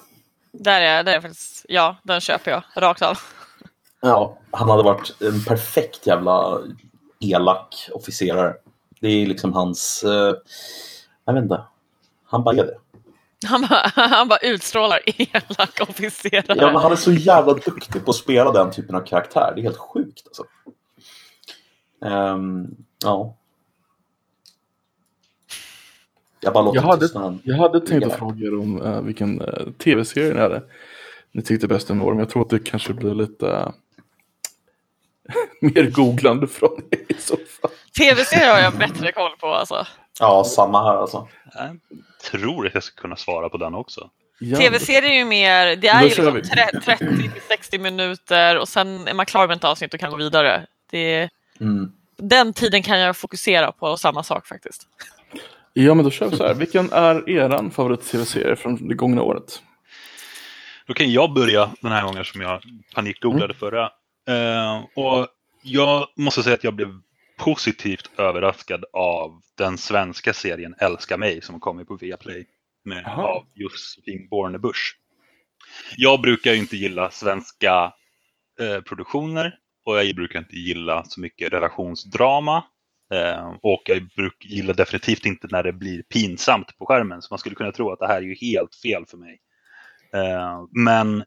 [SPEAKER 3] Där är, där är faktiskt... Ja, den köper jag. Rakt av.
[SPEAKER 2] Ja, han hade varit en perfekt jävla elak officerare. Det är liksom hans... Eh, jag vet inte. Han bara är det.
[SPEAKER 3] Han bara, han bara utstrålar elak officerare.
[SPEAKER 2] Ja, men han är så jävla duktig på att spela den typen av karaktär. Det är helt sjukt alltså. Ehm, ja. Jag bara låter
[SPEAKER 1] Jag hade, jag hade tänkt att fråga er om eh, vilken uh, tv-serie ni hade. Ni tyckte bäst om år, men jag tror att det kanske blir lite mer googlande från er i så fall.
[SPEAKER 3] Tv-serier har jag bättre koll på alltså.
[SPEAKER 2] Ja, samma här alltså.
[SPEAKER 4] Jag tror att jag ska kunna svara på den också.
[SPEAKER 1] Ja,
[SPEAKER 3] Tv-serier är ju mer, det är ju liksom
[SPEAKER 1] vi.
[SPEAKER 3] 30-60 minuter och sen är man klar med ett avsnitt och kan gå vidare. Det,
[SPEAKER 2] Mm.
[SPEAKER 3] den tiden kan jag fokusera på samma sak faktiskt.
[SPEAKER 1] Ja, men då kör vi så här. Vilken är eran favorit-tv-serie från det gångna året?
[SPEAKER 4] Då kan jag börja den här gången som jag panikgooglade förra. Eh, och jag måste säga att jag blev positivt överraskad av den svenska serien Älska mig som kom på Viaplay. med, av Josefin Bornebusch. Jag brukar inte gilla svenska eh, produktioner och jag brukar inte gilla så mycket relationsdrama. Eh, och jag bruk, gillar definitivt inte när det blir pinsamt på skärmen. Så man skulle kunna tro att det här är ju helt fel för mig. Eh, men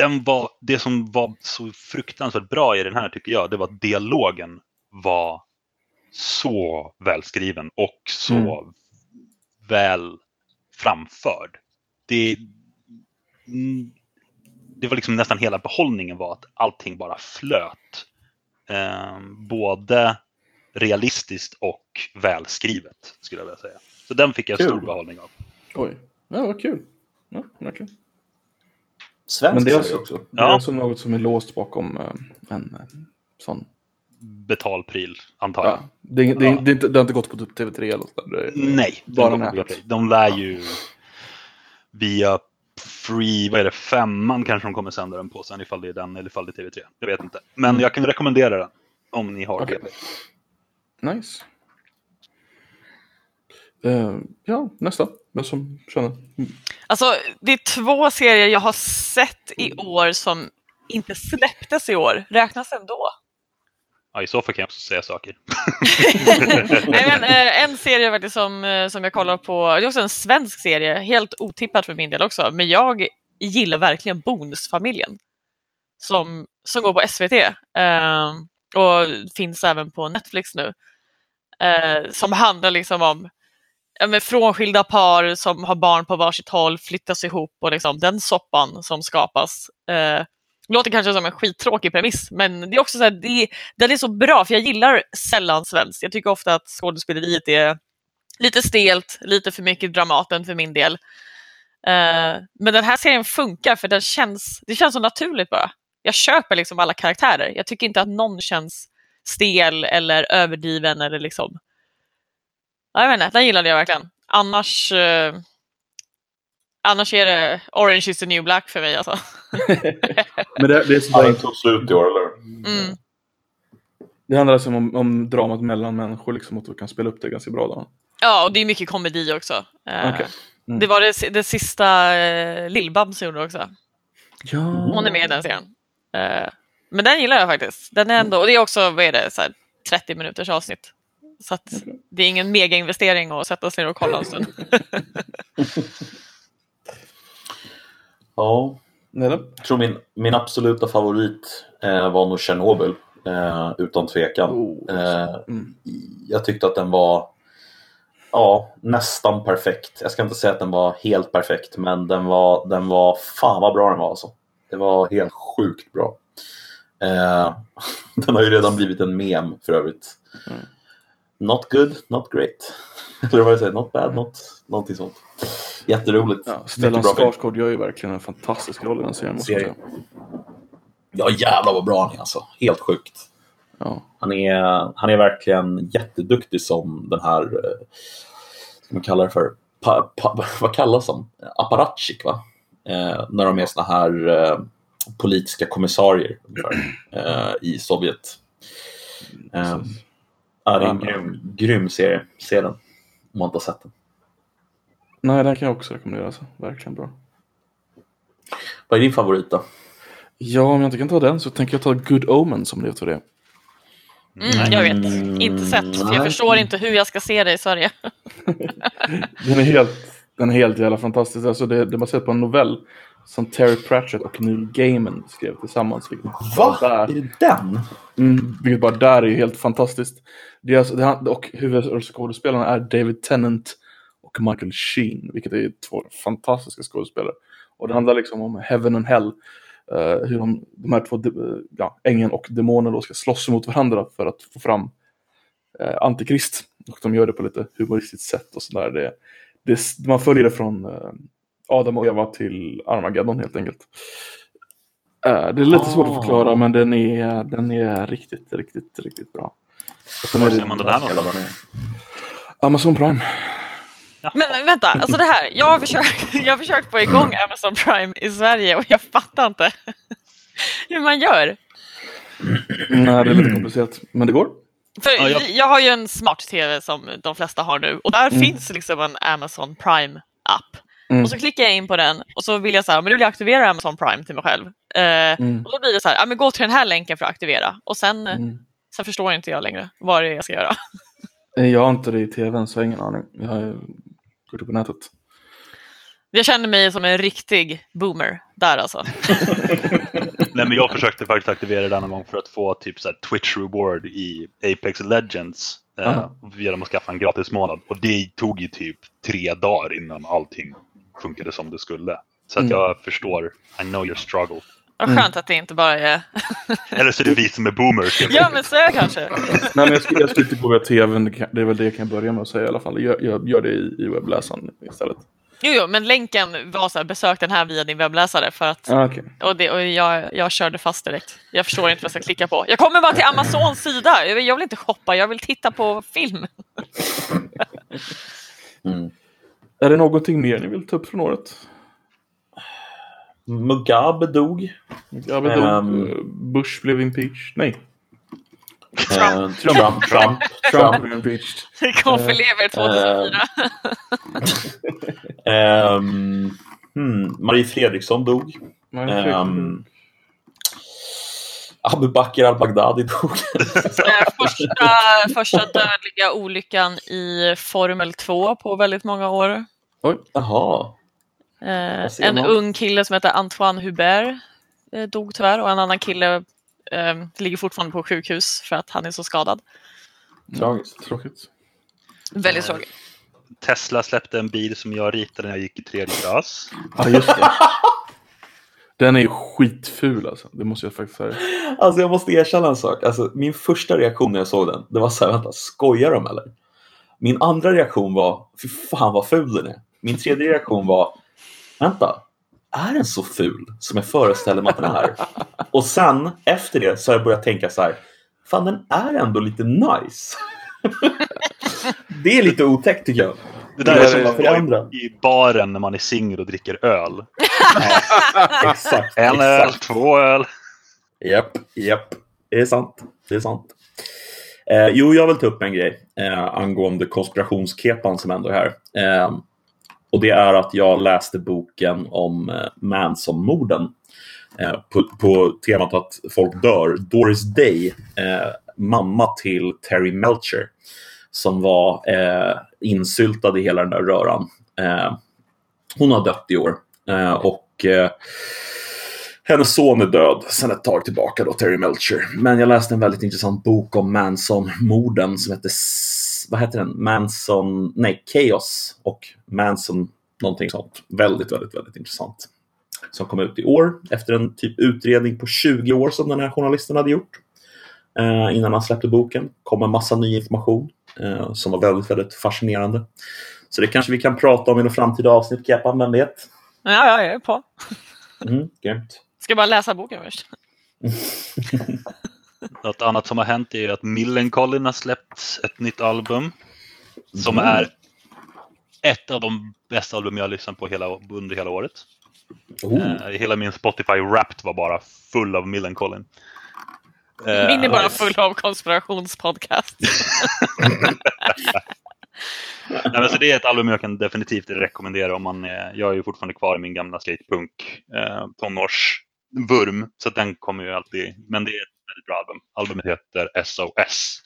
[SPEAKER 4] den var, det som var så fruktansvärt bra i den här tycker jag, det var att dialogen var så välskriven och så
[SPEAKER 1] Mm.
[SPEAKER 4] väl framförd. Det, det var liksom nästan hela behållningen var att allting bara flöt. Eh, både realistiskt och välskrivet skulle jag vilja säga. Så den fick jag
[SPEAKER 1] Kul.
[SPEAKER 4] stor behållning av.
[SPEAKER 1] Oj, ja, vad kul. Ja, verkligen.
[SPEAKER 2] Svensk
[SPEAKER 1] Men det är också, det är
[SPEAKER 4] Ja.
[SPEAKER 1] också något som är låst bakom eh, en eh, sån.
[SPEAKER 4] Betalpryl, antar jag.
[SPEAKER 1] Ja, det, är, det, är, det, är det har inte gått på typ TV3 eller något där. Det är-
[SPEAKER 4] Nej,
[SPEAKER 1] Bara
[SPEAKER 4] de, de lär ju via Free, vad är det, femman kanske de kommer sända den på sen ifall det är den eller ifall det är TV3. Jag vet inte. Men jag kan rekommendera den om ni har
[SPEAKER 1] Okej.
[SPEAKER 4] TV.
[SPEAKER 1] Nice. Eh, ja, nästa. Vem som känner? Mm.
[SPEAKER 3] Alltså, det är två serier jag har sett i år som inte släpptes i år. Räknas ändå?
[SPEAKER 4] Ja, I så fall kan jag också säga saker.
[SPEAKER 3] Nej, men, eh, en serie faktiskt som, eh, som jag kollar på, det är också en svensk serie, helt otippat för min del också, men jag gillar verkligen Bonusfamiljen. Som, som går på SVT eh, och finns även på Netflix nu. Eh, som handlar liksom om men frånskilda par som har barn på varsitt håll, flyttas ihop och liksom den soppan som skapas. Eh, låter kanske som en skittråkig premiss, men det är också så här, det, den är så bra, för jag gillar sällan svenskt. Jag tycker ofta att skådespeleriet är lite stelt, lite för mycket Dramaten för min del. Eh, men den här serien funkar för den känns, det känns så naturligt bara. Jag köper liksom alla karaktärer. Jag tycker inte att någon känns stel eller överdriven eller liksom... Ja, Jag vet inte, den gillade jag verkligen. Annars, eh, annars är det Orange is the new black för mig alltså.
[SPEAKER 1] Men det, det, är sådär,
[SPEAKER 2] den tog slut i år, eller?
[SPEAKER 3] Mm.
[SPEAKER 1] det handlar alltså om, om dramat mellan människor, liksom, att du kan spela upp det ganska bra. Då.
[SPEAKER 3] Ja, och det är mycket komedi också. Eh,
[SPEAKER 1] Okej. Mm.
[SPEAKER 3] Det var det, det sista eh, Lill-Babs gjorde också.
[SPEAKER 1] Ja.
[SPEAKER 3] Hon är med i den serien. Eh, men den gillar jag faktiskt. Den är ändå, och det är också, vad är det, så här, 30 minuters avsnitt. Så att det är ingen mega-investering att sätta sig ner och kolla en stund.
[SPEAKER 2] Ja, jag tror min, min absoluta favorit eh, var nog Tjernobyl. Eh, utan tvekan.
[SPEAKER 1] Oh,
[SPEAKER 2] Eh,
[SPEAKER 1] mm.
[SPEAKER 2] jag tyckte att den var ja, nästan perfekt. Jag ska inte säga att den var helt perfekt, men den var, den var fan vad bra den var alltså. Det var helt sjukt bra. Eh, den har ju redan blivit en mem för övrigt.
[SPEAKER 1] Mm.
[SPEAKER 2] Not good, not great. Eller vad jag säger, not bad, not, någonting sånt. Jätteroligt.
[SPEAKER 1] Ja, Stellan. Skarsgård gör ju verkligen en fantastisk roll i den serien. Måste jag.
[SPEAKER 2] Ja jävlar vad bra han är alltså. Helt sjukt.
[SPEAKER 1] Ja.
[SPEAKER 2] Han är, han är verkligen jätteduktig som den här, eh, ska man kalla det för, pa, pa, vad kallas de? Apparatchik va? Eh, när de är såna här eh, politiska kommissarier eh, i Sovjet. Ja, det är en grym, grym serie. Se den om man inte har sett den.
[SPEAKER 1] Nej, den kan jag också rekommendera. Alltså. Verkligen bra.
[SPEAKER 2] Vad är din favorit då?
[SPEAKER 1] Ja, om jag inte kan ta den så tänker jag ta Good Omen som det heter det.
[SPEAKER 3] Mm, jag vet, inte sett. För jag förstår inte hur jag ska se det i Sverige.
[SPEAKER 1] Den är helt, den är helt jävla fantastisk. Alltså det, det är baserat på en novell som Terry Pratchett och Neil Gaiman skrev tillsammans.
[SPEAKER 2] Va? Är det den?
[SPEAKER 1] mm, vilket bara där är ju helt fantastiskt. Det är alltså, det, han- och huvudskådespelarna är David Tennant och Michael Sheen. Vilket är två fantastiska skådespelare. Och det handlar liksom om Heaven and Hell. eh, hur de, de här två ja, ängeln och demonen då ska slåss mot varandra för att få fram eh, Antikrist. Och de gör det på lite humoristiskt sätt och sådär. Det, det, man följer det från eh, Adam och Eva till Armageddon helt enkelt. Eh, det är lite svårt att
[SPEAKER 2] Ah.
[SPEAKER 1] förklara men den är, den är riktigt, riktigt, riktigt bra.
[SPEAKER 4] Var ser man det där någonstans?
[SPEAKER 2] är.
[SPEAKER 1] Amazon Prime.
[SPEAKER 3] Men vänta, alltså det här. Jag har försökt, jag har försökt få igång Amazon Prime i Sverige och jag fattar inte hur man gör.
[SPEAKER 1] Nej, det är lite komplicerat. Men det går.
[SPEAKER 3] För
[SPEAKER 4] Ja, jag-
[SPEAKER 3] jag... har ju en smart-tv som de flesta har nu och där
[SPEAKER 1] Mm.
[SPEAKER 3] finns liksom en Amazon Prime app.
[SPEAKER 1] Mm.
[SPEAKER 3] Och så klickar jag in på den och så vill jag så här, men nu vill jag aktivera Amazon Prime till mig själv. Eh,
[SPEAKER 1] Mm.
[SPEAKER 3] Och då blir det så här, ja, men gå till den här länken för att aktivera. Och sen, eh,
[SPEAKER 1] Mm.
[SPEAKER 3] sen förstår inte jag längre vad det är jag ska göra.
[SPEAKER 1] Jag har inte det i tvn så jag har ingen aning. Jag har gått upp på nätet.
[SPEAKER 3] Jag känner mig som en riktig boomer där alltså.
[SPEAKER 4] Nej, men jag försökte faktiskt aktivera det en gång för att få typ så här Twitch reward i Apex Legends. Eh, genom att skaffa en gratis månad. Och det tog ju typ tre dagar innan allting funkade som det skulle. Så att
[SPEAKER 1] Mm.
[SPEAKER 4] jag förstår, I know your struggle.
[SPEAKER 3] Vad
[SPEAKER 1] Mm.
[SPEAKER 3] skönt att det inte bara är...
[SPEAKER 4] Eller så är det vi som är boomers.
[SPEAKER 3] ja men så är det kanske.
[SPEAKER 1] Nej, men jag skulle, jag skulle inte gå via tvn. Det är väl det jag kan börja med att säga i alla fall. Jag, jag gör det i, i webbläsaren istället.
[SPEAKER 3] Jo, jo, men länken var så här, besök den här via din webbläsare för att
[SPEAKER 1] Ah, okej.
[SPEAKER 3] och, det, och jag, jag körde fast direkt. Jag förstår inte vad jag ska klicka på. Jag kommer bara till Amazons sida. Jag vill, jag vill inte shoppa, jag vill titta på film.
[SPEAKER 2] Mm.
[SPEAKER 1] Är det någonting mer ni vill ta upp från året?
[SPEAKER 2] Mugabe dog.
[SPEAKER 1] Vet inte.
[SPEAKER 2] Ehm.
[SPEAKER 1] Bush blev impeached. Nej.
[SPEAKER 2] Eh, Trump. Trump.
[SPEAKER 1] Trump blev impeached.
[SPEAKER 3] Konfilever 2004.
[SPEAKER 2] Ehm, hmm, Marie Fredriksson dog.
[SPEAKER 1] Nej,
[SPEAKER 2] Ehm, Abu Bakr al-Baghdadi dog.
[SPEAKER 3] Eh, första, första dödliga olyckan i Formel 2 på väldigt många år.
[SPEAKER 1] Oj.
[SPEAKER 2] Jaha.
[SPEAKER 3] Eh, en
[SPEAKER 2] man?
[SPEAKER 3] ung kille som heter Antoine Hubert eh, dog tyvärr och en annan kille eh, ligger fortfarande på sjukhus för att han är så skadad.
[SPEAKER 2] Tragiskt.
[SPEAKER 1] Tråkigt.
[SPEAKER 3] Väldigt tråkigt.
[SPEAKER 4] Tesla släppte en bil som jag ritade när jag gick i tredje klass.
[SPEAKER 1] Ja, just det. Den är ju skitful alltså. Det måste jag faktiskt säga.
[SPEAKER 2] Alltså jag måste erkänna en sak. Alltså, min första reaktion när jag såg den, det var så här, vänta, skojar de eller? Min andra reaktion var, fy fan vad ful den är. Min tredje reaktion var, vänta, är den så ful som jag föreställer mig att den är? Och sen, efter det, så har jag börjat tänka så här, fan den är ändå lite nice. det är lite otäckt tycker jag.
[SPEAKER 4] Det där
[SPEAKER 2] Det
[SPEAKER 4] är
[SPEAKER 2] är
[SPEAKER 4] som att
[SPEAKER 2] förändra.
[SPEAKER 4] i baren när man är singel och dricker öl.
[SPEAKER 2] Exakt.
[SPEAKER 4] En öl,
[SPEAKER 2] exakt.
[SPEAKER 4] två öl.
[SPEAKER 2] Japp, japp. Det är sant. Det är sant. Eh, jo, jag vill ta upp en grej eh, angående konspirationskepan som ändå är här. Eh, och det är att jag läste boken om eh, Manson-morden. Eh, på, på temat att folk dör. Doris Day, eh, mamma till Terry Melcher, som var eh, insyltad i hela den där röran. Eh, hon har dött i år. Eh, och eh, hennes son är död sedan ett tag tillbaka, då, Terry Melcher. Men jag läste en väldigt intressant bok om Manson-morden som heter, vad heter den? Manson, nej, Chaos och Manson, någonting sånt. Väldigt, väldigt, väldigt intressant. Som kom ut i år efter en typ utredning på 20 år som den här journalisten hade gjort. Eh, innan han släppte boken. kom en massa ny information eh, som var väldigt, väldigt fascinerande. Så det kanske vi kan prata om i något framtida avsnitt, Kepan, vem vet?
[SPEAKER 3] Ja, ja, jag är på.
[SPEAKER 2] Mm, grymt.
[SPEAKER 3] Ska bara läsa boken först.
[SPEAKER 4] Något annat som har hänt är att Millencolin har släppt ett nytt album. Som
[SPEAKER 2] Mm.
[SPEAKER 4] är ett av de bästa album jag har lyssnat på hela, under hela året.
[SPEAKER 2] Oh.
[SPEAKER 4] Eh, hela min Spotify Wrapped var bara full av Millencolin. Eh,
[SPEAKER 3] Min är bara
[SPEAKER 2] nice.
[SPEAKER 3] full av konspirationspodcast.
[SPEAKER 4] Nej, men så det är ett album jag kan definitivt rekommendera om man är, jag är ju fortfarande kvar i min gamla skatepunk eh, tonårsvurm. Så att den kommer ju alltid, men det är ett väldigt bra album. Albumet heter SOS.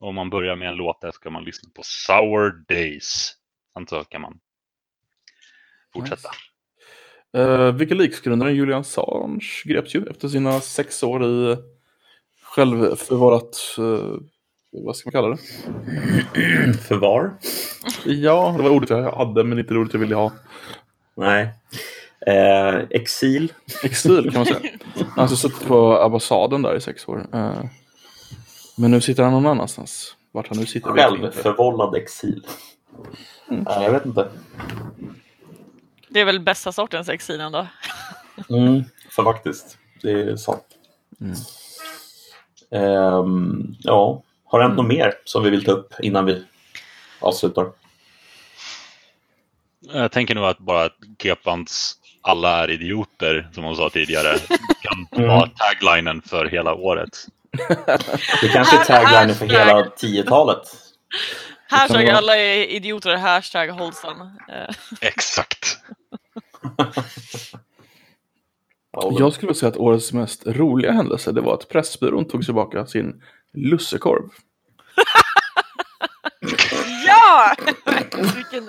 [SPEAKER 4] Och om man börjar med en låt där ska man lyssna på Sour Days. Sen så kan man fortsätta.
[SPEAKER 1] Uh, Wikileaks-grundaren Julian Assange greps ju efter sina sex år i självförvarat, uh, vad ska man kalla det?
[SPEAKER 2] Förvar?
[SPEAKER 1] Ja, det var ordet jag hade men inte det ordet jag ville ha.
[SPEAKER 2] Nej. Eh, exil?
[SPEAKER 1] Exil kan man säga. Han har alltså suttit på ambassaden där i sex år. Eh, men nu sitter han någon annanstans. Vart han nu sitter.
[SPEAKER 2] Självförvållad exil? Nej, jag vet inte.
[SPEAKER 3] Det är väl bästa sortens exil ändå.
[SPEAKER 2] Mm, för faktiskt. Det är sant.
[SPEAKER 1] Mm.
[SPEAKER 2] Ehm, ja, har det hänt något mer som vi vill ta upp innan vi avslutar?
[SPEAKER 4] Jag tänker nog att bara Kepans alla är idioter, som hon sa tidigare, kan
[SPEAKER 2] Mm.
[SPEAKER 4] vara taglinen för hela året.
[SPEAKER 2] Det kanske är taglinen för hela 10-talet.
[SPEAKER 3] Hashtag
[SPEAKER 1] vara-
[SPEAKER 3] alla är idioter, hashtag wholesome. Eh,
[SPEAKER 4] Exakt.
[SPEAKER 1] Jag skulle säga att årets mest roliga händelse det var att Pressbyrån tog tillbaka sin lussekorv.
[SPEAKER 3] Ja! vilken,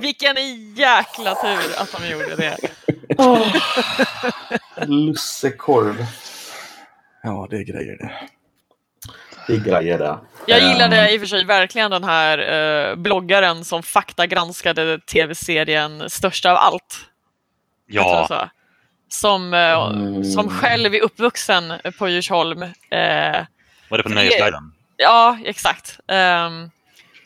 [SPEAKER 3] vilken jäkla tur att de gjorde det.
[SPEAKER 2] Lussekorv.
[SPEAKER 1] Ja, det är grejer det.
[SPEAKER 2] Det är grejer det.
[SPEAKER 3] Jag
[SPEAKER 2] Ehm,
[SPEAKER 3] gillade i och för sig verkligen den här eh, bloggaren som faktagranskade tv-serien Största av allt.
[SPEAKER 4] Ja.
[SPEAKER 3] Som, eh,
[SPEAKER 2] Mm.
[SPEAKER 3] som själv är uppvuxen på Djursholm. Eh,
[SPEAKER 4] var det på Nöjesguiden?
[SPEAKER 3] ja, exakt. Ehm,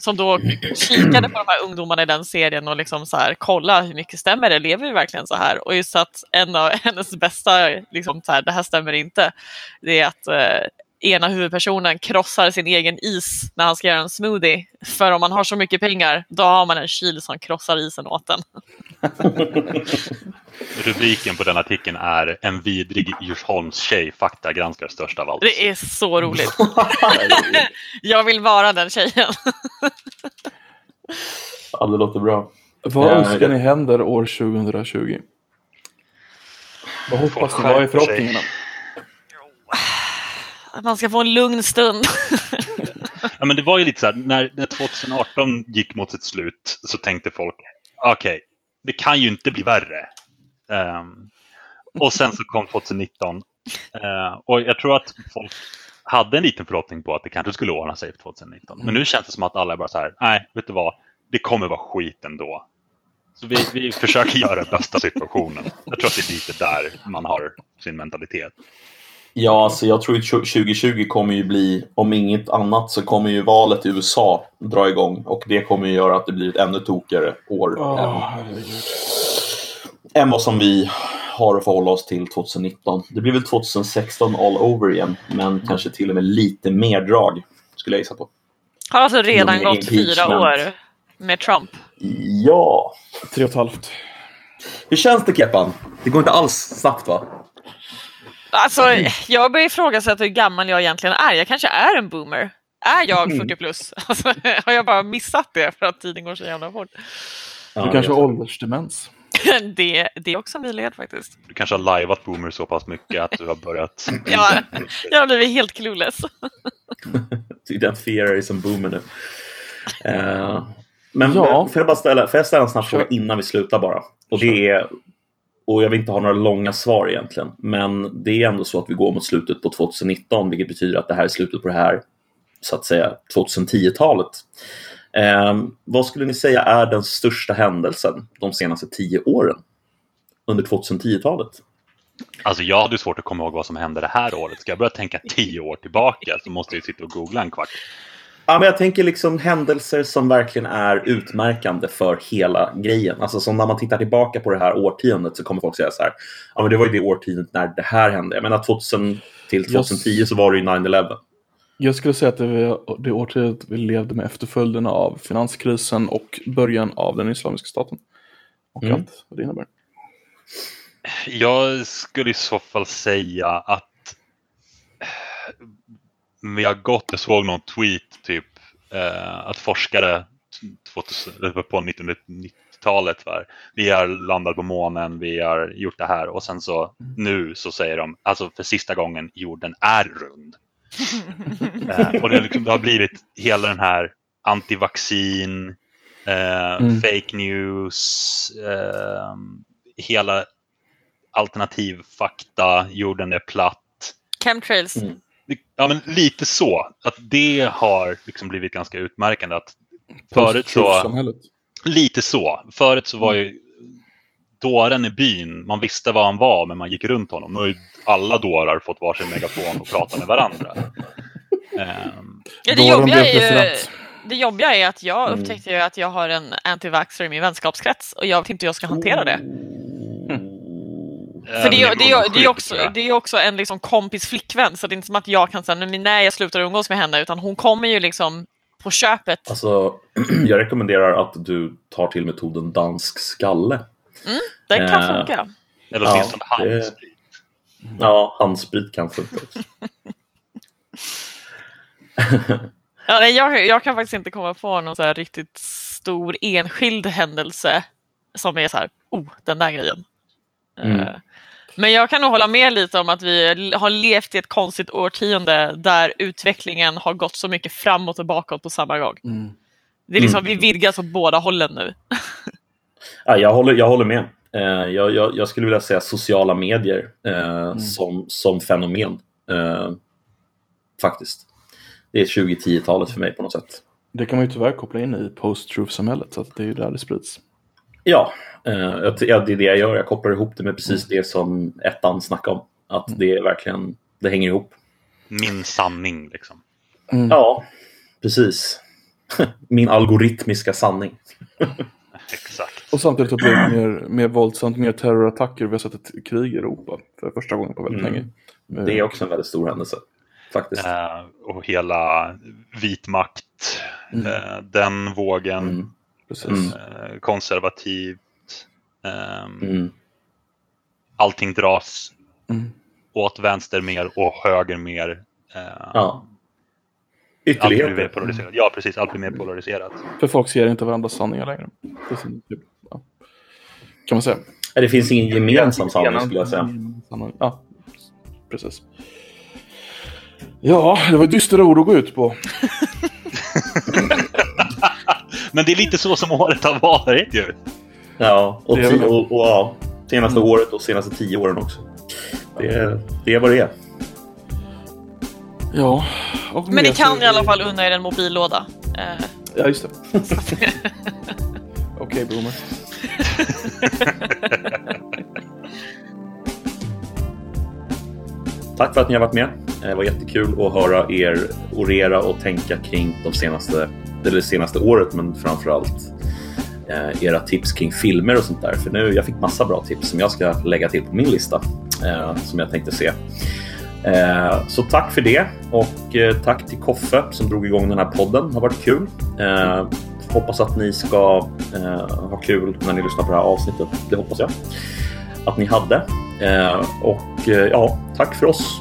[SPEAKER 3] som då kikade på de här ungdomarna i den serien och liksom så här, kolla hur mycket stämmer det? Lever vi verkligen så här? Och just att en av hennes bästa, liksom så här, det här stämmer inte, det är att eh, ena huvudpersonen krossar sin egen is när han ska göra en smoothie. För om man har så mycket pengar, då har man en kyl som krossar isen åt en.
[SPEAKER 4] Rubriken på den artikeln är En vidrig Djursholms tjej faktagranskar störst av allt.
[SPEAKER 3] Det är så roligt. Jag vill vara den tjejen.
[SPEAKER 2] Ja, det låter bra.
[SPEAKER 1] Vad
[SPEAKER 2] Ja,
[SPEAKER 1] önskar
[SPEAKER 2] jag-
[SPEAKER 1] ni händer år 2020? Vad hoppas ni? Vad är
[SPEAKER 4] skärpa sig.
[SPEAKER 3] Att man ska få en lugn stund.
[SPEAKER 4] Ja, men det var ju lite så här, när, när 2018 gick mot sitt slut så tänkte folk, okej, det kan ju inte bli värre. Um, och sen så kom 2019. Uh, ehm, och jag tror att folk hade en liten förhoppning på att det kanske skulle ordna sig 2019. Men nu känns det som att alla är bara så här, nej, vet du vad, det kommer vara skit ändå. Så vi, vi försöker göra bästa situationen. Jag tror att det är lite där man har sin mentalitet.
[SPEAKER 2] Ja, alltså jag tror att 2020 kommer ju bli, om inget annat så kommer ju valet i USA dra igång och det kommer ju göra att det blir ett ännu tokigare år
[SPEAKER 1] herregud.
[SPEAKER 2] än, än vad som vi har att förhålla oss till 2019. Det blir väl 2016 all over igen, men kanske till och med lite mer drag skulle jag gissa på.
[SPEAKER 3] Har alltså redan gått fyra år med Trump.
[SPEAKER 2] Ja,
[SPEAKER 1] Tre och ett halvt.
[SPEAKER 2] hur känns det Keppan? Det går inte alls snabbt va?
[SPEAKER 3] Alltså, jag börjar ifrågasätta hur gammal jag egentligen är. Jag kanske är en boomer. Är jag 40 plus? Alltså, har jag bara missat det för att tiden går så jävla fort?
[SPEAKER 2] Ja,
[SPEAKER 1] Du kanske har åldersdemens.
[SPEAKER 3] Det, det är också en möjlighet faktiskt.
[SPEAKER 4] Du kanske har lajvat Boomer så pass mycket att du har börjat...
[SPEAKER 3] Ja, jag har blivit helt clueless.
[SPEAKER 2] Du identifierar dig som boomer nu. Eh, men
[SPEAKER 1] Ja.
[SPEAKER 2] får jag bara ställa, får jag ställa en snabb fråga innan vi slutar bara? Och det är, och jag vill inte ha några långa svar egentligen, men det är ändå så att vi går mot slutet på 2019, vilket betyder att det här är slutet på det här, så att säga, 2010-talet. Eh, vad skulle ni säga är den största händelsen de senaste tio åren under 2010-talet?
[SPEAKER 4] Alltså jag hade svårt att komma ihåg vad som hände det här året. Ska jag börja tänka tio år tillbaka så måste jag sitta och googla en kvart.
[SPEAKER 2] Ja, men jag tänker liksom händelser som verkligen är utmärkande för hela grejen. Alltså som när man tittar tillbaka på det här årtiondet så kommer folk säga så här. Ja, men det var ju det årtiondet när det här hände. Jag menar 2000 till 2010 så var det ju 9-11.
[SPEAKER 1] Jag skulle säga att det var det årtiondet vi levde med efterföljderna av finanskrisen och början av den islamiska staten. Och
[SPEAKER 2] Mm.
[SPEAKER 1] allt vad det innebär.
[SPEAKER 4] Jag skulle i så fall säga att vi har gått, jag såg någon tweet typ eh, att forskare 2000, eller på 1990-talet var vi har landat på månen, vi har gjort det här och sen så nu så säger de, alltså för sista gången jorden är rund. eh, och det, har liksom- det har blivit hela den här antivaccin, eh,
[SPEAKER 1] Mm.
[SPEAKER 4] fake news, eh, hela alternativ fakta, jorden är platt.
[SPEAKER 3] Chemtrails.
[SPEAKER 2] Mm.
[SPEAKER 4] Ja, men lite så. Att det har liksom blivit ganska utmärkande. Att förut så, lite så. Förut så var ju dåren i byn, man visste var han var, men man gick runt honom. Nu har ju alla dårar fått varsin megafon och pratar med varandra. Ehm,
[SPEAKER 3] Ja, det, jobbiga är ju, det jobbiga är att jag
[SPEAKER 2] Mm.
[SPEAKER 3] upptäckte ju att jag har en anti-vaxxer i min vänskapskrets och jag vet inte hur jag ska hantera det. För det, är- det, är- det, är också, det är också en liksom kompis flickvän så det är inte som att jag kan säga "Nej, jag slutar umgås med henne utan hon kommer ju liksom på köpet.
[SPEAKER 2] Alltså, jag rekommenderar att du tar till metoden dansk skalle.
[SPEAKER 3] Den kan
[SPEAKER 2] eh,
[SPEAKER 3] funka.
[SPEAKER 4] Eller
[SPEAKER 2] Ja,
[SPEAKER 4] åtminstone handsprit.
[SPEAKER 2] Ja, handsprit kan funka också.
[SPEAKER 3] Ja, nej, jag, jag kan faktiskt inte komma på någon så här riktigt stor enskild händelse som är så här, oh, den där grejen.
[SPEAKER 2] Mm.
[SPEAKER 3] Eh, Men jag kan nog hålla med lite om att vi har levt i ett konstigt årtionde där utvecklingen har gått så mycket framåt och bakåt på samma gång.
[SPEAKER 1] Mm.
[SPEAKER 3] Det är liksom, Vi vidgas åt båda hållen nu.
[SPEAKER 2] Ja, jag, håller, jag håller med. Eh, jag, jag, jag skulle vilja säga sociala medier eh, som, som fenomen. Eh, faktiskt. Det är 2010-talet för mig på något sätt.
[SPEAKER 1] Det kan man ju tyvärr koppla in i post-truth-samhället, så att det är ju där det sprids.
[SPEAKER 2] Ja, eh, ja, det är det jag gör. Jag kopplar ihop det med precis det som ettan snackade om. Att det är verkligen, det hänger ihop.
[SPEAKER 4] Min sanning liksom.
[SPEAKER 2] Ja, precis. Min algoritmiska sanning.
[SPEAKER 4] Exakt.
[SPEAKER 1] Och samtidigt har det blivit mer, mer våldsamt, mer terrorattacker. Vi har sett ett krig i Europa för första gången på väldigt
[SPEAKER 2] Mm.
[SPEAKER 1] länge.
[SPEAKER 2] Det är också en väldigt stor händelse. Faktiskt.
[SPEAKER 4] Eh, och hela vit makt, eh, den vågen,
[SPEAKER 2] Mm.
[SPEAKER 1] Precis.
[SPEAKER 2] Mm.
[SPEAKER 4] eh, konservativt.
[SPEAKER 2] Mm.
[SPEAKER 4] Allting dras
[SPEAKER 1] Mm.
[SPEAKER 4] åt vänster mer och höger mer. Eh,
[SPEAKER 2] Ja.
[SPEAKER 4] allt blir mer
[SPEAKER 2] Ytterligheter.
[SPEAKER 4] polariserat. Ja, precis. Allt blir mer polariserat.
[SPEAKER 1] För folk ser inte varandras sanningar längre. Typ, ja. Kan man säga.
[SPEAKER 2] Det finns ingen gemensam sanning skulle jag säga.
[SPEAKER 1] Ja, precis. Ja, det var dystra ord att gå ut på.
[SPEAKER 4] Men det är lite så som året har varit ju.
[SPEAKER 2] Ja, och,
[SPEAKER 1] Det är
[SPEAKER 2] ti-
[SPEAKER 1] väl-
[SPEAKER 2] och, och ja, senaste året och senaste tio åren också. Det är, det är vad det är.
[SPEAKER 1] Ja. och
[SPEAKER 3] Men ni kan i alla fall unna er en mobillåda. Eh,
[SPEAKER 1] Ja, just det. Okej, boomer.
[SPEAKER 2] Tack för att ni har varit med. Eh, det var jättekul att höra er orera och tänka kring de senaste, eller det senaste året, men framförallt eh, era tips kring filmer och sånt där. För nu, jag fick massa bra tips som jag ska lägga till på min lista eh, som jag tänkte se. Eh, så tack för det och eh, tack till Koffe som drog igång den här podden. Det har varit kul. Eh, hoppas att ni ska ha kul när ni lyssnar på det här avsnittet. Det hoppas jag att ni hade. Eh, och eh, ja, tack för oss.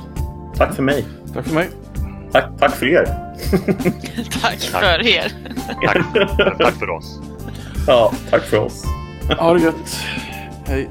[SPEAKER 2] Tack för mig.
[SPEAKER 1] Tack för mig.
[SPEAKER 2] Tack, tack för er.
[SPEAKER 3] tack för er.
[SPEAKER 4] Tack, tack för oss.
[SPEAKER 2] Ja, tack för oss.
[SPEAKER 1] Ha det gött. Hej.